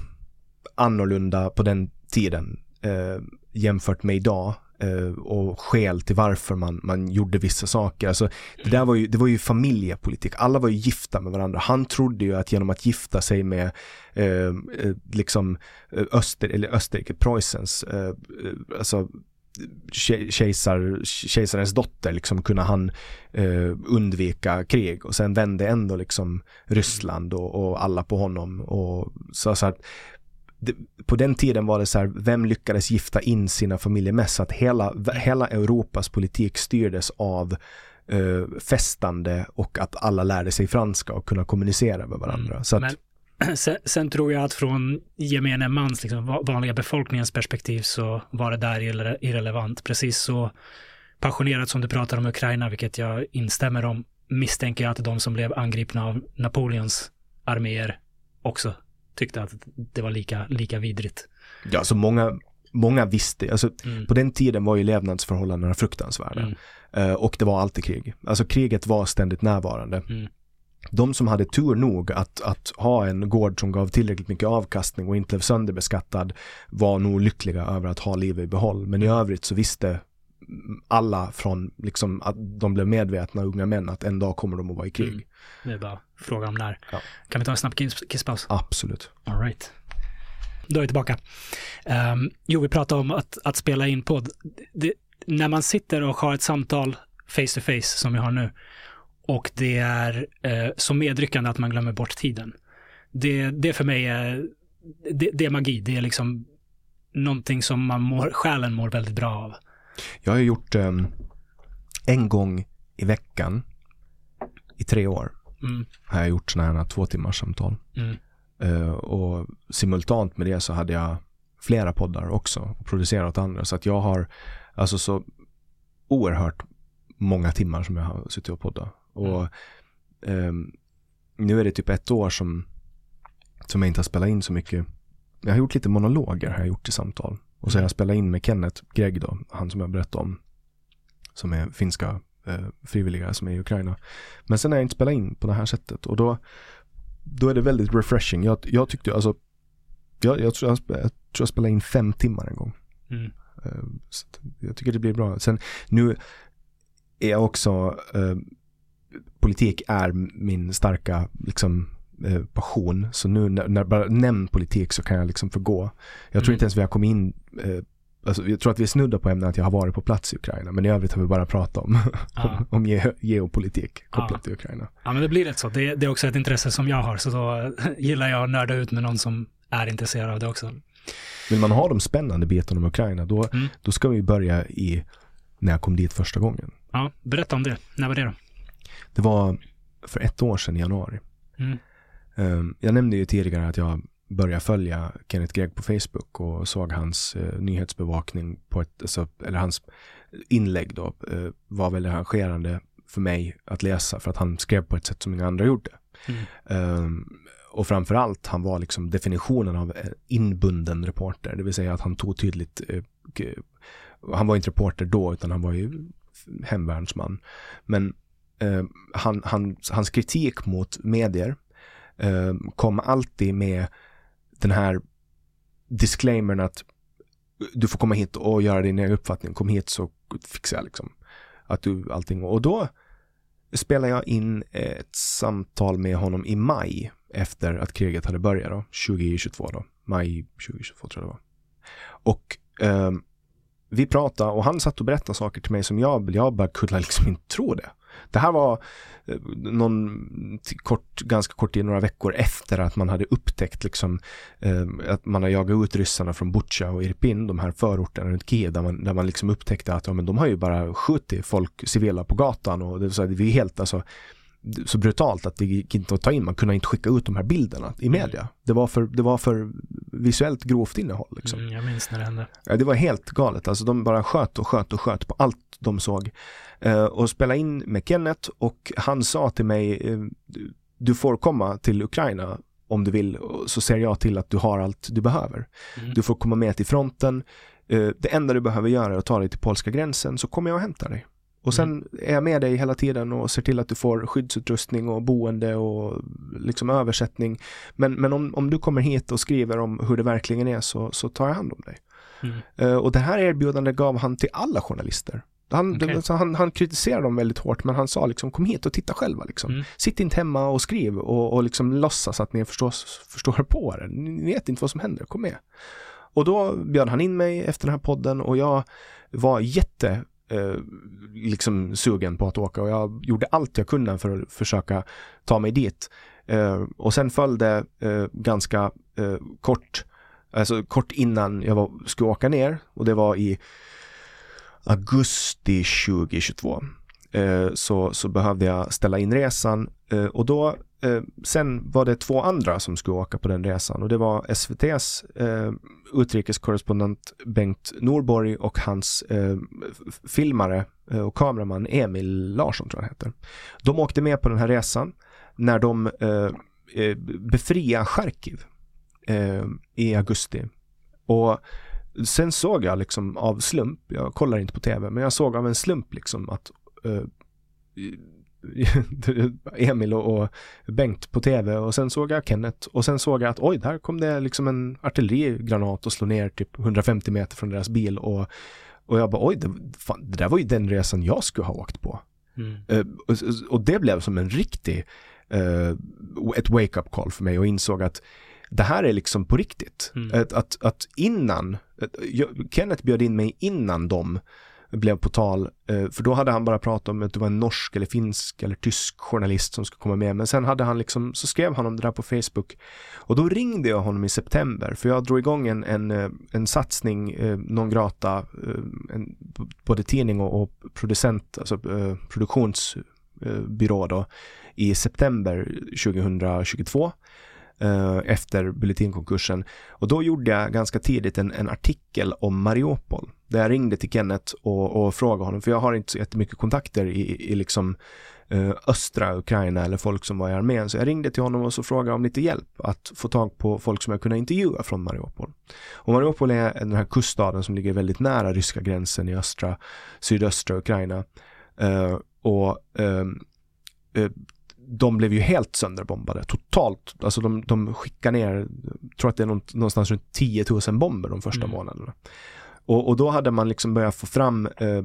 annorlunda på den tiden eh, jämfört med idag eh, och skäl till varför man, man gjorde vissa saker. Alltså, det där var ju, det var ju familjepolitik. Alla var ju gifta med varandra. Han trodde ju att genom att gifta sig med eh, eh liksom eh, Öster, eller Österrike, Preussens, eh, eh, alltså kejsar, kejsarens dotter liksom kunde han eh, undvika krig och sen vände ändå liksom Ryssland och, och alla på honom och så, så att det, på den tiden var det så här, vem lyckades gifta in sina familjer mest? Så att hela, hela Europas politik styrdes av eh, festande och att alla lärde sig franska och kunna kommunicera med varandra. Mm. Så att, Sen, sen, tror jag att från gemene mans, liksom, vanliga befolkningens perspektiv så var det där irre, irrelevant. Precis så passionerat som du pratar om Ukraina, vilket jag instämmer om, misstänker jag att de som blev angripna av Napoleons arméer också tyckte att det var lika, lika vidrigt. Ja, så många, många visste, alltså mm. på den tiden var ju levnadsförhållandena fruktansvärda. Mm. Uh, och det var alltid krig. Alltså kriget var ständigt närvarande. Mm de som hade tur nog att, att ha en gård som gav tillräckligt mycket avkastning och inte blev sönderbeskattad var nog lyckliga över att ha livet i behåll. Men i övrigt så visste alla från liksom att de blev medvetna unga män att en dag kommer de att vara i krig. Mm. Det är bara fråga om när. Ja. Kan vi ta en snabb kisspaus? Absolut. All right. Då är vi tillbaka. Um, jo, vi pratade om att, att spela in podd. Det, när man sitter och har ett samtal face to face som vi har nu och det är eh, så medryckande att man glömmer bort tiden. Det, det för mig är, det, det, är magi. Det är liksom någonting som man mår, själen mår väldigt bra av. Jag har gjort eh, en gång i veckan i tre år. Mm. Har jag gjort sådana här två timmars samtal. Mm. Uh, och simultant med det så hade jag flera poddar också och producerat åt andra. Så att jag har alltså så oerhört många timmar som jag har suttit och poddat. Och um, nu är det typ ett år som, som jag inte har spelat in så mycket. Jag har gjort lite monologer, har jag gjort i samtal. Och så har jag spelat in med Kenneth Gregg då, han som jag berättade om. Som är finska eh, frivilliga som är i Ukraina. Men sen har jag inte spelat in på det här sättet och då, då är det väldigt refreshing. Jag, jag tyckte alltså, jag, jag, tror jag, jag tror jag spelade in fem timmar en gång. Mm. Uh, jag tycker det blir bra. Sen nu är jag också uh, politik är min starka liksom, eh, passion. Så nu när, när bara nämn politik så kan jag liksom förgå. Jag tror mm. inte ens vi har kommit in eh, Alltså, jag tror att vi är snudda på ämnet att jag har varit på plats i Ukraina, men i övrigt har vi bara pratat om, ja. om, om ge, geopolitik kopplat ja. till Ukraina. Ja, men det blir rätt så. Det, det, är också ett intresse som jag har, så då gillar jag att nörda ut med någon som är intresserade av det också. Vill man ha de spännande bitarna om Ukraina, då, Mm. då ska vi börja i när jag kom dit första gången. Ja, berätta om det. När var det då? Det var för ett år sedan i januari. Mm. Um, jag nämnde ju tidigare att jag började följa Kenneth Gregg på Facebook och såg hans eh, nyhetsbevakning på ett, alltså, eller hans inlägg då, eh, var väldigt engagerande för mig att läsa för att han skrev på ett sätt som inga andra gjorde. Mm. Um, och framförallt, han var liksom definitionen av eh, inbunden reporter, det vill säga att han tog tydligt, g- han var inte reporter då, utan han var ju hemvärnsman. Men eh, han, han, hans kritik mot medier eh, kom alltid med den här disclaimern att du får komma hit och göra din egen uppfattning, kom hit så fixar jag liksom att du allting. Och då spelade jag in ett samtal med honom i maj efter att kriget hade börjat då, 2022 då, maj 2022 tror jag det var. Och eh, vi pratade och han satt och berättade saker till mig som jag, jag bara kunde liksom inte tro det. Det här var eh, någon kort, ganska kort tid, några veckor efter att man hade upptäckt liksom eh, att man har jagat ut ryssarna från Butja och Irpin, de här förorterna runt Kiev, där man, där man liksom upptäckte att ja, men de har ju bara skjutit folk, civila på gatan och det, så det är helt alltså så brutalt att det gick inte att ta in, man kunde inte skicka ut de här bilderna i media. Det var för, det var för visuellt grovt innehåll. Liksom. Mm, jag minns när det hände. Ja, det var helt galet. Alltså de bara sköt och sköt och sköt på allt de såg. Eh, och spela in med Kenneth och han sa till mig, eh, du- får komma till Ukraina om du vill, så ser jag till att du har allt du behöver. Mm. Du får komma med till fronten. Eh, det enda du behöver göra är att ta dig till polska gränsen så kommer jag och hämtar dig. Och sen är jag med dig hela tiden och ser till att du får skyddsutrustning och boende och liksom översättning. Men, men om, om du kommer hit och skriver om hur det verkligen är så, så tar jag hand om dig. Mm. Och det här erbjudandet gav han till alla journalister. Han, det, så han, han kritiserade dem väldigt hårt men han sa liksom kom hit och titta själva liksom. Mm. Sitt inte hemma och skriv och, och liksom låtsas att ni förstår, förstår på det. Ni vet inte vad som händer, kom med. Och då bjöd han in mig efter den här podden och jag var jätte eh, liksom sugen på att åka och jag gjorde allt jag kunde för att försöka ta mig dit. Eh, och sen följde eh, ganska kort, alltså kort innan jag var, skulle åka ner och det var i augusti 2022. Eh, så, så behövde jag ställa in resan eh, och då eh, sen var det två andra som skulle åka på den resan och det var SVTs eh, utrikeskorrespondent Bengt Norborg och hans eh, filmare eh, och kameraman Emil Larsson tror jag han heter. De åkte med på den här resan när de eh, eh, befriade Charkiv eh, i augusti. Och sen såg jag liksom av slump, jag kollar inte på tv, men jag såg av en slump liksom att eh, Emil och, och Bengt på tv och sen såg jag Kenneth och sen såg jag att oj, där kom det liksom en artillerigranat och slog ner typ 150 meter från deras bil och, och jag bara oj, det, fan, det där var ju den resan jag skulle ha åkt på. Mm. Eh, och, och det blev som en riktig, eh, ett wake-up call för mig och insåg att det här är liksom på riktigt. Mm. Att, att, att innan, jag, Kenneth bjöd in mig innan de blev på tal, eh, för då hade han bara pratat om att det var en norsk eller finsk eller tysk journalist som skulle komma med, men sen hade han liksom, så skrev han om det där på Facebook och då ringde jag honom i september, för jag drog igång en, en, eh, en satsning, eh, non grata, en, både tidning och, och producent, alltså produktionsbyrå då, i september 2022 eh, efter Bulletinkonkursen. Och då gjorde jag ganska tidigt en, en artikel om Mariupol. Där jag ringde till Kenneth och, och frågade honom, för jag har inte så jättemycket kontakter i, i liksom eh, östra Ukraina eller folk som var i armén. Så jag ringde till honom och så frågade om lite hjälp att få tag på folk som jag kunde intervjua från Mariupol. Och Mariupol är den här kuststaden som ligger väldigt nära ryska gränsen i östra, sydöstra Ukraina. Eh, och ehm, eh, de blev ju helt sönderbombade, totalt. Alltså de, de skickar ner, tror att det är någonstans runt 10 000 bomber de första Mm. månaderna. Och, och då hade man liksom börjat få fram eh,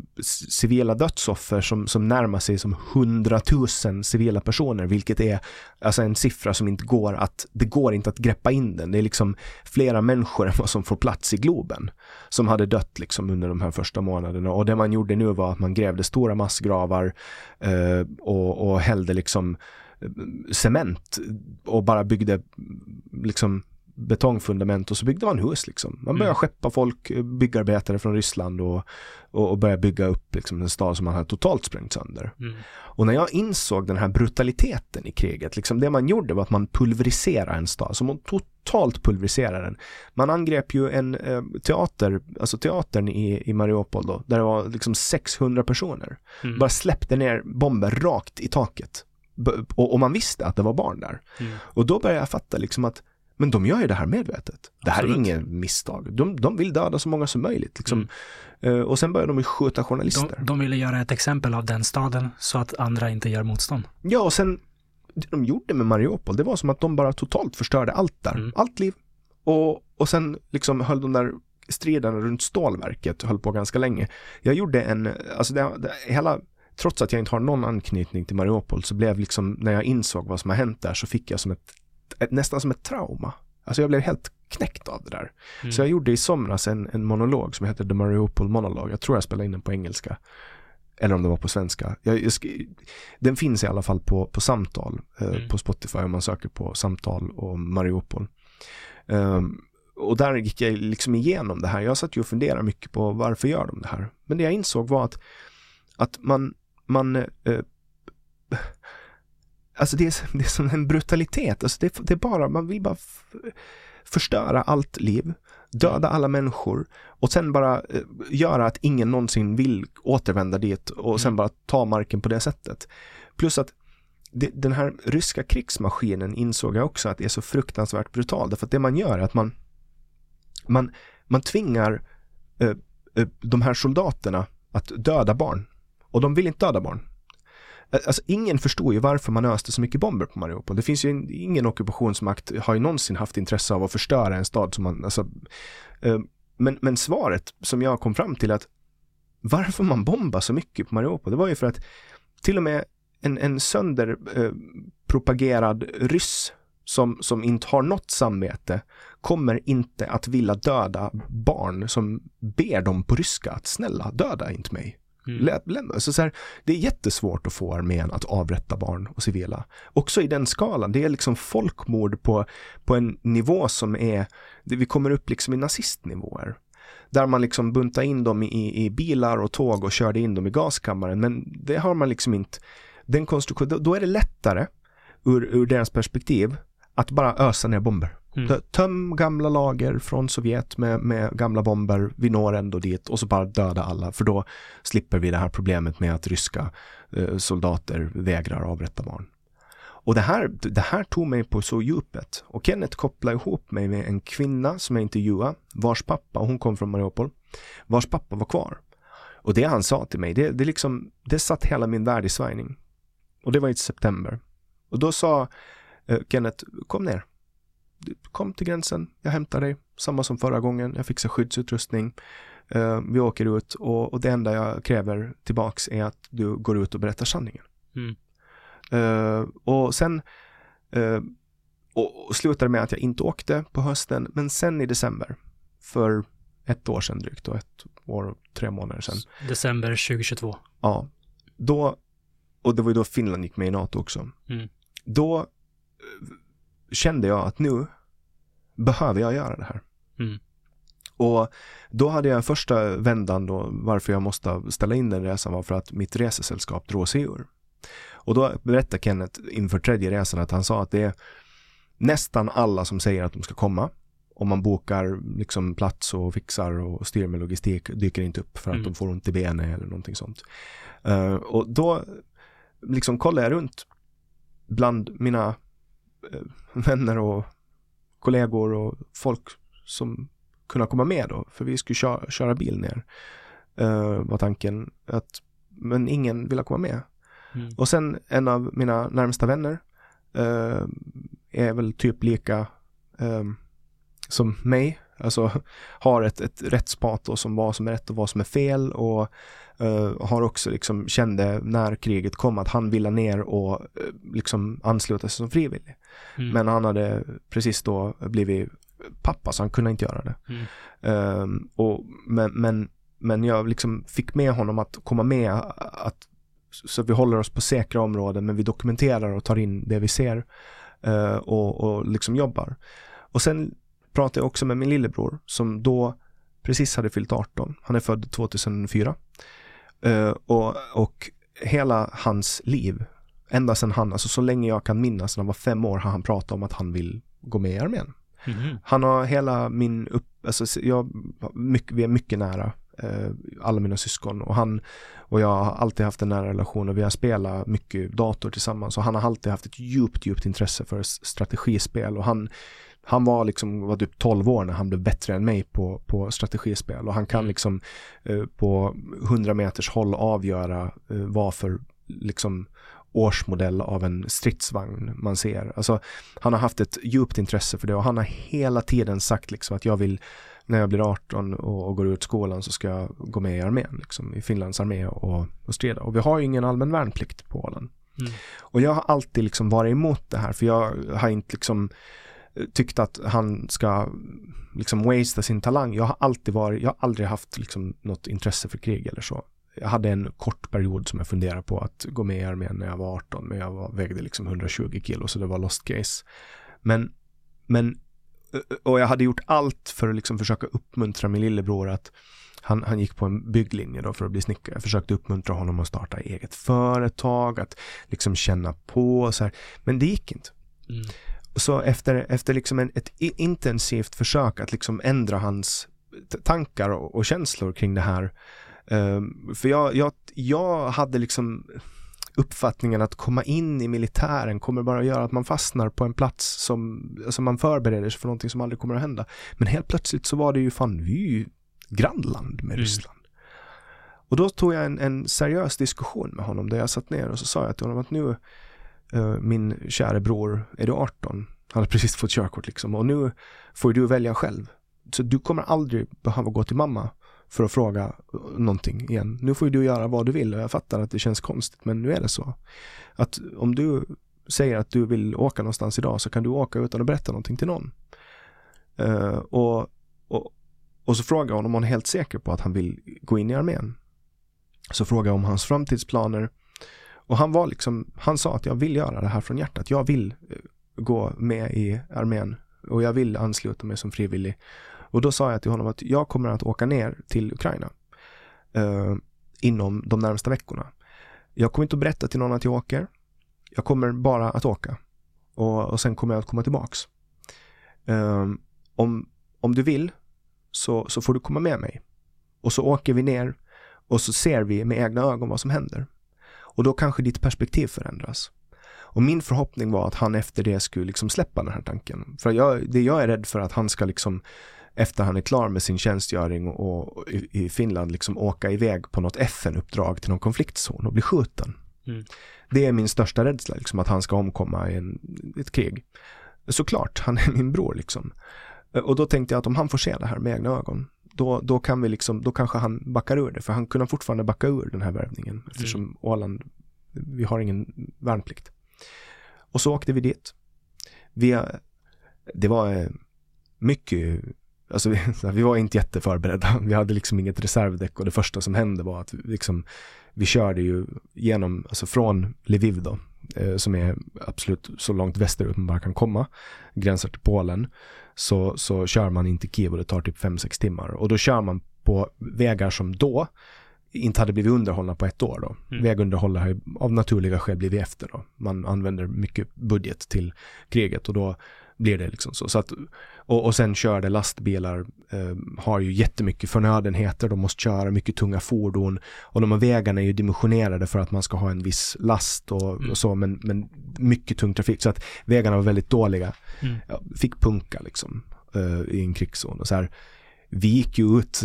civila dödsoffer som, som närmar sig som 100 000 civila personer, vilket är alltså en siffra som inte går att, det går inte att greppa in den. Det är liksom flera människor än vad som får plats i Globen som hade dött liksom under de här första månaderna. Och det man gjorde nu var att man grävde stora massgravar eh, och, och hällde liksom eh, cement och bara byggde liksom betongfundament och så byggde man hus liksom. Man började mm. skeppa folk, byggarbetare från Ryssland och, och, och började bygga upp liksom en stad som man hade totalt sprängt sönder. Mm. Och när jag insåg den här brutaliteten i kriget, liksom det man gjorde var att man pulveriserade en stad, så man totalt pulveriserade den. Man angrep ju en eh, teater, alltså teatern i, i Mariupol då, där det var liksom 600 personer. Mm. Bara släppte ner bomber rakt i taket. Och, och man visste att det var barn där. Mm. Och då började jag fatta liksom att men de gör ju det här medvetet. Det här Absolut. är inget misstag. De, de vill döda så många som möjligt. Liksom. Mm. Uh, och sen började de ju skjuta journalister. De, de ville göra ett exempel av den staden så att andra inte gör motstånd. Ja, och sen det de gjorde med Mariupol, det var som att de bara totalt förstörde allt där. Mm. Allt liv. Och, och sen liksom höll de där striderna runt stålverket höll på ganska länge. Jag gjorde en, alltså det, det, hela trots att jag inte har någon anknytning till Mariupol så blev liksom, när jag insåg vad som har hänt där så fick jag som ett, ett nästan som ett trauma. Alltså jag blev helt knäckt av det där. Mm. Så jag gjorde i somras en, en monolog som heter The Mariupol Monolog. Jag tror jag spelade in den på engelska. Eller om det var på svenska. Jag, jag den finns i alla fall på, på samtal eh, mm. på Spotify om man söker på samtal och Mariupol. Um, och där gick jag liksom igenom det här. Jag satt ju och funderade mycket på varför gör de det här. Men det jag insåg var att, att man, man eh, Alltså det är, det är som en brutalitet, alltså det, det är bara, man vill bara förstöra allt liv, döda alla människor och sen bara eh, göra att ingen någonsin vill återvända dit och sen mm. bara ta marken på det sättet. Plus att det, den här ryska krigsmaskinen insåg jag också att det är så fruktansvärt brutal, därför att det man gör är att man man, man tvingar eh, eh, de här soldaterna att döda barn och de vill inte döda barn. Alltså ingen förstår ju varför man öste så mycket bomber på Mariupol. Det finns ju ingen ockupationsmakt har ju någonsin haft intresse av att förstöra en stad som man, alltså, eh, men, men svaret som jag kom fram till att varför man bombar så mycket på Mariupol, det var ju för att till och med en, en sönderpropagerad eh, ryss som, som inte har något samvete kommer inte att vilja döda barn som ber dem på ryska att snälla döda inte mig. Mm. Så, så här, det är jättesvårt att få armén att avrätta barn och civila. Också i den skalan, det är liksom folkmord på, på en nivå som är, vi kommer upp liksom i nazistnivåer. Där man liksom buntar in dem i, i bilar och tåg och körde in dem i gaskammaren, men det har man liksom inte, den konstruktionen, då är det lättare ur, ur deras perspektiv att bara ösa ner bomber. Mm. Töm gamla lager från Sovjet med, med gamla bomber, vi når ändå dit och så bara döda alla för då slipper vi det här problemet med att ryska eh, soldater vägrar avrätta barn. Och det här, det här tog mig på så djupet och Kenneth kopplade ihop mig med en kvinna som jag intervjuade vars pappa, hon kom från Mariupol, vars pappa var kvar. Och det han sa till mig, det, det liksom, det satt hela min värld i svajning. Och det var i september. Och då sa eh, Kenneth, kom ner kom till gränsen, jag hämtar dig, samma som förra gången, jag fixar skyddsutrustning, uh, vi åker ut och, och, det enda jag kräver tillbaks är att du går ut och berättar sanningen. Mm. Uh, och sen uh, och, och slutade med att jag inte åkte på hösten, men sen i december, för ett år sedan drygt och ett år och tre månader sedan. December 2022. Ja, då, och det var ju då Finland gick med i NATO också. Mm. Då kände jag att nu behöver jag göra det här. Mm. Och då hade jag första vändan då varför jag måste ställa in den resan var för att mitt resesällskap drog sig ur. Och då berättade Kenneth inför tredje resan att han sa att det är nästan alla som säger att de ska komma. Om man bokar liksom plats och fixar och styr med logistik dyker inte upp för att mm. de får ont i benet eller någonting sånt. Uh, och då liksom kollade jag runt bland mina vänner och kollegor och folk som kunna komma med då, för vi skulle köra, köra bil ner. Uh, var tanken att, men ingen ville komma med. Mm. Och sen en av mina närmsta vänner uh, är väl typ lika um, som mig, alltså har ett, ett rättspatos om vad som är rätt och vad som är fel och uh, har också liksom kände när kriget kom att han ville ner och uh, liksom ansluta sig som frivillig. Mm. Men han hade precis då blivit pappa så han kunde inte göra det. Mm. Um, och, men, men, men jag liksom fick med honom att komma med att så vi håller oss på säkra områden men vi dokumenterar och tar in det vi ser uh, och, och liksom jobbar. Och sen pratade jag också med min lillebror som då precis hade fyllt 18. Han är född 2004. Uh, och, och hela hans liv, ända sedan han, alltså så länge jag kan minnas, när han var fem år, har han pratat om att han vill gå med i armén. Mm. Han har hela min upp, alltså jag, mycket, vi är mycket nära, eh, alla mina syskon och han och jag har alltid haft en nära relation och vi har spelat mycket dator tillsammans och han har alltid haft ett djupt, djupt intresse för strategispel och han han var liksom, var typ 12 år när han blev bättre än mig på, på strategispel och han kan mm. liksom eh, på 100 meters håll avgöra eh, vad för liksom årsmodell av en stridsvagn man ser. Alltså, han har haft ett djupt intresse för det och han har hela tiden sagt liksom att jag vill när jag blir 18 och, och går ut skolan så ska jag gå med i armén, liksom, i Finlands armé och, och strida. Och vi har ju ingen allmän värnplikt på Åland. Mm. Och jag har alltid liksom varit emot det här för jag har inte liksom tyckt att han ska liksom wastea sin talang. Jag har alltid varit, jag har aldrig haft liksom något intresse för krig eller så jag hade en kort period som jag funderade på att gå med i armén när jag var 18, men jag var, vägde liksom 120 kilo, så det var lost case. Men, men, och jag hade gjort allt för att liksom försöka uppmuntra min lillebror att han, han gick på en bygglinje då för att bli snickare. Jag försökte uppmuntra honom att starta eget företag, att liksom känna på så här. Men det gick inte. Mm. Så efter, efter liksom en, ett intensivt försök att liksom ändra hans tankar och, och känslor kring det här Um, för jag, jag, jag hade liksom uppfattningen att komma in i militären kommer bara göra att man fastnar på en plats som, alltså man förbereder sig för någonting som aldrig kommer att hända. Men helt plötsligt så var det ju fan, vi är ju grannland med mm. Ryssland. Och då tog jag en, en, seriös diskussion med honom där jag satt ner och så sa jag till honom att nu, Eh, min kära bror, är du 18? Han har precis fått körkort liksom och nu får du välja själv. Så du kommer aldrig behöva gå till mamma för att fråga eh, någonting igen. Nu får du göra vad du vill och jag fattar att det känns konstigt men nu är det så. Att om du säger att du vill åka någonstans idag så kan du åka utan att berätta någonting till någon. Uh, och, och, och så frågar hon om han är helt säker på att han vill gå in i armén. Så frågar jag om hans framtidsplaner och han var liksom, han sa att jag vill göra det här från hjärtat. Jag vill eh, gå med i armén och jag vill ansluta mig som frivillig och då sa jag till honom att jag kommer att åka ner till Ukraina eh, inom de närmsta veckorna. Jag kommer inte att berätta till någon att jag åker. Jag kommer bara att åka och, och sen kommer jag att komma tillbaks. Eh, om, om du vill så, så får du komma med mig och så åker vi ner och så ser vi med egna ögon vad som händer. Och då kanske ditt perspektiv förändras. Och min förhoppning var att han efter det skulle liksom släppa den här tanken. För jag, det jag är rädd för att han ska liksom efter han är klar med sin tjänstgöring och, i, Finland liksom åka iväg på något FN-uppdrag till någon konfliktzon och bli skjuten. Mm. Det är min största rädsla, liksom, att han ska omkomma i en, ett krig. Såklart, han är min bror liksom. Och då tänkte jag att om han får se det här med egna ögon, då, då kan vi liksom, då kanske han backar ur det, för han kunde fortfarande backa ur den här värvningen eftersom mm. Åland, vi har ingen värnplikt. Och så åkte vi dit. Vi, det var mycket Alltså vi, vi var inte jätteförberedda. Vi hade liksom inget reservdäck och det första som hände var att vi, liksom, vi körde ju genom, alltså från Lviv då, eh, som är absolut så långt västerut man bara kan komma, gränsar till Polen, så, så kör man in till Kiev och det tar typ 5-6 timmar. Och då kör man på vägar som då inte hade blivit underhållna på ett år då. Mm. Vägunderhåll har av naturliga skäl blivit efter då. Man använder mycket budget till kriget och då blir det liksom så. så att, och, och sen körde lastbilar, eh, har ju jättemycket förnödenheter, de måste köra mycket tunga fordon och de här vägarna är ju dimensionerade för att man ska ha en viss last och, mm. och så, men, men mycket tung trafik. Så att vägarna var väldigt dåliga. Mm. Ja, fick punka liksom eh, i en krigszon och så här. Vi gick ju ut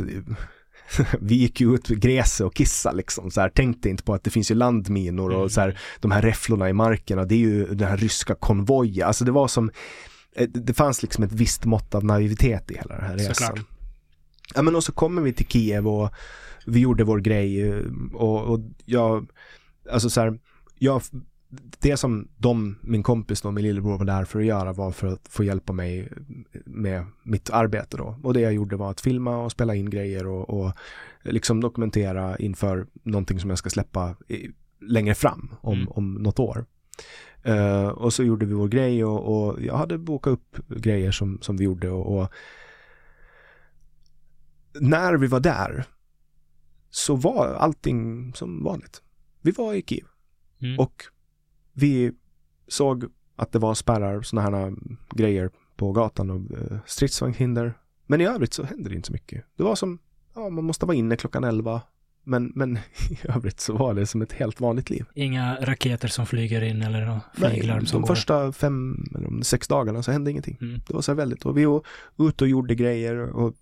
vi gick ju ut gräset och kissa liksom, så här, tänkte inte på att det finns ju landminor och mm. så här, de här räfflorna i marken och det är ju den här ryska konvojen, alltså det var som, det fanns liksom ett visst mått av naivitet i hela den här resan. Såklart. Ja men och så kommer vi till Kiev och vi gjorde vår grej eh, och, och jag, alltså så här, jag, det som de, min kompis och min lillebror var där för att göra var för att få hjälpa mig med mitt arbete då. Och det jag gjorde var att filma och spela in grejer och, och liksom dokumentera inför någonting som jag ska släppa i, längre fram om, mm. om något år. Uh, och så gjorde vi vår grej och, och, jag hade bokat upp grejer som, som vi gjorde och, och när vi var där så var allting som vanligt. Vi var i Kiev mm. och vi såg att det var spärrar, sådana här grejer på gatan och uh, stridsvagnshinder. Men i övrigt så hände det inte så mycket. Det var som, ja, man måste vara inne klockan elva. Men, men i övrigt så var det som ett helt vanligt liv. Inga raketer som flyger in eller flyglarm som de går. första fem eller sex dagarna så hände ingenting. Mm. Det var så väldigt, och vi var ute och gjorde grejer och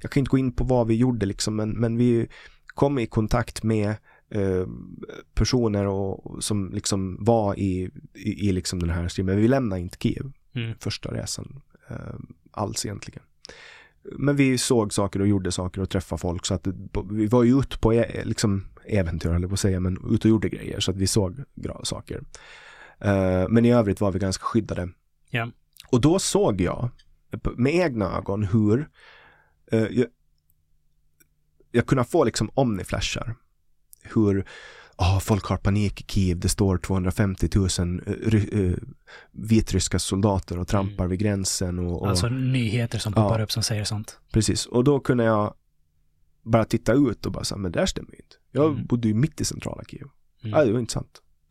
jag kan inte gå in på vad vi gjorde liksom, men, men vi kom i kontakt med eh, personer och, som liksom var i, i, i liksom den här streamen. Vi lämnade inte Kiev mm. första resan eh, alls egentligen men vi såg saker och gjorde saker och träffade folk så att vi var ju ute på e, liksom äventyr eller på att säga, men ute och gjorde grejer så att vi såg saker. Uh, men i övrigt var vi ganska skyddade. Yeah. Och då såg jag med egna ögon hur uh, jag, jag kunde få liksom omniflashar. Hur oh, folk har panik i Kiev, det står 250 000 uh, vitryska soldater och trampar mm. vid gränsen. Och, och, alltså nyheter som poppar ja, upp som säger sånt. Precis, och då kunde jag bara titta ut och bara säga, men det här stämmer ju inte. Jag mm. bodde ju mitt i centrala Kiev. Mm. Ja, det var inte sant.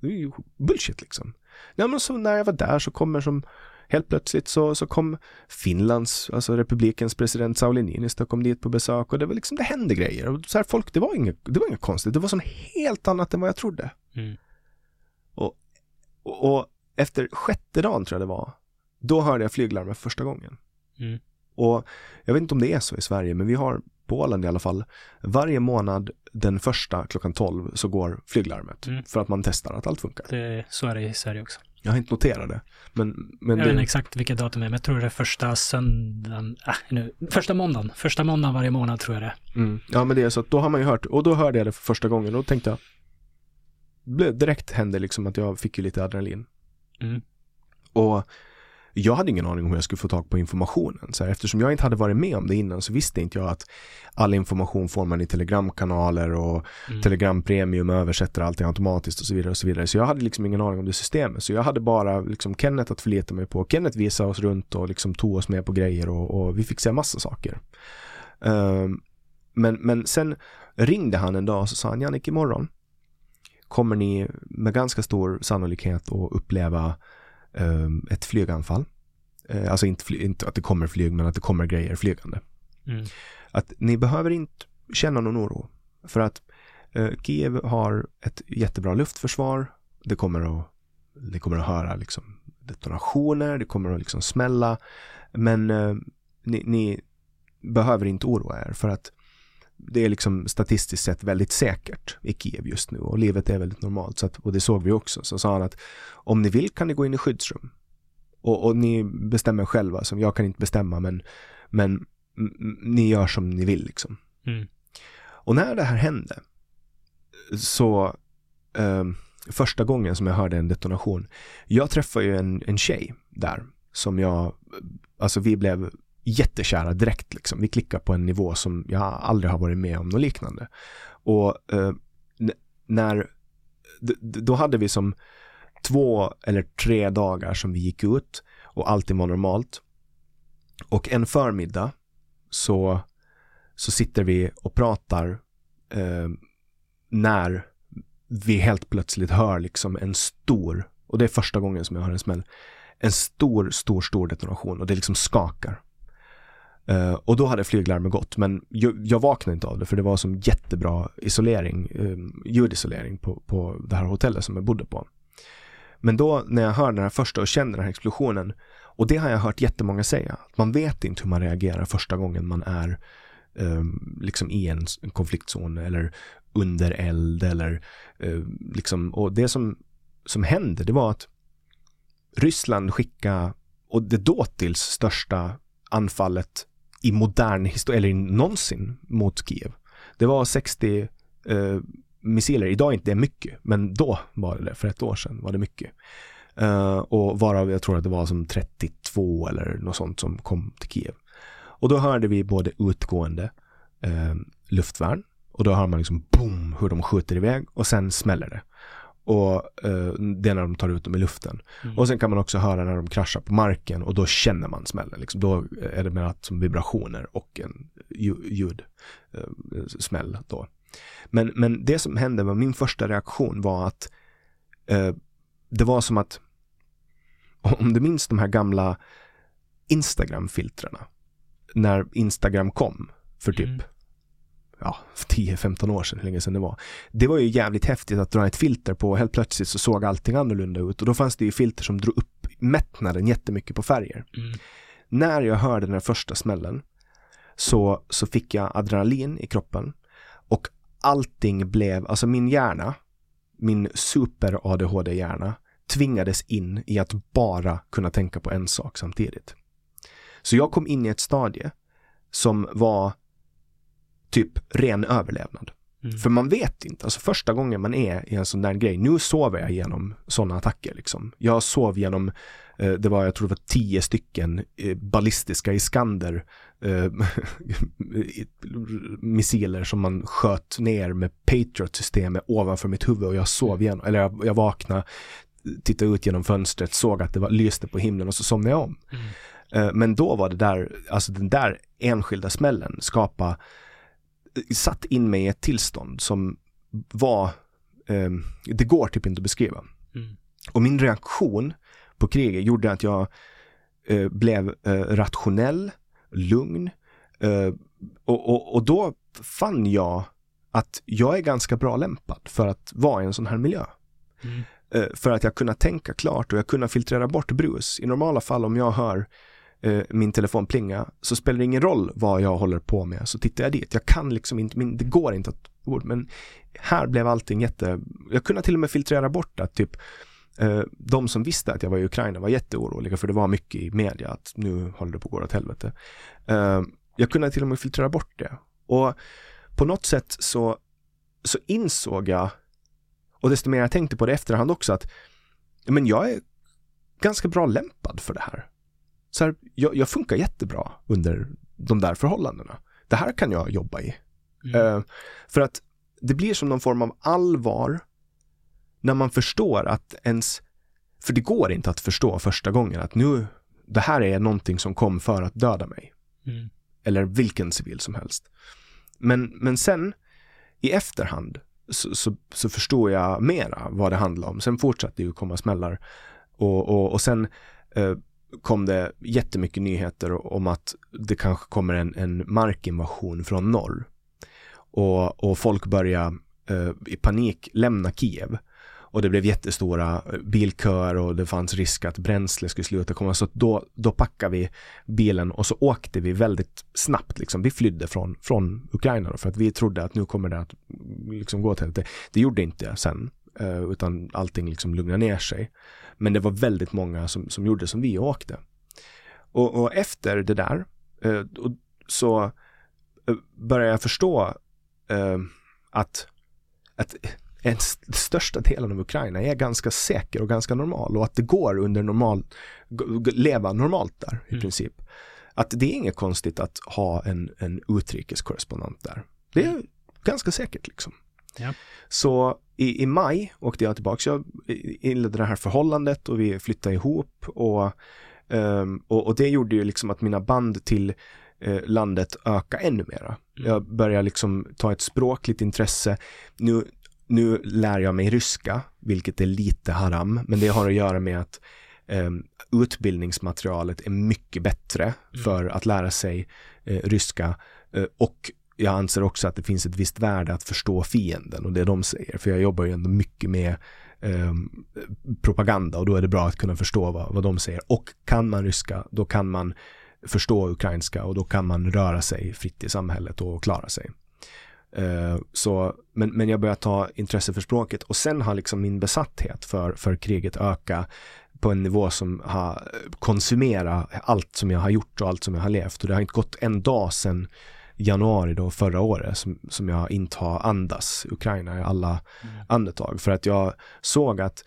det är ju bullshit liksom. Ja, men så när jag var där så kommer som helt plötsligt så, så kom Finlands, alltså republikens president Sauli Niinistö kom dit på besök och det var liksom, det hände grejer. Och så här, folk, det var inget, det var inget konstigt, det var som helt annat än vad jag trodde. Mm. Och, och, och, efter sjätte dagen tror jag det var, då hörde jag flyglarmet första gången. Mm. Och jag vet inte om det är så i Sverige, men vi har på Åland i alla fall, varje månad den första klockan 12 så går flyglarmet mm. för att man testar att allt funkar. Det, så är det i Sverige också. Jag har inte noterat det. Men, men jag vet inte exakt vilket datum det är, men jag tror det är första söndagen, äh, nu, första måndagen, första måndagen varje månad tror jag det mm. Ja men det är så att då har man ju hört, och då hörde jag det för första gången och då tänkte jag, direkt hände liksom att jag fick ju lite adrenalin. Mm. Och jag hade ingen aning om hur jag skulle få tag på informationen. Så här, eftersom jag inte hade varit med om det innan så visste inte jag att all information får man i telegramkanaler och mm. telegram premium översätter allting automatiskt och så vidare och så vidare. Så jag hade liksom ingen aning om det systemet. Så jag hade bara liksom Kenneth att förlita mig på. Kenneth visade oss runt och liksom tog oss med på grejer och, och vi fick se massa saker. Um, men, men sen ringde han en dag och så sa han, Jannik imorgon kommer ni med ganska stor sannolikhet att uppleva ett flyganfall. Uh, alltså inte, inte, att det kommer flyg, men att det kommer grejer flygande. Mm. Att ni behöver inte känna någon oro. För att uh, Kiev har ett jättebra luftförsvar. Det kommer att, det kommer att höra liksom detonationer, det kommer att liksom smälla. Men uh, ni, ni behöver inte oroa er för att det är liksom statistiskt sett väldigt säkert i Kiev just nu och livet är väldigt normalt. Så att, och det såg vi också. Så sa han att om ni vill kan ni gå in i skyddsrum. Och, och ni bestämmer själva, som jag kan inte bestämma men, men ni gör som ni vill liksom. Mm. Och när det här hände så eh, första gången som jag hörde en detonation. Jag träffade ju en, en tjej där som jag, alltså vi blev jättekära direkt liksom. Vi klickar på en nivå som jag aldrig har varit med om något liknande. Och eh, när, då hade vi som två eller tre dagar som vi gick ut och allting var normalt. Och en förmiddag så, så sitter vi och pratar eh, när vi helt plötsligt hör liksom en stor, och det är första gången som jag hör en smäll, en stor, stor, stor detonation och det liksom skakar. Uh, och då hade flyglarmet gått, men jag, jag, vaknade inte av det för det var som jättebra isolering, um, ljudisolering på, på det här hotellet som jag bodde på. Men då när jag hör den här första och känner den här explosionen, och det har jag hört jättemånga säga, att man vet inte hur man reagerar första gången man är um, liksom i en, en konfliktzon eller under eld eller uh, liksom, och det som, som hände det var att Ryssland skickade, och det dåtils största anfallet i modern historia, eller någonsin mot Kiev. Det var 60 eh, missiler, idag är inte det mycket, men då var det det, för ett år sedan var det mycket. Eh, och varav jag tror att det var som 32 eller något sånt som kom till Kiev. Och då hörde vi både utgående eh, luftvärn och då hör man liksom boom hur de skjuter iväg och sen smäller det och uh, det är när de tar ut dem i luften. Mm. Och sen kan man också höra när de kraschar på marken och då känner man smällen. Liksom. Då är det mer som vibrationer och en ljudsmäll då. Men, men det som hände var min första reaktion var att uh, det var som att om du minns de här gamla Instagram-filtrerna när Instagram kom för typ mm ja, 10-15 år sedan, hur länge sedan det var. Det var ju jävligt häftigt att dra ett filter på och helt plötsligt så såg allting annorlunda ut och då fanns det ju filter som drog upp mättnaden jättemycket på färger. Mm. När jag hörde den första smällen så, så fick jag adrenalin i kroppen och allting blev, alltså min hjärna, min super ADHD-hjärna tvingades in i att bara kunna tänka på en sak samtidigt. Så jag kom in i ett stadie som var typ ren överlevnad. Mm. För man vet inte, alltså första gången man är i en sån där grej, nu sover jag genom sådana attacker liksom. Jag sov genom, eh, det var jag tror det var tio stycken eh, ballistiska Iskander eh, missiler som man sköt ner med Patriot-systemet ovanför mitt huvud och jag sov mm. igenom, eller jag, jag vaknade, tittade ut genom fönstret, såg att det var, lyste på himlen och så somnade jag om. Mm. Eh, men då var det där, alltså den där enskilda smällen skapa satt in mig i ett tillstånd som var, eh, det går typ inte att beskriva. Mm. Och min reaktion på kriget gjorde att jag eh, blev eh, rationell, lugn eh, och, och, och då fann jag att jag är ganska bra lämpad för att vara i en sån här miljö. Mm. Eh, för att jag kunna tänka klart och jag kunna filtrera bort brus. I normala fall om jag hör eh, min telefon plinga så spelar det ingen roll vad jag håller på med så tittar jag dit. Jag kan liksom inte, min, det går inte att, men här blev allting jätte, jag kunde till och med filtrera bort att typ eh, de som visste att jag var i Ukraina var jätteoroliga för det var mycket i media att nu håller det på att gå åt helvete. Eh, jag kunde till och med filtrera bort det och på något sätt så, så insåg jag och desto mer jag tänkte på det efterhand också att men jag är ganska bra lämpad för det här så här, jag, jag, funkar jättebra under de där förhållandena. Det här kan jag jobba i. Mm. Uh, för att det blir som någon form av allvar när man förstår att ens, för det går inte att förstå första gången att nu, det här är någonting som kom för att döda mig. Mm. Eller vilken civil som helst. Men, men sen i efterhand så, så, så förstår jag mera vad det handlar om. Sen fortsatte ju komma smällar och, och, och sen eh, kom det jättemycket nyheter om att det kanske kommer en, en markinvasion från norr. Och, och folk började eh, i panik lämna Kiev. Och det blev jättestora eh, bilköer och det fanns risk att bränsle skulle sluta komma. Så då, då packade vi bilen och så åkte vi väldigt snabbt. Liksom. Vi flydde från, från Ukraina för att vi trodde att nu kommer det att liksom, gå till det. Det gjorde inte sen, eh, utan allting liksom lugnade ner sig. Men det var väldigt många som, som gjorde som vi och åkte. Och, och efter det där eh, så eh, började jag förstå eh, att, att en största delen av Ukraina är ganska säker och ganska normal och att det går under normal, leva normalt där i mm. princip. Att det är inget konstigt att ha en, en utrikeskorrespondent där. Det är mm. ganska säkert liksom. Ja. Så i, i maj åkte jag tillbaka. Jag inledde det här förhållandet och vi flyttade ihop och, um, och, och, det gjorde ju liksom att mina band till uh, landet ökade ännu mera. Mm. Jag började liksom ta ett språkligt intresse. Nu, nu lär jag mig ryska, vilket är lite haram, men det har att göra med att um, utbildningsmaterialet är mycket bättre mm. för att lära sig uh, ryska uh, och jag anser också att det finns ett visst värde att förstå fienden och det de säger. För jag jobbar ju ändå mycket med eh, propaganda och då är det bra att kunna förstå vad, vad de säger. Och kan man ryska, då kan man förstå ukrainska och då kan man röra sig fritt i samhället och klara sig. Eh, så, men, men jag börjar ta intresse för språket och sen har liksom min besatthet för, för kriget ökat på en nivå som har eh, konsumerat allt som jag har gjort och allt som jag har levt och det har inte gått en dag sedan januari då förra året som, som jag inte har andas Ukraina i alla mm. andetag. För att jag såg att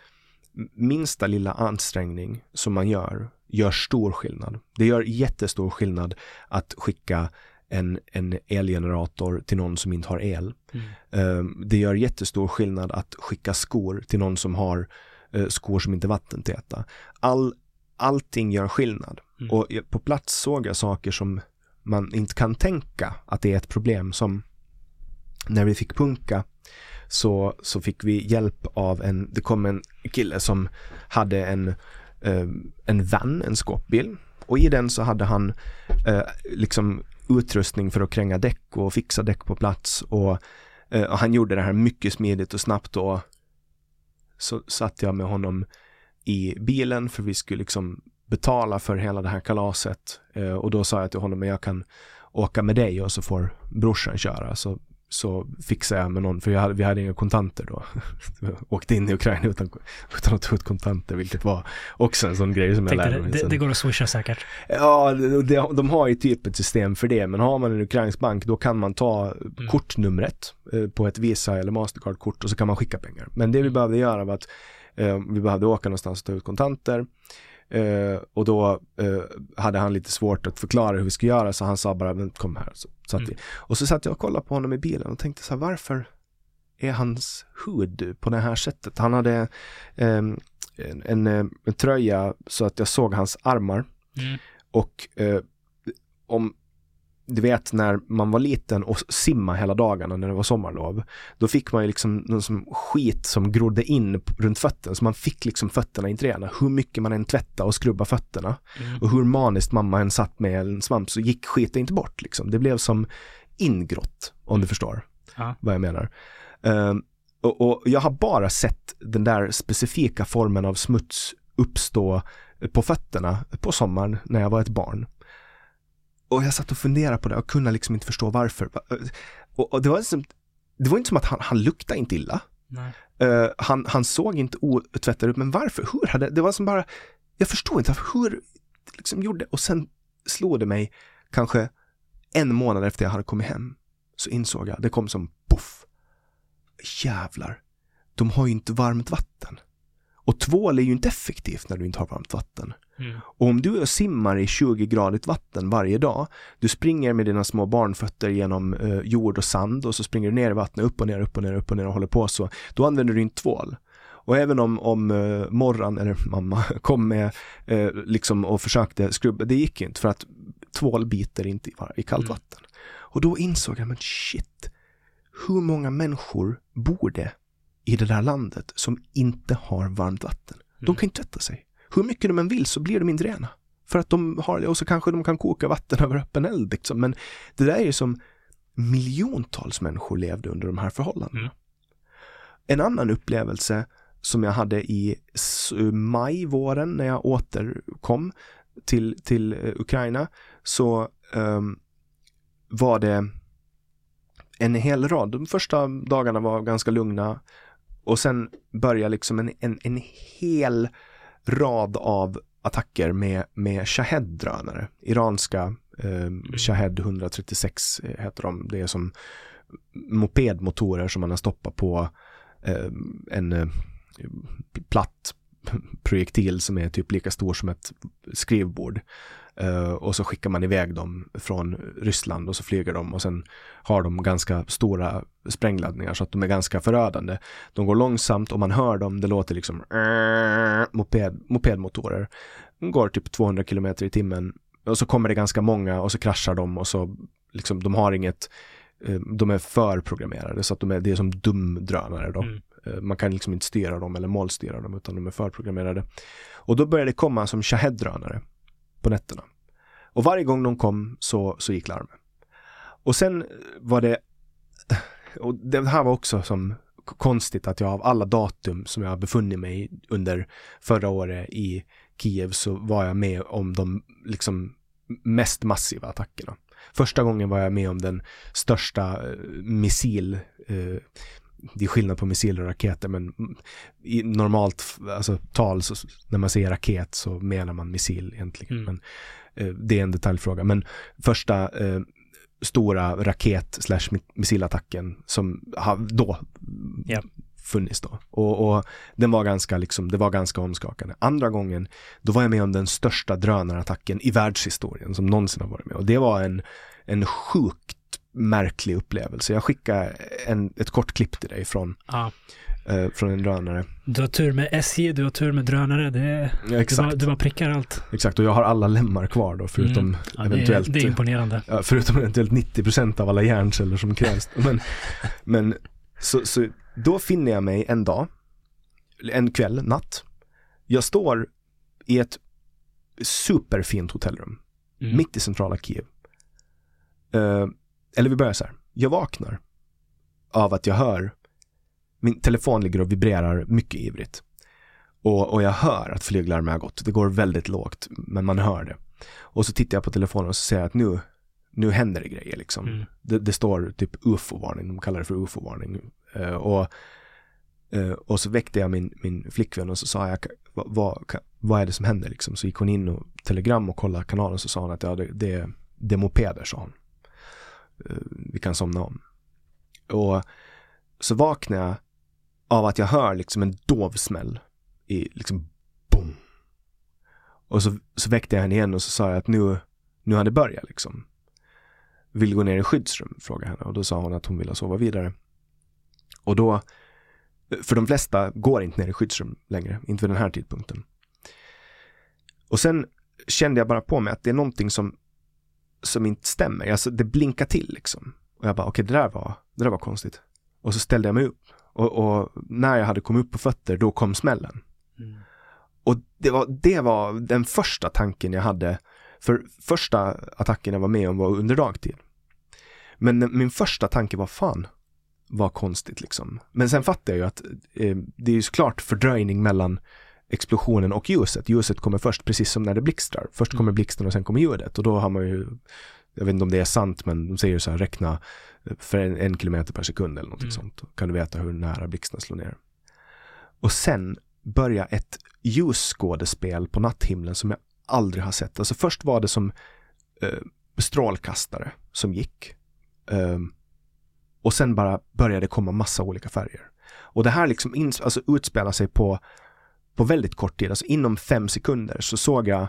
minsta lilla ansträngning som man gör, gör stor skillnad. Det gör jättestor skillnad att skicka en, en elgenerator till någon som inte har el. Mm. Eh, det gör jättestor skillnad att skicka skor till någon som har eh, skor som inte är vattentäta. All, allting gör skillnad. Mm. Och på plats såg jag saker som man inte kan tänka att det är ett problem som när vi fick punka så, så fick vi hjälp av en, det kom en kille som hade en, eh, en van, en skåpbil. Och i den så hade han eh, liksom utrustning för att kränga däck och fixa däck på plats. Och, eh, och han gjorde det här mycket smidigt och snabbt och så satt jag med honom i bilen för vi skulle liksom betala för hela det här kalaset eh, och då sa jag till honom att jag kan åka med dig och så får brorsan köra så så fixade jag med någon, för hade, vi hade inga kontanter då. åkte in i Ukraina utan, utan att ta ut kontanter, vilket var också en sån grej som jag lärde mig. Det, det, går att swisha säkert. Ja, det, de har ju typ ett system för det, men har man en ukrainsk bank då kan man ta mm. kortnumret eh, på ett Visa eller Mastercard-kort och så kan man skicka pengar. Men det vi mm. behövde göra var att eh, vi behövde åka någonstans och ta ut kontanter. Uh, och då uh, hade han lite svårt att förklara hur vi skulle göra så han sa bara, kom här. Så satt mm. Och så satt jag och kollade på honom i bilen och tänkte så här, varför är hans hud på det här sättet? Han hade um, en, en, en, tröja så att jag såg hans armar. Mm. Och uh, om du vet när man var liten och simma hela dagarna när det var sommarlov. Då fick man ju liksom någon som skit som grodde in runt fötterna. Så man fick liksom fötterna inte rena. Hur mycket man än tvättade och skrubba fötterna. Mm. Och hur maniskt mamma än satt med en svamp så gick skiten inte bort liksom. Det blev som ingrott, om du förstår ja. vad jag menar. Uh, och, och jag har bara sett den där specifika formen av smuts uppstå på fötterna på sommaren när jag var ett barn. Och jag satt och funderade på det och kunde liksom inte förstå varför. Och, och det, var liksom, det var inte som att han, han luktade inte illa. Uh, han, han såg inte otvättad ut, men varför? Hur hade, det var som bara, jag förstår inte hur liksom gjorde, och sen slog det mig kanske en månad efter jag hade kommit hem, så insåg jag, det kom som poff. Jävlar, de har ju inte varmt vatten. Och tvål är ju inte effektivt när du inte har varmt vatten. Mm. Och om du simmar i 20-gradigt vatten varje dag, du springer med dina små barnfötter genom eh, jord och sand och så springer du ner i vattnet upp och ner, upp och ner, upp och ner och håller på så, då använder du inte tvål. Och även om, om uh, Morran, eller mamma, kom med uh, liksom och försökte skrubba, det gick inte för att tvål biter inte i, i kallt mm. vatten. Och då insåg jag, men shit, hur många människor bor det i det där landet som inte har varmt vatten? De mm. kan inte tvätta sig hur mycket de än vill så blir de inte rena. För att de har det och så kanske de kan koka vatten över öppen eld. Liksom. Men det där är ju som miljontals människor levde under de här förhållandena. Mm. En annan upplevelse som jag hade i maj, våren när jag återkom till, till eh, Ukraina så um, var det en hel rad. De första dagarna var ganska lugna och sen började liksom en, en, en hel rad av attacker med, med Shahed-drönare. Iranska eh, Shahed 136 heter de. Det är som mopedmotorer som man har stoppat på eh, en eh, platt projektil som är typ lika stor som ett skrivbord. Uh, och så skickar man iväg dem från Ryssland och så flyger de och sen har de ganska stora sprängladdningar så att de är ganska förödande. De går långsamt och man hör dem, det låter liksom moped, mopedmotorer. De går typ 200 km i timmen och så kommer det ganska många och så kraschar de och så liksom de har inget uh, de är förprogrammerade så att de är, det är som dumdrönare då. Mm. Man kan liksom inte styra dem eller målstyra dem utan de är förprogrammerade. Och då börjar det komma som Shahed-drönare på nätterna. Och varje gång de kom så, så gick larmet. Och sen var det, och det här var också som konstigt att jag av alla datum som jag befunnit mig under förra året i Kiev så var jag med om de liksom mest massiva attackerna. Första gången var jag med om den största eh, missil eh, det är skillnad på missiler och raketer men i normalt alltså, tal så, när man säger raket så menar man missil egentligen. Mm. Men, eh, det är en detaljfråga. Men första eh, stora raket slash missilattacken som har då yeah. funnits då. Och, och, den var ganska liksom, det var ganska omskakande. Andra gången, då var jag med om den största drönarattacken i världshistorien som någonsin har varit med. Och det var en en sjukt märklig upplevelse. Jag skickar en, ett kort klipp till dig från, Ja. eh, från en drönare. Du har tur med SJ, du har tur med drönare. Det, Ja, du, bara, exakt, du bara prickar allt. exakt. Och jag har alla lemmar kvar då, förutom Mm. Ja, eventuellt det, är, det är imponerande. Förutom eventuellt 90% av alla hjärnceller som krävs. Men, men så, så då finner jag mig en dag, en kväll, natt. Jag står i ett superfint hotellrum, Mm. mitt i centrala Kiev. Eh, eller vi börjar så här, jag vaknar av att jag hör, min telefon ligger och vibrerar mycket ivrigt. Och, och jag hör att flyglarmet har gått, det går väldigt lågt, men man hör det. Och så tittar jag på telefonen och så ser jag att nu, nu händer det grejer liksom. Mm. Det, det står typ ufo-varning, de kallar det för ufo-varning. Eh, och, eh, och så väckte jag min, min flickvän och så sa jag, vad, vad, vad är det som händer liksom? Så gick hon in och telegram och kollade kanalen så sa hon att ja, det, det, det är mopeder, sa hon. Eh, vi kan somna om. Och så vaknar jag av att jag hör liksom en dov smäll i liksom boom. Och så, så väckte jag henne igen och så sa jag att nu, nu har det börjat liksom. Vill du gå ner i skyddsrum? Frågade henne och då sa hon att hon ville sova vidare. Och då, för de flesta går inte ner i skyddsrum längre, inte vid den här tidpunkten. Och sen kände jag bara på mig att det är någonting som, som inte stämmer. Alltså det blinkar till liksom. Och jag bara, okej det där var, det där var konstigt. Och så ställde jag mig upp. Och, och när jag hade kommit upp på fötter, då kom smällen. Mm. Och det var, det var den första tanken jag hade. För första attacken jag var med om var under dagtid. Men min första tanke var fan, vad konstigt liksom. Men sen fattade jag ju att eh, det är ju såklart fördröjning mellan explosionen och ljuset. Ljuset kommer först, precis som när det blixtrar. Först kommer blixten och sen kommer ljudet. Och då har man ju, jag vet inte om det är sant, men de säger så här, räkna för en, en kilometer per sekund eller någonting Mm. sånt. Då kan du veta hur nära blixten slår ner. Och sen börja ett ljusskådespel på natthimlen som jag aldrig har sett. Alltså först var det som eh, strålkastare som gick. Ehm, och sen bara började det komma massa olika färger. Och det här liksom alltså utspelar sig på, på väldigt kort tid. Alltså inom fem sekunder så såg jag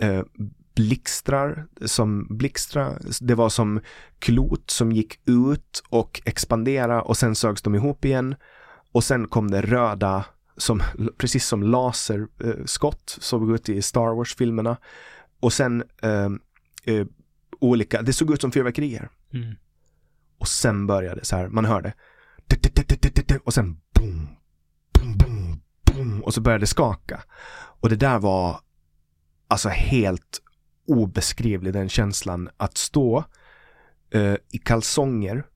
eh, blixtrar som blixtra. Det var som klot som gick ut och expandera och sen sögs de ihop igen. Och sen kom det röda, som, precis som laserskott såg ut i Star Wars-filmerna. Och sen eh, eh, olika, det såg ut som fyrverkerier. Mm. Och sen började så här, man hörde och sen boom, boom, boom, boom och så började det skaka. Och det där var alltså helt obeskrivlig den känslan att stå uh, i kalsonger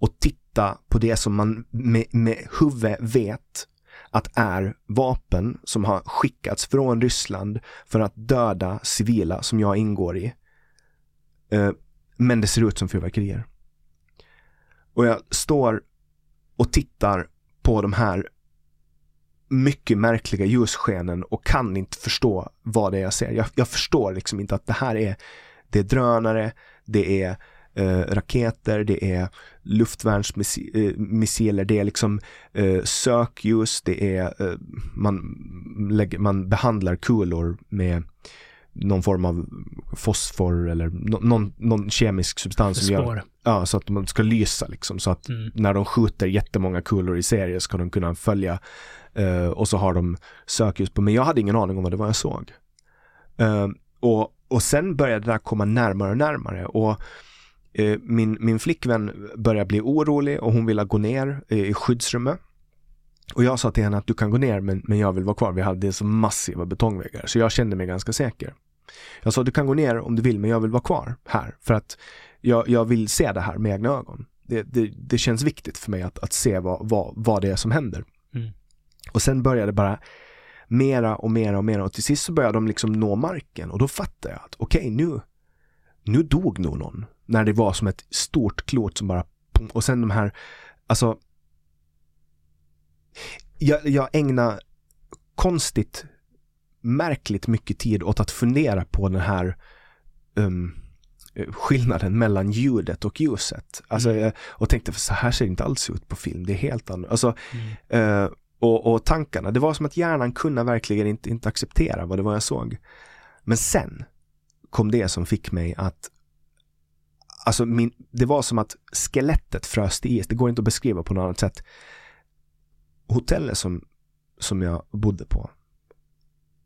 och titta på det som man med, med huvud vet att är vapen som har skickats från Ryssland för att döda civila som jag ingår i. Uh, men det ser ut som fyrverkerier. Och jag står och tittar på de här mycket märkliga ljusskenen och kan inte förstå vad det är jag ser. Jag, jag förstår liksom inte att det här är, det är drönare, det är eh, raketer, det är luftvärnsmissiler, eh, det är liksom eh, sökljus, det är, eh, man, lägger, man behandlar kulor med någon form av fosfor eller no, någon, någon kemisk substans som gör, ja, så att man ska lysa liksom så att Mm. när de skjuter jättemånga kulor i serie ska de kunna följa eh, och så har de sökljus på, men jag hade ingen aning om vad det var jag såg. Eh, och, och sen började det där komma närmare och närmare och eh, min, min flickvän började bli orolig och hon ville gå ner i skyddsrummet. Och jag sa till henne att du kan gå ner men, men jag vill vara kvar. Vi hade så massiva betongväggar så jag kände mig ganska säker. Jag sa du kan gå ner om du vill men jag vill vara kvar här för att jag, jag vill se det här med egna ögon. Det, det, det känns viktigt för mig att, att se vad, vad, vad det är som händer. Mm. Och sen började det bara mera och mera och mera och till sist så började de liksom nå marken och då fattade jag att okej nu, nu dog nog någon. När det var som ett stort klot som bara och sen de här, alltså jag, jag ägnar konstigt märkligt mycket tid åt att fundera på den här um, skillnaden mellan ljudet och ljuset. Alltså, Mm. jag- och tänkte, för så här ser det inte alls ut på film, det är helt annorlunda. Alltså, Mm. eh, och, och tankarna, det var som att hjärnan kunde verkligen inte, inte acceptera vad det var jag såg. Men sen kom det som fick mig att alltså min, det var som att skelettet frös i is. Det går inte att beskriva på något annat sätt. Hotellet som, som jag bodde på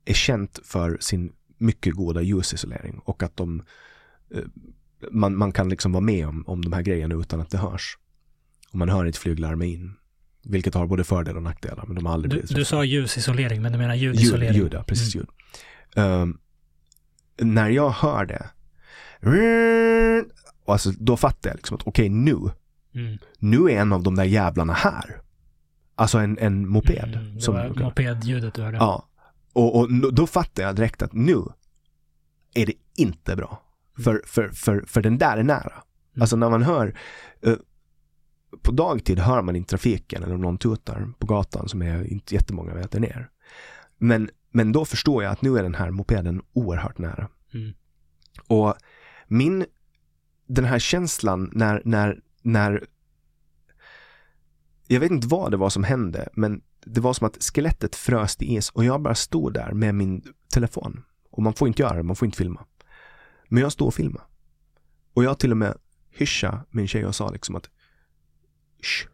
är känt för sin mycket goda ljusisolering och att de eh, man, man kan liksom vara med om, om de här grejerna utan att det hörs. Och man hör inte flyglarm in. Vilket har både fördelar och nackdelar, men de har aldrig du, blivit du sa ljusisolering, men du menar ljudisolering? Ljud, ljud ja, precis mm. ljud. Um, när jag hör det, alltså då fattar jag liksom att okej okay, nu, mm. nu är en av de där jävlarna här. Alltså en, en moped. Mm, det som var mopedljudet du hörde. Ja. Och, och då fattar jag direkt att nu är det inte bra. För, för, för, för den där är nära. Mm. Alltså när man hör, uh, på dagtid hör man inte trafiken eller om någon tutar på gatan som är inte jättemånga meter ner. Men, men då förstår jag att nu är den här mopeden oerhört nära. Mm. Och min, den här känslan när, när, när jag vet inte vad det var som hände, men det var som att skelettet frös i is och jag bara stod där med min telefon. Och man får inte göra det, man får inte filma. Men jag stod och filmade. Och jag till och med hyscha min tjej och sa liksom att Shh,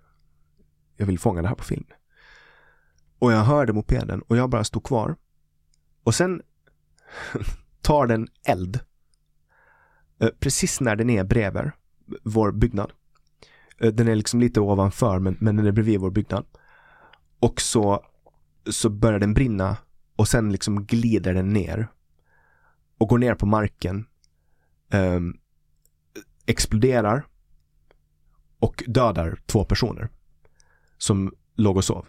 jag vill fånga det här på film. Och jag hörde mopeden och jag bara stod kvar. Och sen tar den eld. Eh, precis när den är bredvid vår byggnad. Eh, den är liksom lite ovanför men, men den är bredvid vår byggnad. Och så, så börjar den brinna och sen liksom glider den ner. Och går ner på marken eh, exploderar och dödar två personer som låg och sov.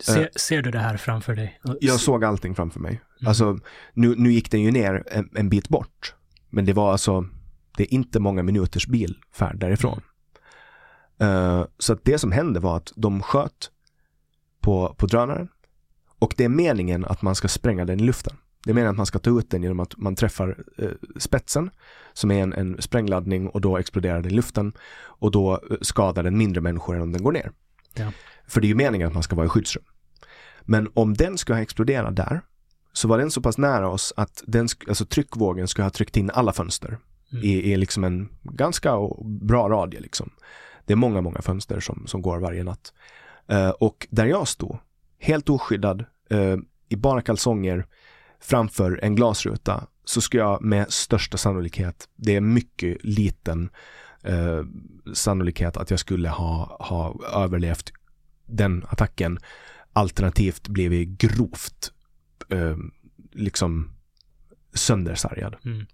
Ser, ser, du det här framför dig? Jag såg allting framför mig. Mm. Alltså, nu, nu gick den ju ner en, en, bit bort. Men det var alltså, det är inte många minuters bilfärd därifrån. Uh, så att det som hände var att de sköt på, på drönaren. Och det är meningen att man ska spränga den i luften. Det är meningen att man ska ta ut den genom att man träffar eh, spetsen som är en, en sprängladdning och då exploderar den i luften och då eh, skadar den mindre människor än om den går ner. Ja. För det är ju meningen att man ska vara i skyddsrum. Men om den ska ha exploderat där så var den så pass nära oss att den, alltså tryckvågen ska ha tryckt in alla fönster mm. i, i liksom en ganska bra radie liksom. Det är många, många fönster som, som går varje natt. Uh, och där jag stod, helt oskyddad, uh, i bara kalsonger, framför en glasruta så ska jag med största sannolikhet, det är mycket liten eh, sannolikhet att jag skulle ha, ha överlevt den attacken alternativt blivit grovt eh, liksom söndersargad. Mm.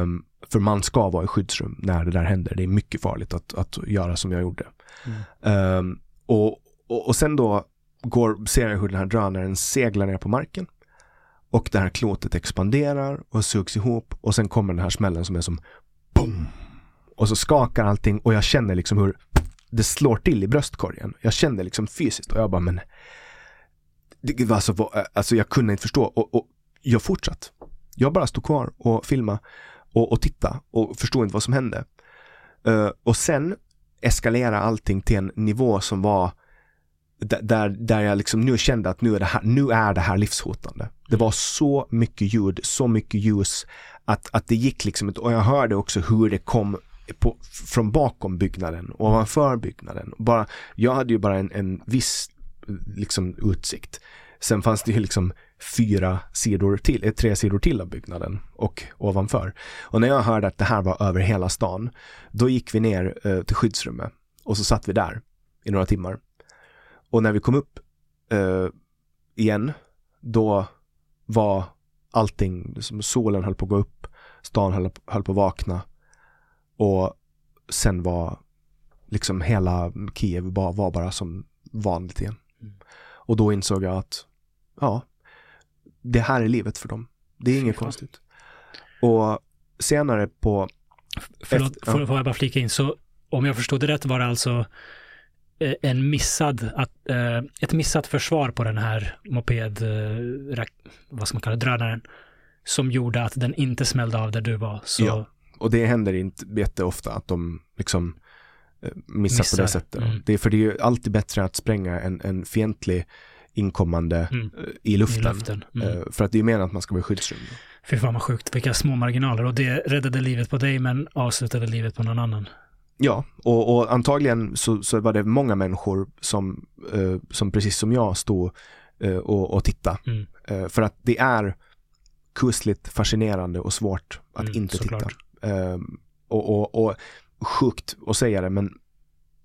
Um, för man ska vara i skyddsrum när det där händer. Det är mycket farligt att, att göra som jag gjorde. Mm. Um, och, och, och, sen då går, ser jag hur den här drönaren seglar ner på marken. Och det här klotet expanderar och sugs ihop och sen kommer den här smällen som är som boom. Och så skakar allting och jag känner liksom hur det slår till i bröstkorgen. Jag känner liksom fysiskt och jag bara men det var alltså, alltså jag kunde inte förstå och, och jag fortsatte, Jag bara stod kvar och filmade och, och tittade och förstod inte vad som hände. Uh, och sen eskalera allting till en nivå som var där, där jag liksom nu kände att nu är det här, nu är det här livshotande. Det var så mycket ljud, så mycket ljus att, att det gick liksom och jag hörde också hur det kom på, från bakom byggnaden, ovanför byggnaden. Bara, jag hade ju bara en, en viss liksom utsikt. Sen fanns det ju liksom fyra sidor till, eh, tre sidor till av byggnaden och ovanför. Och när jag hörde att det här var över hela stan, då gick vi ner eh, till skyddsrummet och så satt vi där i några timmar. Och när vi kom upp eh, igen, då var allting, liksom solen höll på att gå upp, stan höll, höll på att vakna och sen var liksom hela Kiev bara, var bara som vanligt igen. Mm. Och då insåg jag att ja, det här är livet för dem. Det är inget konstigt. Och senare på... Förlåt, efter, får, får jag bara flika in? Så om jag förstod det rätt var det alltså Eh, en missad, att, eh, ett missat försvar på den här moped, eh, vad ska man kalla det, drönaren, som gjorde att den inte smällde av där du var. Så... Ja, och det händer inte jätteofta att de liksom missar, missar. på det sättet. Mm. Det är för det är ju alltid bättre att spränga en, en fientlig inkommande Mm. eh, i luften. I luften. Mm. Eh, För att det är meningen att man ska vara i skyddsrum. Fy fan vad sjukt, vilka små marginaler. Och det räddade livet på dig men avslutade livet på någon annan. Ja, och, och antagligen så, så var det många människor som, eh, som precis som jag stod och, och tittade. Mm. För att det är kusligt fascinerande och svårt att Mm, inte såklart. titta. Och, och, och sjukt att säga det, men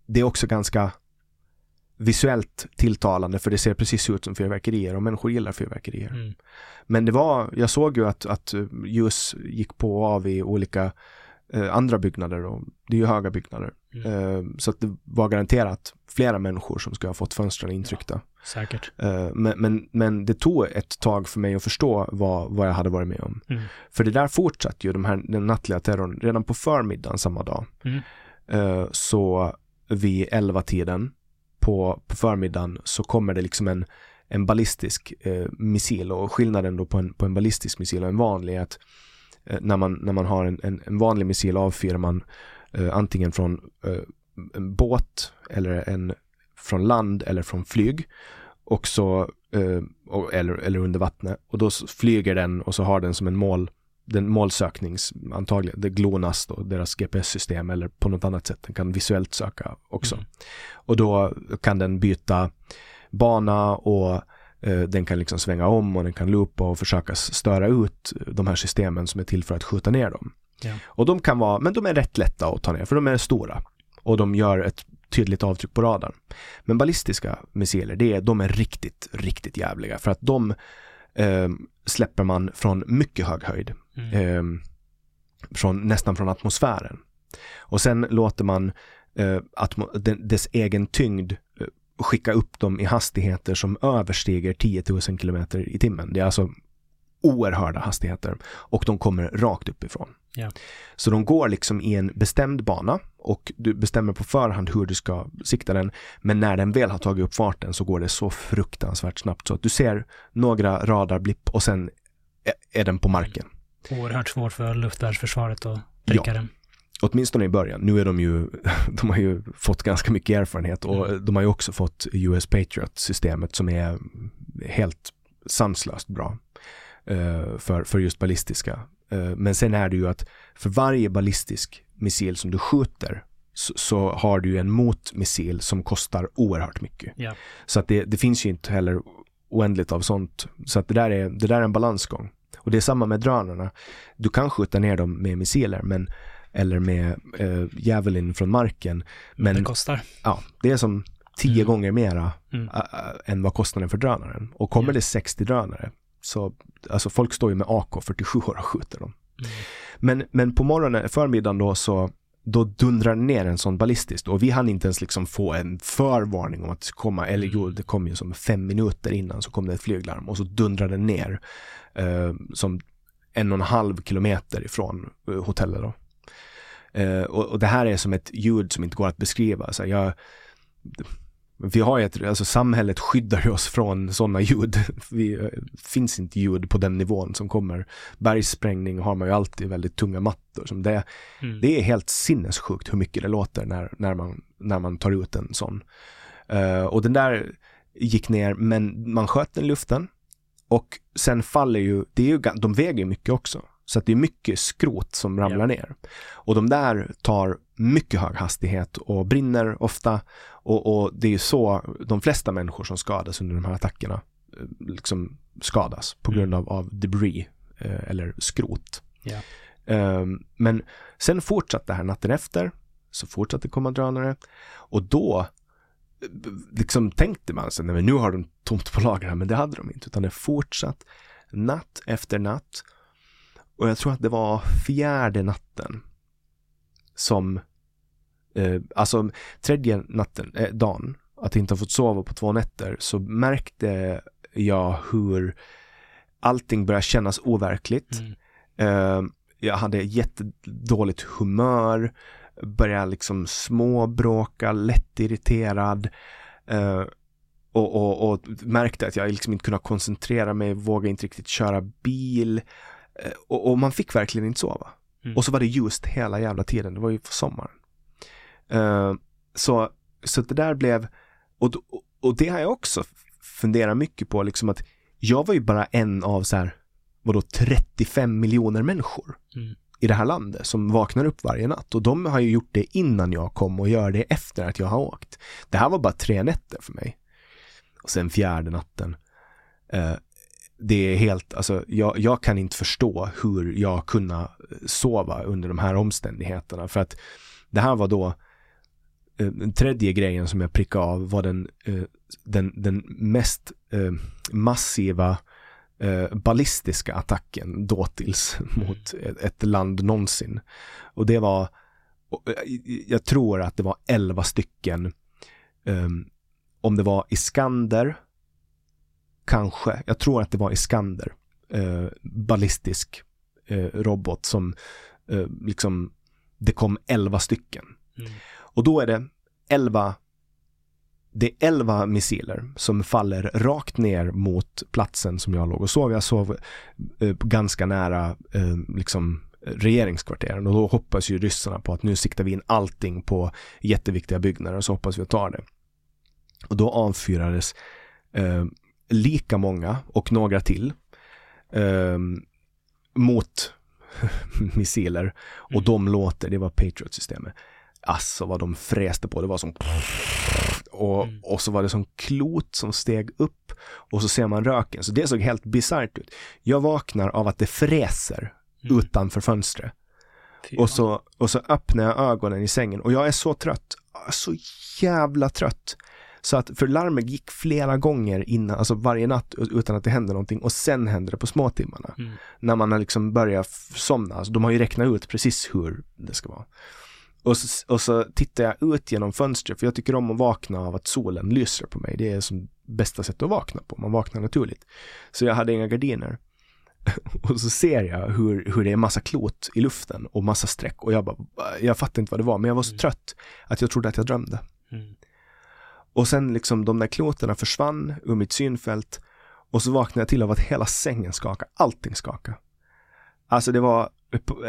det är också ganska visuellt tilltalande för det ser precis ut som fyrverkerier och människor gillar fyrverkerier. Mm. Men det var, jag såg ju att, att eh, ljus gick på och av i olika eh, andra byggnader och det är ju höga byggnader. Mm. Eh, så att det var garanterat flera människor som skulle ha fått fönstren intryckta. Säkert. Eh, men, men, men det tog ett tag för mig att förstå vad, vad jag hade varit med om. Mm. För det där fortsatte ju, de här, den nattliga terrorn, redan på förmiddagen samma dag. Mm. Eh, så vid elva tiden på, på förmiddagen så kommer det liksom en, en ballistisk eh, missil. Och skillnaden då på en, på en ballistisk missil och en vanlig är att eh, när, man, när man har en, en, en vanlig missil avfyrar man eh, antingen från eh, en båt eller en från land eller från flyg. Och så eh, och, eller, eller under vattnet. Och då flyger den och så har den som en mål den målsöknings, antagligen, det GLONASS då, deras GPS-system eller på något annat sätt, den kan visuellt söka också. Mm. Och då kan den byta bana och eh, den kan liksom svänga om och den kan loopa och försöka störa ut de här systemen som är till för att skjuta ner dem. Ja. Och de kan vara, men de är rätt lätta att ta ner för de är stora och de gör ett tydligt avtryck på radarn. Men ballistiska missiler, det är, de är riktigt, riktigt jävliga för att de eh, släpper man från mycket hög höjd. Mm. Eh, från, nästan från atmosfären. Och sen låter man eh, dess egen tyngd eh, skicka upp dem i hastigheter som överstiger 10 000 kilometer i timmen. Det är alltså oerhörda hastigheter och de kommer rakt uppifrån. Ja. Så de går liksom i en bestämd bana och du bestämmer på förhand hur du ska sikta den. Men när den väl har tagit upp farten så går det så fruktansvärt snabbt så att du ser några radarblipp och sen är den på marken. Oerhört svårt för luftvärnsförsvaret att pricka den. Åtminstone i början. Nu är de ju, de har ju fått ganska mycket erfarenhet och de har ju också fått US Patriot-systemet som är helt sanslöst bra eh, för, för just ballistiska. Eh, men sen är det ju att för varje ballistisk missil som du skjuter så, så har du ju en motmissil som kostar oerhört mycket. Ja. Så att det, det finns ju inte heller oändligt av sånt. Så att det där är, det där är en balansgång. Och det är samma med drönarna. Du kan skjuta ner dem med missiler men, eller med eh, Javelin från marken. Men det kostar. ja, det är som tio Mm. gånger mera Mm. ä, ä, än vad kostnaden för drönaren. Och kommer Ja. det 60 drönare så, alltså folk står ju med AK47 och skjuter dem. Mm. Men, men på morgonen, förmiddagen då så då dundrar ner en sån ballistisk och vi hann inte ens liksom få en förvarning om att det skulle komma, eller jo, det kom ju som fem minuter innan så kom det ett flyglarm och så dundrade den ner eh, som en och en halv kilometer ifrån eh, hotellet då. Eh, och, och det här är som ett ljud som inte går att beskriva. Så jag, vi har ju ett, alltså samhället skyddar oss från sådana ljud. Vi, eh, finns inte ljud på den nivån som kommer. Bergsprängning har man ju alltid väldigt tunga mattor. Som det, Mm. det är helt sinnessjukt hur mycket det låter när, när, man, när man tar ut en sån. Eh, och den där gick ner, men man sköt den i luften. Och sen faller ju, det är ju, de väger ju mycket också. Så att det är mycket skrot som ramlar ner. Och de där tar mycket hög hastighet och brinner ofta. Och, och det är ju så de flesta människor som skadas under de här attackerna eh, liksom skadas på Mm. grund av, av debris eh, eller skrot. Ja. Ehm, men sen fortsatte det här natten efter, så fortsatte komma drönare och då eh, liksom tänkte man sig, nej men nu har de tomt på lager här, men det hade de inte, utan det fortsatt natt efter natt. Och jag tror att det var fjärde natten som, eh, alltså tredje natten, eh, dagen, att inte ha fått sova på två nätter, så märkte jag hur allting började kännas overkligt. Mm. Eh, jag hade jättedåligt humör, började liksom småbråka, lätt irriterad eh, och, och, och märkte att jag liksom inte kunde koncentrera mig, vågade inte riktigt köra bil och, och man fick verkligen inte sova. Mm. Och så var det just hela jävla tiden, det var ju på sommaren. Eh, så, så det där blev, och, och det har jag också f- fundera mycket på liksom att jag var ju bara en av så här, vadå 35 miljoner människor mm. i det här landet som vaknar upp varje natt och de har ju gjort det innan jag kom och gör det efter att jag har åkt. Det här var bara tre nätter för mig. Och sen fjärde natten. Eh, det är helt, alltså jag, jag, kan inte förstå hur jag kunna sova under de här omständigheterna för att det här var då eh, den tredje grejen som jag prickade av var den, eh, den, den mest eh, massiva ballistiska attacken dåtils mm. mot ett land någonsin. Och det var, jag tror att det var elva stycken, om det var Iskander, kanske, jag tror att det var Iskander, ballistisk robot som liksom det kom elva stycken. Mm. Och då är det elva det är elva missiler som faller rakt ner mot platsen som jag låg och sov. Jag sov eh, ganska nära eh, liksom regeringskvarteren och då hoppas ju ryssarna på att nu siktar vi in allting på jätteviktiga byggnader och så hoppas vi att ta det. Och då avfyrades eh, lika många och några till eh, mot missiler och mm. de låter, det var Patriot-systemet. Alltså vad de fräste på, det var som och, mm. och så var det som klot som steg upp och så ser man röken. Så det såg helt bisarrt ut. Jag vaknar av att det fräser mm. utanför fönstret. Och så, och så öppnar jag ögonen i sängen och jag är så trött. Så jävla trött. Så att för larmet gick flera gånger innan, alltså varje natt utan att det hände någonting och sen hände det på småtimmarna. Mm. När man har liksom börjat somna, alltså de har ju räknat ut precis hur det ska vara. Och så, och så tittar jag ut genom fönstret för jag tycker om att vakna av att solen lyser på mig. Det är som bästa sättet att vakna på, man vaknar naturligt. Så jag hade inga gardiner. och så ser jag hur, hur det är massa klot i luften och massa streck och jag bara, jag fattar inte vad det var men jag var så mm. trött att jag trodde att jag drömde. Mm. Och sen liksom de där kloterna försvann ur mitt synfält och så vaknade jag till av att hela sängen skakade, allting skakade. Alltså det var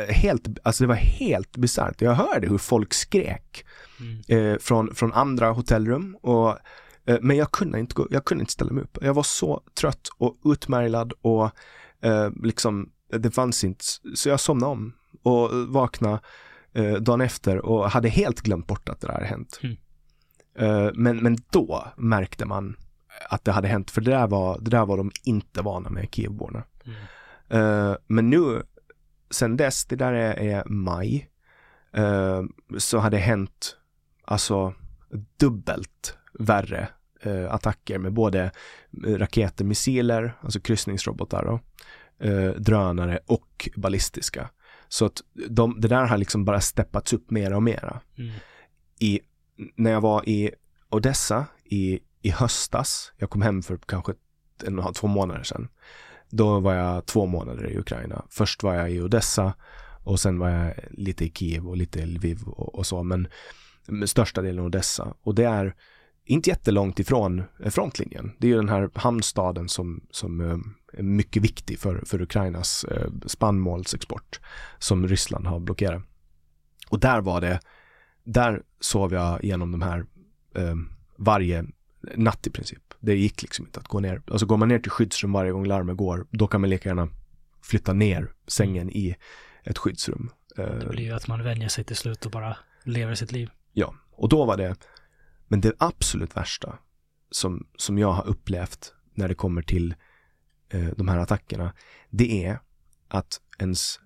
helt, alltså det var helt bisarrt. Jag hörde hur folk skrek mm. eh, från, från andra hotellrum och eh, men jag kunde inte gå, jag kunde inte ställa mig upp. Jag var så trött och utmärglad och eh, liksom det fanns inte, så jag somnade om och vaknade eh, dagen efter och hade helt glömt bort att det där hade hänt. Mm. Eh, men, men då märkte man att det hade hänt, för det där var, det där var de inte vana med, Kievborna. Mm. Uh, men nu, sen dess, det där är, är maj, uh, så hade det hänt, alltså dubbelt värre attacker med både raketer, missiler, alltså kryssningsrobotar då, drönare och ballistiska. Så att de, det där har liksom bara steppats upp mera och mera. Mm. I när jag var i Odessa i, i höstas, jag kom hem för kanske en och två månader sedan. Då var jag två månader i Ukraina. Först var jag i Odessa och sen var jag lite i Kiev och lite i Lviv och, och så, men största delen Odessa. Och det är inte jättelångt ifrån eh, frontlinjen. Det är ju den här hamnstaden som, som eh, är mycket viktig för, för Ukrainas eh, spannmålsexport som Ryssland har blockerat. Och där var det där sov jag igenom de här eh, varje natt i princip. Det gick liksom inte att gå ner. Alltså går man ner till skyddsrum varje gång larmet går, då kan man lika gärna flytta ner sängen i ett skyddsrum. Eh, det blir ju att man vänjer sig till slut och bara lever sitt liv. Ja, och då var det, men det absolut värsta som, som jag har upplevt när det kommer till eh, de här attackerna, det är att ens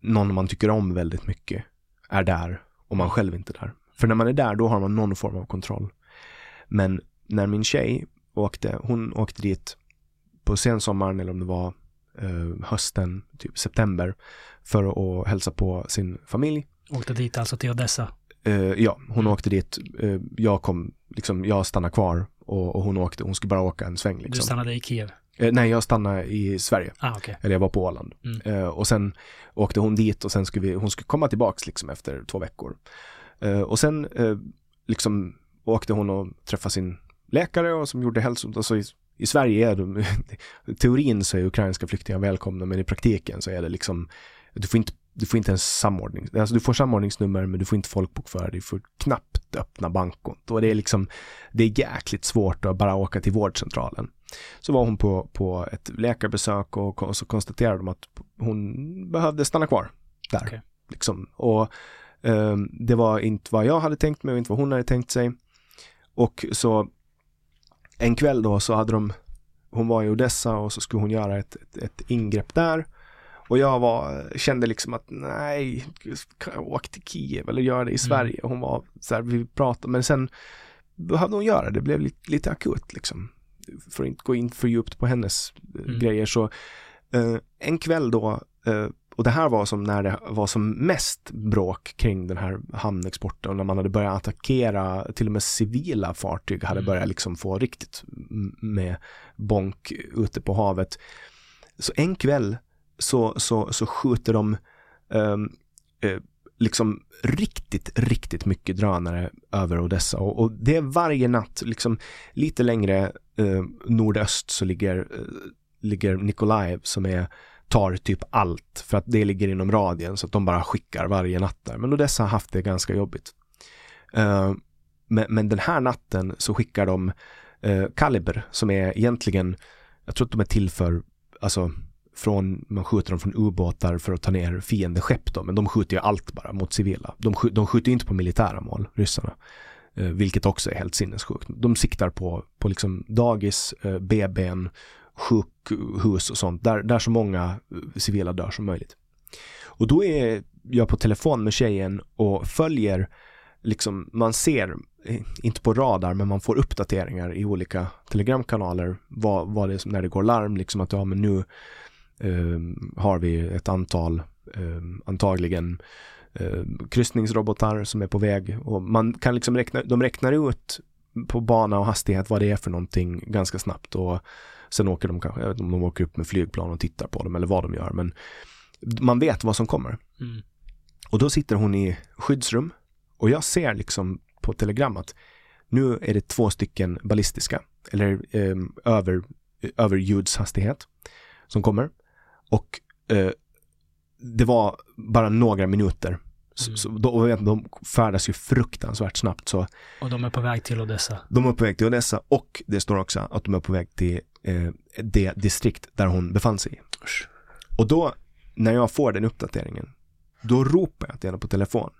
någon man tycker om väldigt mycket är där och man själv inte är där. För när man är där, då har man någon form av kontroll. Men när min tjej åkte, hon åkte dit på sensommaren eller om det var eh, hösten, typ september, för att hälsa på sin familj. Åkte dit alltså till Odessa? Eh, ja, hon mm. åkte dit. Eh, jag kom, liksom, jag stannade kvar och, och, hon åkte, hon skulle bara åka en sväng. Liksom. Du stannade i Kiev? Eh, nej, jag stannade i Sverige. Ah, okay. Eller jag var på Åland. Mm. Eh, och sen åkte hon dit och sen skulle vi, hon skulle komma tillbaks liksom efter två veckor. Eh, och sen eh, liksom åkte hon och träffade sin läkare och som gjorde hälso... Alltså i, i Sverige är de, teorin så är ukrainska flyktingar välkomna men i praktiken så är det liksom, du får inte, du får inte ens samordning, alltså du får samordningsnummer men du får inte folkbokföra dig, du får knappt öppna bankkonto och det är liksom, det är jäkligt svårt att bara åka till vårdcentralen. Så var hon på, på ett läkarbesök och, och så konstaterade de att hon behövde stanna kvar där. Okay. Liksom. Och um, det var inte vad jag hade tänkt mig och inte vad hon hade tänkt sig. Och så en kväll då så hade de, hon var i Odessa och så skulle hon göra ett, ett, ett ingrepp där. Och jag var, kände liksom att nej, åk till Kiev eller gör det i mm. Sverige. Hon var så här, vi pratade, men sen behövde hon göra det, det blev lite, lite akut liksom. För att inte gå in för djupt på hennes eh, mm. grejer så eh, en kväll då eh, och det här var som när det var som mest bråk kring den här hamnexporten, när man hade börjat attackera, till och med civila fartyg hade mm. börjat liksom få riktigt med bonk ute på havet. Så en kväll så, så, så skjuter de um, uh, liksom riktigt, riktigt mycket drönare över Odessa och, och det är varje natt, liksom lite längre eh, nordöst så ligger, eh, ligger Nikolaev som är tar typ allt för att det ligger inom radien så att de bara skickar varje natt där. Men Odessa har haft det ganska jobbigt. Eh, men, men, den här natten så skickar de eh, Kaliber som är egentligen, jag tror att de är till för, alltså från, man skjuter dem från ubåtar för att ta ner fiendeskepp då, men de skjuter ju allt bara mot civila. De, skjuter, de skjuter inte på militära mål, ryssarna. Eh, vilket också är helt sinnessjukt. De siktar på, på liksom dagis, eh, BBn, sjukhus och sånt, där, där så många eh, civila dör som möjligt. Och då är jag på telefon med tjejen och följer, liksom, man ser, eh, inte på radar, men man får uppdateringar i olika telegramkanaler, vad, vad det är som när det går larm, liksom att ja men nu har vi ett antal, eh, antagligen eh, kryssningsrobotar som är på väg och man kan liksom räkna, de räknar ut på bana och hastighet vad det är för någonting ganska snabbt och Sen åker de kanske, de åker upp med flygplan och tittar på dem eller vad de gör, men man vet vad som kommer. Mm. Och då sitter hon i skyddsrum och jag ser liksom på telegram att nu är det två stycken ballistiska eller eh, över, över ljudshastighet som kommer. Och eh, det var bara några minuter Mm. Så, då, de färdas ju fruktansvärt snabbt. Så. Och de är på väg till Odessa. De är på väg till Odessa och det står också att de är på väg till eh, det distrikt där hon befann sig. Och då, när jag får den uppdateringen, då ropar jag till henne på telefon.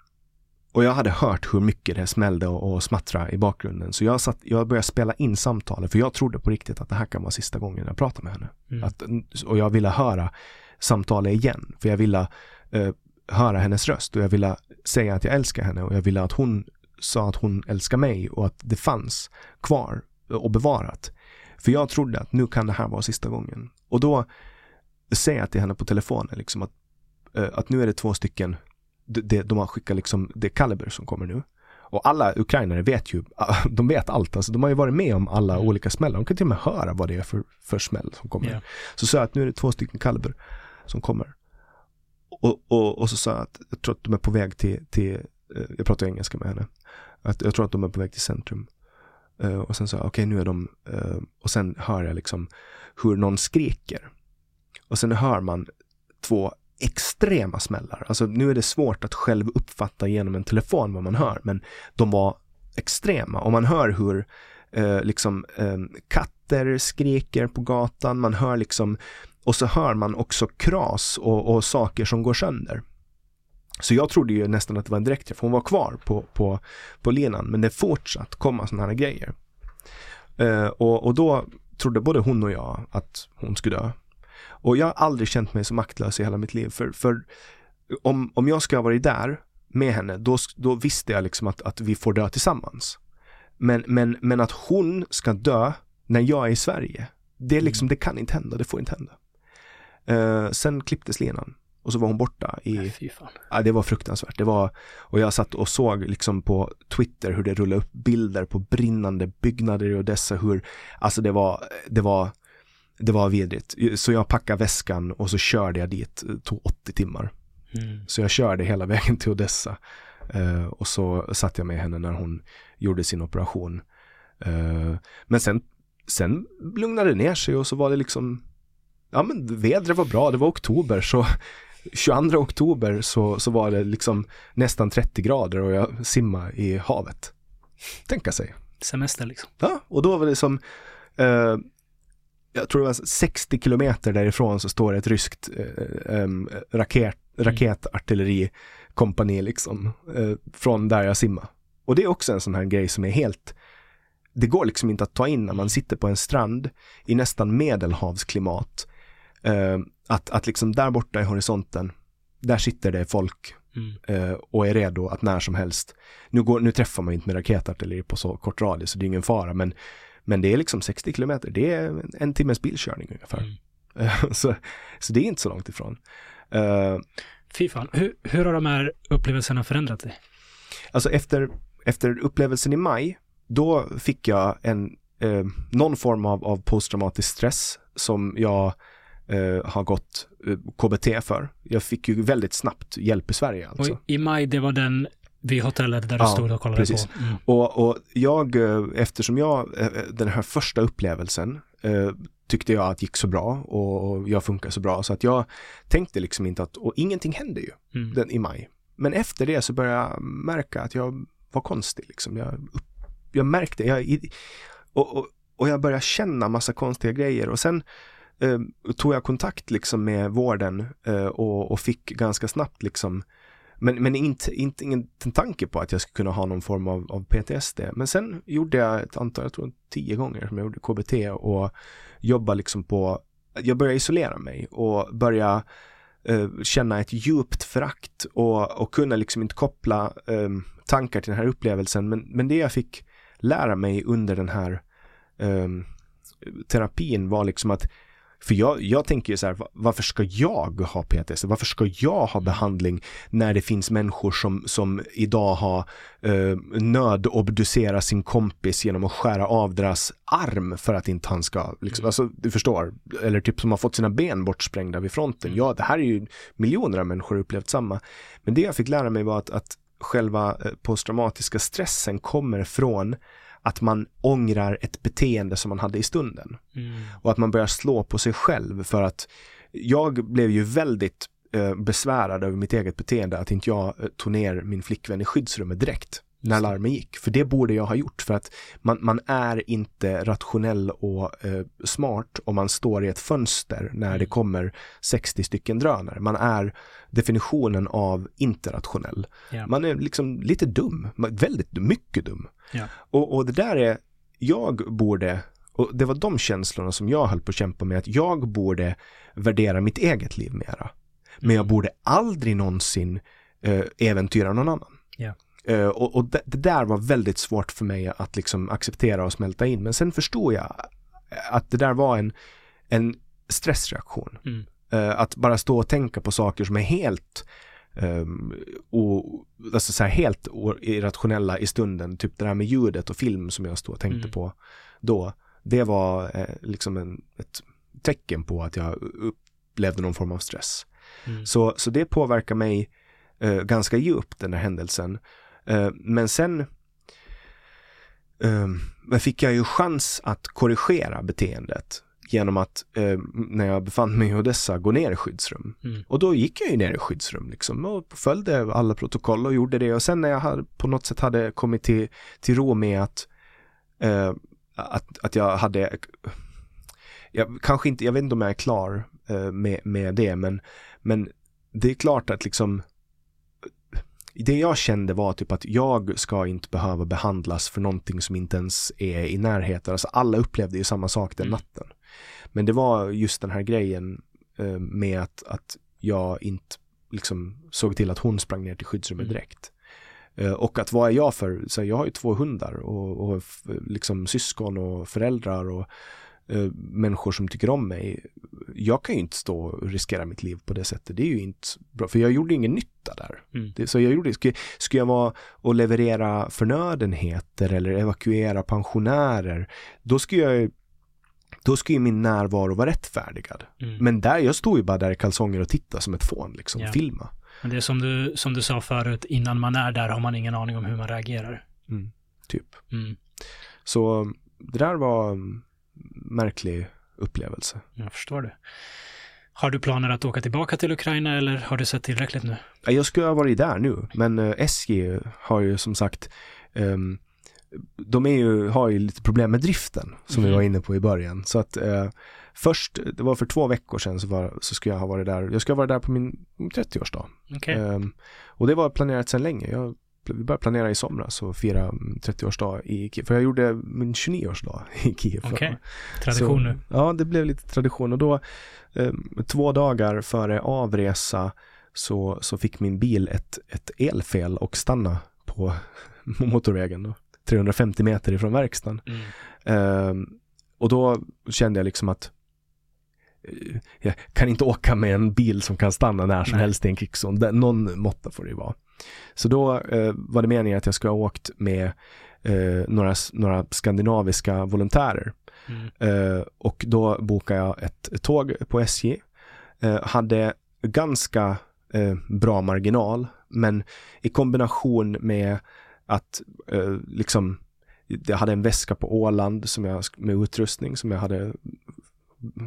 Och jag hade hört hur mycket det smällde och, och smattra i bakgrunden. Så jag, satt, jag började spela in samtalet, för jag trodde på riktigt att det här kan vara sista gången jag pratar med henne. Mm. Att, och jag ville höra samtalet igen, för jag ville eh, höra hennes röst och jag ville säga att jag älskar henne och jag ville att hon sa att hon älskar mig och att det fanns kvar och bevarat. För jag trodde att nu kan det här vara sista gången. Och då säger jag till henne på telefonen liksom att, eh, att nu är det två stycken, de, de har skickat liksom, det Kaliber som kommer nu. Och alla ukrainare vet ju, de vet allt, alltså de har ju varit med om alla mm. olika smällar. De kan till och med höra vad det är för, för smäll som kommer. Yeah. Så sa jag att nu är det två stycken Kaliber som kommer. Och, och, och så sa jag att jag tror att de är på väg till, till eh, jag pratar engelska med henne, att jag tror att de är på väg till centrum. Uh, och sen sa jag, okej okay, nu är de, uh, och sen hör jag liksom hur någon skriker. Och sen hör man två extrema smällar. Alltså nu är det svårt att själv uppfatta genom en telefon vad man hör, men de var extrema och man hör hur eh, liksom ehm, katter skriker på gatan, man hör liksom och så hör man också kras och, och saker som går sönder. Så jag trodde ju nästan att det var en direktträff. Hon var kvar på, på, på linan men det fortsatt komma sådana här grejer. Eh, och, och då trodde både hon och jag att hon skulle dö. Och jag har aldrig känt mig så maktlös i hela mitt liv. För, för om, om jag ska ha varit där med henne, då, då visste jag liksom att, att vi får dö tillsammans. Men, men, men att hon ska dö när jag är i Sverige, det, liksom, det kan inte hända, det får inte hända. Uh, sen klipptes linan och så var hon borta i... Nej, ja, det var fruktansvärt. Det var, och jag satt och såg liksom på Twitter hur det rullade upp bilder på brinnande byggnader i Odessa, hur, alltså det var, det var, det var vidrigt. Så jag packade väskan och så körde jag dit, det tog 80 timmar. Mm. Så jag körde hela vägen till Odessa. Uh, och så satt jag med henne när hon gjorde sin operation. Uh, men sen, sen lugnade det ner sig och så var det liksom ja men vädret var bra, det var oktober så 22 oktober så, så var det liksom nästan 30 grader och jag simmade i havet. tänka sig. Semester liksom. Ja, och då var det som, eh, jag tror det var 60 kilometer därifrån så står det ett ryskt eh, um, raket, raketartillerikompani liksom, eh, från där jag simmar. Och det är också en sån här grej som är helt, det går liksom inte att ta in när man sitter på en strand i nästan medelhavsklimat. Eh, att, att liksom där borta i horisonten, där sitter det folk mm. eh, och är redo att när som helst. Nu, går, nu träffar man inte med raketartilleri på så kort radie så det är ingen fara men, men det är liksom 60 kilometer, det är en timmes bilkörning ungefär. Mm. så, så det är inte så långt ifrån. Uh, Fy fan, hur, hur har de här upplevelserna förändrat dig? Alltså efter, efter upplevelsen i maj, då fick jag en, eh, någon form av, av posttraumatisk stress som jag eh, har gått eh, KBT för. Jag fick ju väldigt snabbt hjälp i Sverige alltså. Och I maj, det var den vid hotellet där du ja, stod och kollade precis. på? Mm. Och, och jag, eh, eftersom jag, eh, den här första upplevelsen eh, tyckte jag att gick så bra och, och jag funkar så bra så att jag tänkte liksom inte att, och ingenting hände ju mm. den, i maj. Men efter det så började jag märka att jag var konstig liksom. Jag, jag märkte, jag, och, och, och jag började känna massa konstiga grejer och sen eh, tog jag kontakt liksom med vården eh, och, och, fick ganska snabbt liksom men, men inte, inte ingen tanke på att jag skulle kunna ha någon form av, av PTSD. Men sen gjorde jag ett antal, jag tror tio gånger som jag gjorde KBT och jobbade liksom på, jag började isolera mig och börja eh, känna ett djupt förakt och, och kunna liksom inte koppla eh, tankar till den här upplevelsen. Men, men det jag fick lära mig under den här eh, terapin var liksom att för jag, jag tänker ju så här, varför ska jag ha PTSD? Varför ska jag ha behandling när det finns människor som, som idag har eh, nödobducerat sin kompis genom att skära av deras arm för att inte han ska, liksom, alltså du förstår, eller typ som har fått sina ben bortsprängda vid fronten. Ja, det här är ju miljoner av människor upplevt samma. Men det jag fick lära mig var att, att själva eh, posttraumatiska stressen kommer från att man ångrar ett beteende som man hade i stunden. Mm. Och att man börjar slå på sig själv för att jag blev ju väldigt eh, besvärad över mitt eget beteende att inte jag eh, tog ner min flickvän i skyddsrummet direkt när larmen gick. För det borde jag ha gjort för att man, man är inte rationell och eh, smart om man står i ett fönster när mm. det kommer 60 stycken drönare. Man är definitionen av inte rationell. Yeah. Man är liksom lite dum, väldigt mycket dum. Yeah. Och, och det där är, jag borde och det var de känslorna som jag höll på att kämpa med, att jag borde värdera mitt eget liv mera. Men jag mm. borde aldrig någonsin eh, äventyra någon annan. Yeah. Uh, och, och det, det, där var väldigt svårt för mig att liksom acceptera och smälta in. Men sen förstod jag att det där var en, en stressreaktion. Mm. Uh, att bara stå och tänka på saker som är helt um, och, alltså så här helt irrationella i stunden. Typ det där med ljudet och film som jag stod och tänkte mm. på då. Det var uh, liksom en, ett tecken på att jag upplevde någon form av stress. Mm. Så, så det påverkar mig ganska djupt den här händelsen. Eh, men sen uh, fick jag ju chans att korrigera beteendet genom att uh, när jag befann mig i Odessa gå ner i skyddsrum. Mm. Och då gick jag ju ner i skyddsrum liksom och följde alla protokoll och gjorde det och sen när jag hade, på något sätt hade kommit till, till ro med att, uh, att, att jag hade jag, kanske inte, jag vet inte om jag är klar med, med det men, men det är klart att liksom det jag kände var typ att jag ska inte behöva behandlas för någonting som inte ens är i närheten. Alltså alla upplevde ju samma sak den mm. natten. Men det var just den här grejen eh, med att, att jag inte liksom såg till att hon sprang ner till skyddsrummet mm. direkt. Eh, och att vad är jag för, så jag har ju två hundar och, och liksom syskon och föräldrar och eh, människor som tycker om mig. Jag kan ju inte stå och riskera mitt liv på det sättet. Det är ju inte bra, för jag gjorde ingen nytta där. Mm. Det, så jag gjorde, skulle, skulle jag vara och leverera förnödenheter eller evakuera pensionärer, då skulle jag då skulle min närvaro vara rättfärdigad. Mm. Men där, jag stod ju bara där i kalsonger och tittade som ett fån, liksom, yeah. filma. Men det är som du, som du sa förut, innan man är där har man ingen aning om hur man reagerar. Mm. Typ. Mm. Så det där var märklig upplevelse. Jag förstår det. Har du planer att åka tillbaka till Ukraina eller har du sett tillräckligt nu? Jag skulle ha varit där nu, men eh, SJ har ju som sagt um, de ju, har ju lite problem med driften som Mhm. vi var inne på i början. Så att eh, först, det var för två veckor sedan så, var, så skulle jag ha varit där. Jag ska vara där på min 30-årsdag. Okej. Ehm, och det var planerat sedan länge. Jag, vi började planera i somras och fira mm, 30-årsdag i Kiev. För jag gjorde min 29-årsdag i Kiev. Okej. Tradition Så- nu. Ja, det blev lite tradition och då eh, två dagar före avresa så, så fick min bil ett, ett elfel och stanna på motorvägen då, 350 meter ifrån verkstaden. Mm. Eh, och då kände jag liksom att jag kan inte åka med en bil som kan stanna när som Nej. helst i en krigszon. Någon måtta får det ju vara. Så då eh, var det meningen att jag skulle ha åkt med eh, några, några skandinaviska volontärer. Mm. Eh, och då bokade jag ett, ett tåg på SJ. Eh, hade ganska eh, bra marginal, men i kombination med att eh, liksom jag hade en väska på Åland som jag, med utrustning som jag hade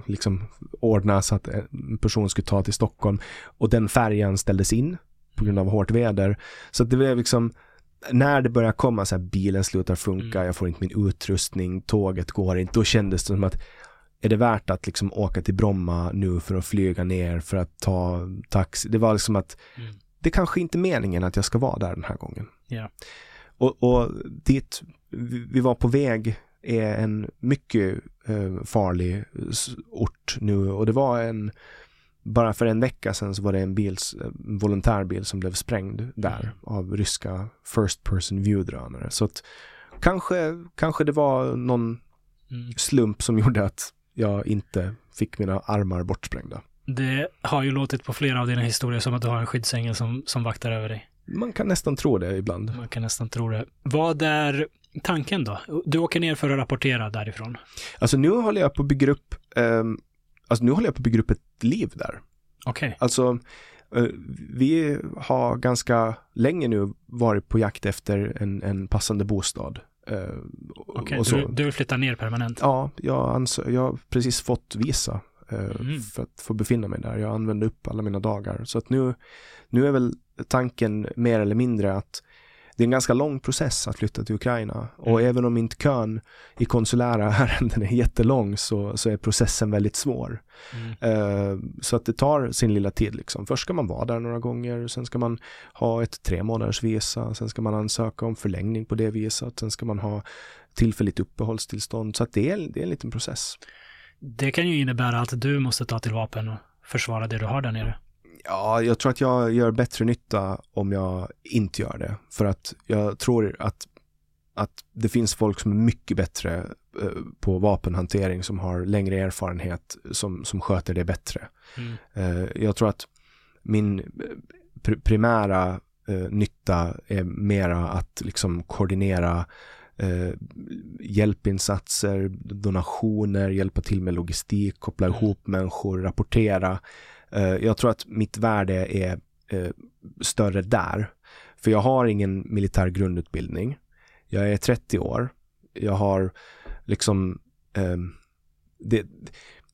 liksom ordnat så att en person skulle ta till Stockholm och den färjan ställdes in på grund av hårt väder. Så det blev liksom när det började komma så här bilen slutar funka, Mm. jag får inte min utrustning, tåget går inte, då kändes det som att är det värt att liksom åka till Bromma nu för att flyga ner för att ta taxi? Det var liksom att Mm. det kanske inte är meningen att jag ska vara där den här gången. Ja. Och, och dit vi var på väg är en mycket eh, farlig ort nu och det var en bara för en vecka sedan så var det en bils, en volontärbil som blev sprängd där av ryska first person view-drönare. Så att kanske, kanske det var någon Mm. slump som gjorde att jag inte fick mina armar bortsprängda. Det har ju låtit på flera av dina historier som att du har en skyddsängel som, som vaktar över dig. Man kan nästan tro det ibland. Man kan nästan tro det. Vad är tanken då? Du åker ner för att rapportera därifrån. Alltså nu håller jag på att bygga upp, ehm, alltså nu håller jag på att bygga upp ett liv där. Okej. Alltså, eh, vi har ganska länge nu varit på jakt efter en, en passande bostad. Eh, Okej, så. du, du vill flytta ner permanent? Ja, jag, ansö- jag har precis fått visa eh, Mm. för att få befinna mig där. Jag använde upp alla mina dagar. Så att nu, nu är väl tanken mer eller mindre att det är en ganska lång process att flytta till Ukraina. Och Mm. även om inte kön i konsulära ärenden är jättelång så, så är processen väldigt svår. Mm. Eh, så att det tar sin lilla tid liksom. Först ska man vara där några gånger, sen ska man ha ett tre månaders visa, sen ska man ansöka om förlängning på det visat, sen ska man ha tillfälligt uppehållstillstånd. Så att det är, det är en liten process. Det kan ju innebära att du måste ta till vapen och försvara det du har där nere. Ja, jag tror att jag gör bättre nytta om jag inte gör det. För att jag tror att, att det finns folk som är mycket bättre eh, på vapenhantering, som har längre erfarenhet, som, som sköter det bättre. Mm. Eh, jag tror att min eh, pr- primära nytta är mera att liksom koordinera eh, hjälpinsatser, donationer, hjälpa till med logistik, koppla Mm. ihop människor, rapportera. Eh, jag tror att mitt värde är eh, större där. För jag har ingen militär grundutbildning. Jag är 30 år. Jag har liksom Eh, det,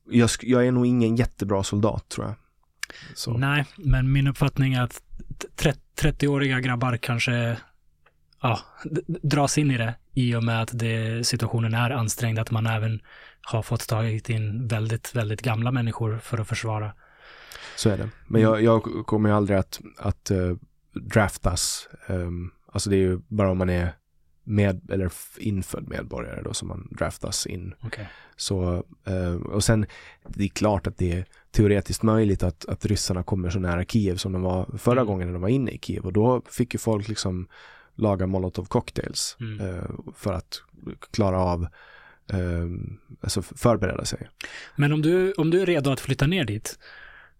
jag, jag är nog ingen jättebra soldat tror jag. Så. Nej, men min uppfattning är att 30-åriga grabbar kanske ja, dras in i det i och med att det, situationen är ansträngd, att man även har fått tagit in väldigt, väldigt gamla människor för att försvara. Så är det. Men jag, jag kommer ju aldrig att, att eh, draftas. Um, alltså det är ju bara om man är med eller infödd medborgare då som man draftas in. Okej. Så, eh, och sen, det är klart att det är teoretiskt möjligt att, att ryssarna kommer så nära Kiev som de var förra Mm. gången när de var inne i Kiev. Och då fick ju folk liksom laga molotov cocktails Mm. eh, för att klara av, eh, alltså förbereda sig. Men om du, om du är redo att flytta ner dit,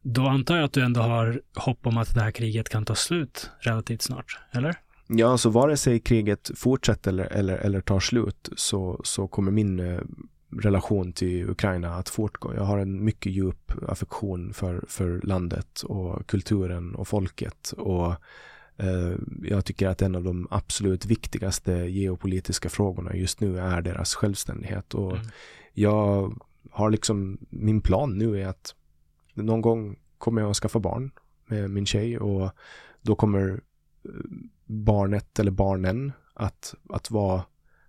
då antar jag att du ändå har hopp om att det här kriget kan ta slut relativt snart, eller? Ja, så vare sig kriget fortsätter eller, eller, eller tar slut så, så kommer min eh, relation till Ukraina att fortgå. Jag har en mycket djup affektion för, för landet och kulturen och folket och eh, jag tycker att en av de absolut viktigaste geopolitiska frågorna just nu är deras självständighet och Mm. jag har liksom, min plan nu är att någon gång kommer jag att skaffa barn med min tjej och då kommer eh, barnet eller barnen att, att vara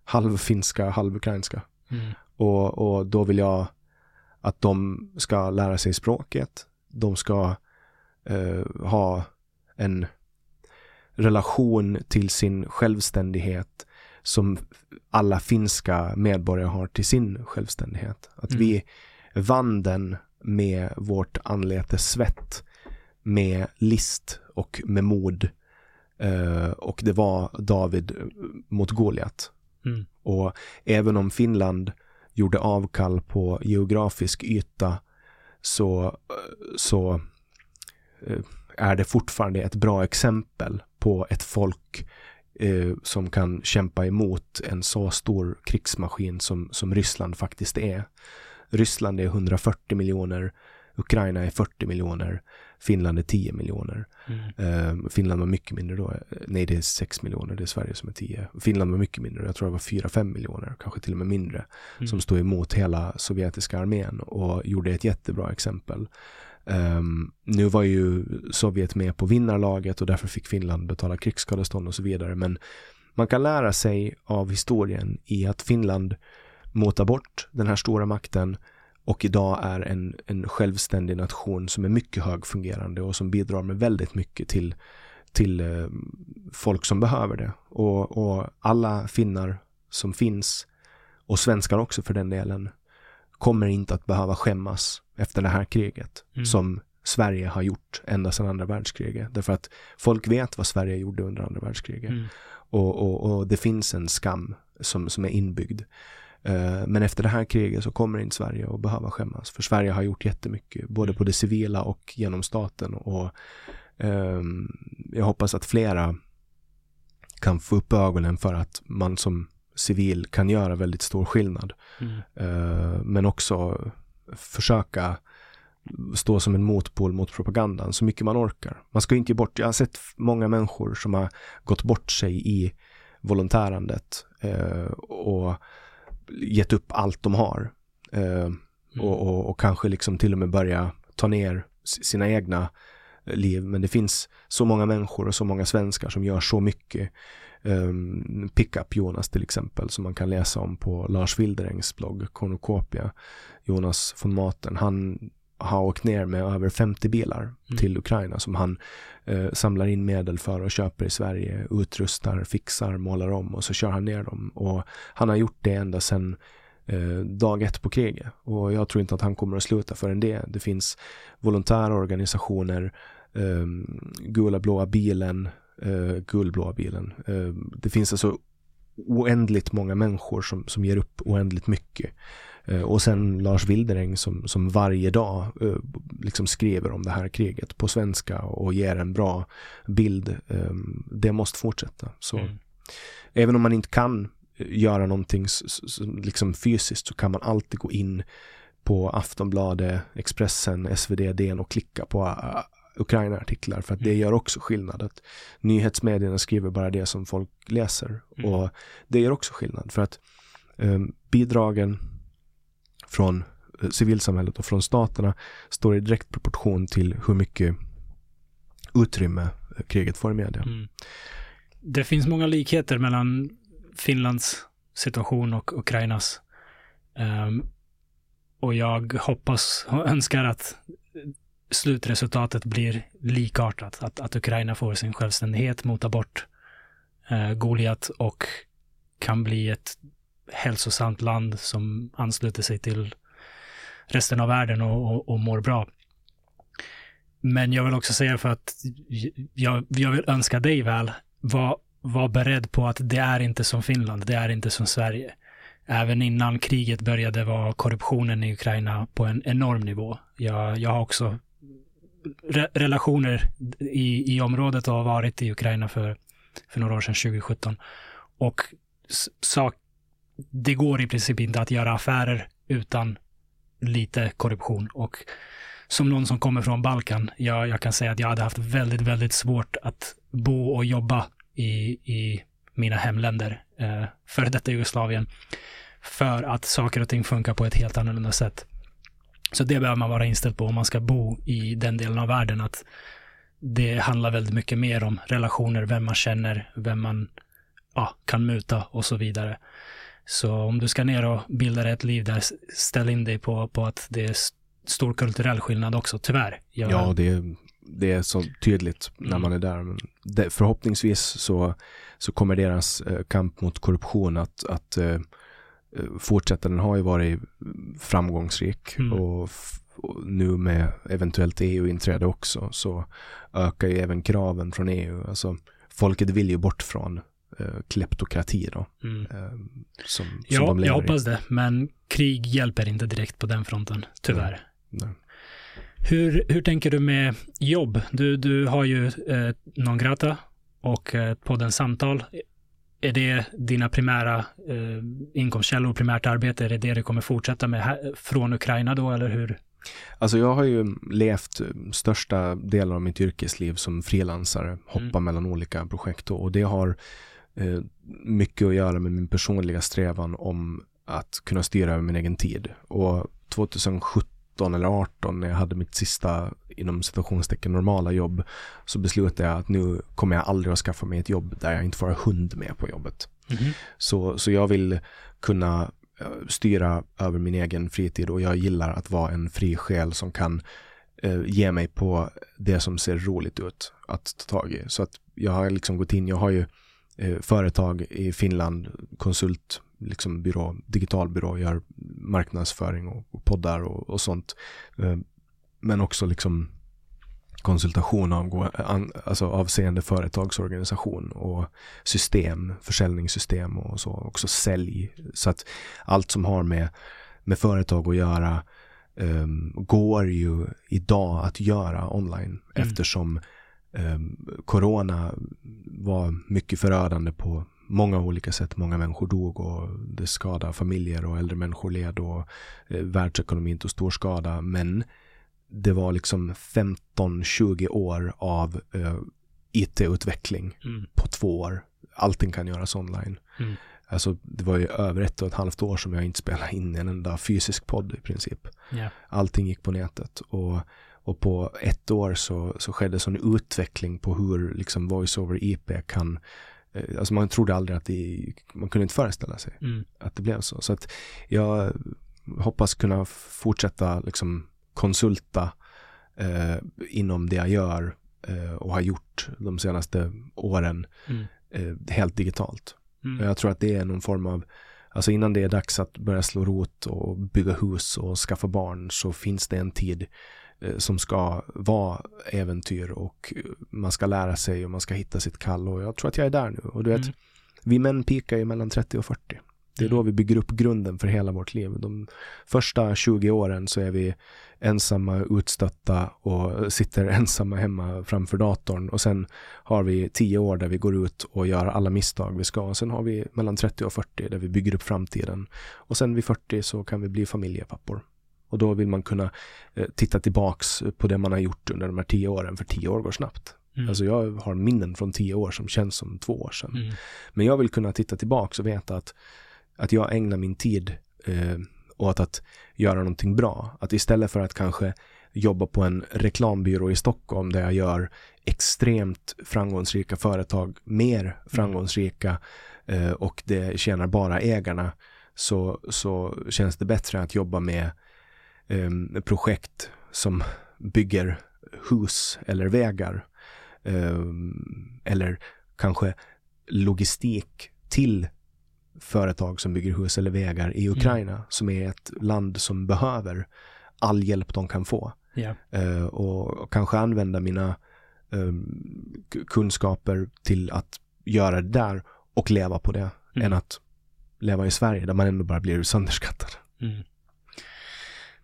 halvfinska, halvukrainska. Mm. Och, och då vill jag att de ska lära sig språket. De ska eh, ha en relation till sin självständighet som alla finska medborgare har till sin självständighet. Att Mm. vi vann den med vårt anletes svett, med list och med mod. Eh, och det var David eh, mot Goliat. Mm. Och även om Finland gjorde avkall på geografisk yta så, så eh, är det fortfarande ett bra exempel på ett folk eh, som kan kämpa emot en så stor krigsmaskin som, som Ryssland faktiskt är. Ryssland är 140 miljoner, Ukraina är 40 miljoner, Finland är 10 miljoner. Mm. Eh, Finland var mycket mindre då. Nej, det är 6 miljoner. Det är Sverige som är 10. Finland var mycket mindre. Jag tror det var 4-5 miljoner, kanske till och med mindre, Mm. som stod emot hela sovjetiska armén och gjorde ett jättebra exempel. Ehm, nu var ju Sovjet med på vinnarlaget och därför fick Finland betala krigsskadestånd och så vidare. Men man kan lära sig av historien i att Finland motar bort den här stora makten och idag är en, en självständig nation som är mycket högfungerande och som bidrar med väldigt mycket till, till eh, folk som behöver det. Och, och alla finnar som finns och svenskar också för den delen kommer inte att behöva skämmas efter det här kriget Mm. som Sverige har gjort ända sedan andra världskriget. Därför att folk vet vad Sverige gjorde under andra världskriget. Mm. Och, och, och det finns en skam som, som är inbyggd. Eh, Men efter det här kriget så kommer inte Sverige att behöva skämmas. För Sverige har gjort jättemycket, både på det civila och genom staten. Och ehm, jag hoppas att flera kan få upp ögonen för att man som civil kan göra väldigt stor skillnad. Mm. Eh, men också försöka stå som en motpol mot propagandan så mycket man orkar. Man ska inte ge bort, jag har sett många människor som har gått bort sig i volontärandet eh, och gett upp allt de har. Eh, och, och, och kanske liksom till och med börja ta ner sina egna liv. Men det finns så många människor och så många svenskar som gör så mycket. Um, Pickup Jonas till exempel som man kan läsa om på Lars Wilderängs blogg Cornucopia. Jonas von Maten, han har åkt ner med över 50 bilar Mm. till Ukraina som han eh, samlar in medel för och köper i Sverige, utrustar, fixar, målar om och så kör han ner dem. Och han har gjort det ända sedan eh, dag ett på kriget. Och jag tror inte att han kommer att sluta förrän det. Det finns volontära organisationer, eh, Gula blåa bilen, eh, Gulblåa bilen. Eh, det finns alltså oändligt många människor som, som ger upp oändligt mycket. Eh, och sen Lars Wilderäng som, som varje dag eh, liksom skriver om det här kriget på svenska och ger en bra bild. Eh, det måste fortsätta. Så Mm. även om man inte kan eh, göra någonting liksom fysiskt så kan man alltid gå in på Aftonbladet, Expressen, SvD, DN och klicka på Ukraina-artiklar för att det Mm. gör också skillnad. Att nyhetsmedierna skriver bara det som folk läser Mm. och det gör också skillnad för att eh, bidragen från eh, civilsamhället och från staterna står i direkt proportion till hur mycket utrymme eh, kriget får i media. Mm. Det finns många likheter mellan Finlands situation och Ukrainas. Um, och jag hoppas och önskar att slutresultatet blir likartat. Att, att Ukraina får sin självständighet, motar bort uh, eh, Goliat och kan bli ett hälsosamt land som ansluter sig till resten av världen och, och, och mår bra. Men jag vill också säga för att jag, jag vill önska dig väl, var, var beredd på att det är inte som Finland, det är inte som Sverige. Även innan kriget började var korruptionen i Ukraina på en enorm nivå. Jag, jag har också re, relationer i, i området och har varit i Ukraina för, för några år sedan, 2017. Och sak, det går i princip inte att göra affärer utan lite korruption. Och som någon som kommer från Balkan, jag, jag kan säga att jag hade haft väldigt, väldigt svårt att bo och jobba i, i mina hemländer, eh, före detta Jugoslavien, för att saker och ting funkar på ett helt annorlunda sätt. Så det behöver man vara inställd på om man ska bo i den delen av världen, att det handlar väldigt mycket mer om relationer, vem man känner, vem man ja, kan muta och så vidare. Så om du ska ner och bilda ett liv där, ställ in dig på, på att det är stor kulturell skillnad också, tyvärr. Jag... Ja, det är, det är så tydligt när mm. man är där. Men det, förhoppningsvis så, så kommer deras eh, kamp mot korruption att, att eh, fortsätta. Den har ju varit framgångsrik mm. och, och, nu med eventuellt EU-inträde också så ökar ju även kraven från EU. Alltså folket vill ju bort från eh, kleptokrati då. Mm. Eh, som, som ja, jag hoppas det. Men krig hjälper inte direkt på den fronten, tyvärr. Nej. Nej. Hur, hur tänker du med jobb? Du, du har ju eh, Non Grata och eh, podden Samtal. Är det dina primära eh, inkomstkällor, primärt arbete? Är det det du kommer fortsätta med här, från Ukraina då, eller hur? Alltså jag har ju levt största delen av mitt yrkesliv som frilansare, hoppa mm. mellan olika projekt och det har eh, mycket att göra med min personliga strävan om att kunna styra över min egen tid. Och 2017 17 eller 18 när jag hade mitt sista inom situationstecken normala jobb så beslutade jag att nu kommer jag aldrig att skaffa mig ett jobb där jag inte får ha hund med på jobbet. Mm. Så, så jag vill kunna eh, styra över min egen fritid och jag gillar att vara en fri själ som kan eh, ge mig på det som ser roligt ut att ta tag i. Så att jag har liksom gått in, jag har ju eh, företag i Finland, konsult liksom byrå, digital byrå, gör marknadsföring och, och poddar och, och sånt. Eh, men också liksom konsultation av, alltså avseende företagsorganisation och system, försäljningssystem och så, också sälj. Så att allt som har med, med företag att göra um, går ju idag att göra online mm. eftersom um, corona var mycket förödande på många olika sätt. Många människor dog och det skadade familjer och äldre människor led och eh, världsekonomin tog stor skada. Men det var liksom 15-20 år av eh, IT-utveckling mm. på två år. Allting kan göras online. Mm. Alltså det var ju över ett och ett halvt år som jag inte spelade in en enda fysisk podd i princip. Yeah. Allting gick på nätet och, och på ett år så, så skedde sån utveckling på hur liksom voice over IP kan Eh, alltså man trodde aldrig att det, man kunde inte föreställa sig mm. att det blev så. Så att jag hoppas kunna fortsätta liksom konsulta eh, inom det jag gör eh, och har gjort de senaste åren mm. eh, helt digitalt. Mm. Jag tror att det är någon form av, alltså innan det är dags att börja slå rot och bygga hus och skaffa barn så finns det en tid som ska vara äventyr och man ska lära sig och man ska hitta sitt kall och jag tror att jag är där nu. Och du vet, mm. vi män pikar ju mellan 30 och 40. Det är då mm. vi bygger upp grunden för hela vårt liv. De första 20 åren så är vi ensamma, utstötta och sitter ensamma hemma framför datorn. Och sen har vi 10 år där vi går ut och gör alla misstag vi ska. Och sen har vi mellan 30 och 40 där vi bygger upp framtiden. Och sen vid 40 så kan vi bli familjepappor. Och då vill man kunna eh, titta tillbaks på det man har gjort under de här tio åren, för tio år går snabbt. Mm. Alltså jag har minnen från tio år som känns som två år sedan. Mm. Men jag vill kunna titta tillbaks och veta att, att jag ägnar min tid eh, åt att göra någonting bra. Att istället för att kanske jobba på en reklambyrå i Stockholm där jag gör extremt framgångsrika företag mer mm. framgångsrika eh, och det tjänar bara ägarna så, så känns det bättre att jobba med eh, projekt som bygger hus eller vägar. Eh, eller kanske logistik till företag som bygger hus eller vägar i mm. Ukraina mm. som är ett land som behöver all hjälp de kan få. Yeah. Uh, och, kanske använda mina um, kunskaper till att göra det där och leva på det mm. än att leva i Sverige där man ändå bara blir sönderskattad. Mm.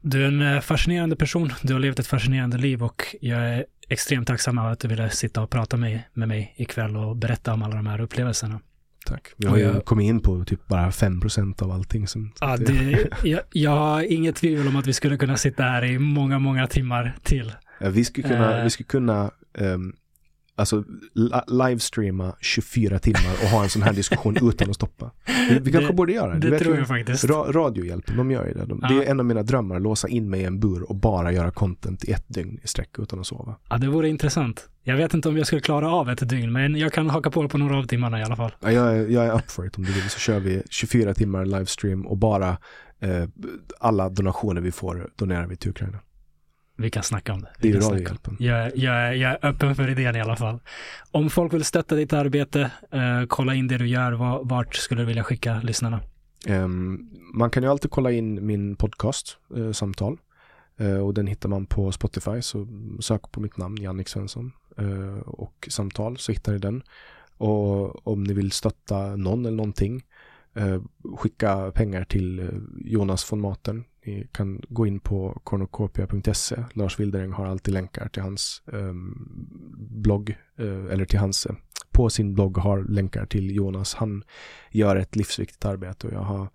Du är en eh, fascinerande person. Du har levt ett fascinerande liv och jag är extremt tacksam över att du ville sitta och prata med, med mig ikväll och berätta om alla de här upplevelserna. Tack. Vi har ju kommit in på typ bara 5% av allting. Som, ja, det, jag, jag har inget tvivel om att vi skulle kunna sitta här i många, många timmar till. Ja, vi skulle kunna, uh, vi skulle kunna um, alltså livestreama 24 timmar och ha en sån här diskussion utan att stoppa. Vi, vi kanske Det- borde göra det. Det vet tror ju, jag faktiskt. Ra, radiohjälpen, de gör ju det. De, Ja. Det är en av mina drömmar, låsa in mig i en bur och bara göra content i ett dygn i sträck utan att sova. Ja, det vore intressant. Jag vet inte om jag skulle klara av ett dygn, men jag kan haka på på några av timmarna i alla fall. Ja, jag, är, jag är up for it om du vill så kör vi 24 timmar livestream och bara eh, alla donationer vi får donerar vi till Ukraina. Vi kan snacka om det. Det är om radiohjälpen. Jag, är- jag, jag är öppen för idén i alla fall. Om folk vill stötta ditt arbete, eh, kolla in det du gör, va- vart skulle du vilja skicka lyssnarna? Ehm, man kan ju alltid kolla in min podcast, eh, Samtal. Eh, och den hittar man på Spotify, så sök på mitt namn, Jannik Svensson. Eh, och Samtal, så hittar ni den. Och om ni vill stötta någon eller någonting, eh, skicka pengar till eh, Jonas von Maten. Ni kan gå in på cornucopia.se. Lars Wildering har alltid länkar till hans um, blogg, uh, eller till hans, eh, på sin blogg har länkar till Jonas. Han gör ett livsviktigt arbete och jag har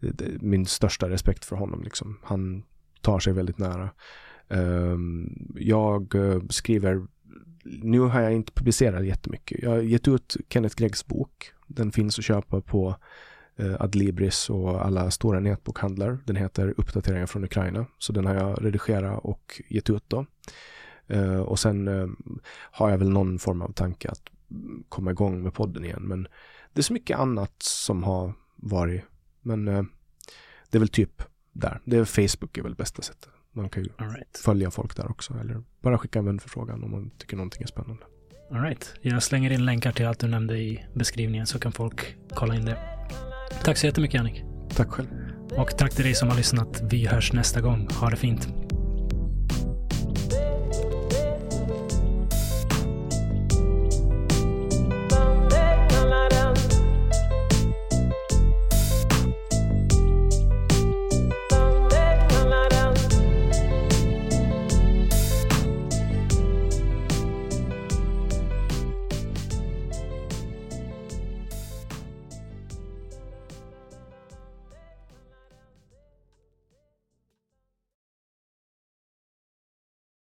eh, min största respekt för honom. Liksom. Han tar sig väldigt nära. Um, jag uh, skriver, nu har jag inte publicerat jättemycket. Jag har gett ut Kenneth Greggs bok. Den finns att köpa på Adlibris och alla stora nätbokhandlar. Den heter Uppdateringar från Ukraina. Så den har jag redigerat och gett ut då. Eh, och sen eh, har jag väl någon form av tanke att mm, komma igång med podden igen. Men det är så mycket annat som har varit. Men eh, det är väl typ där. Det är Facebook är väl bästa sättet. Man kan ju right. följa folk där också. Eller bara skicka en vänförfrågan om man tycker någonting är spännande. All right. Jag slänger in länkar till allt du nämnde i beskrivningen så kan folk kolla in det. Tack så jättemycket Jannik. Tack själv. Och tack till dig som har lyssnat. Vi hörs nästa gång. Ha det fint.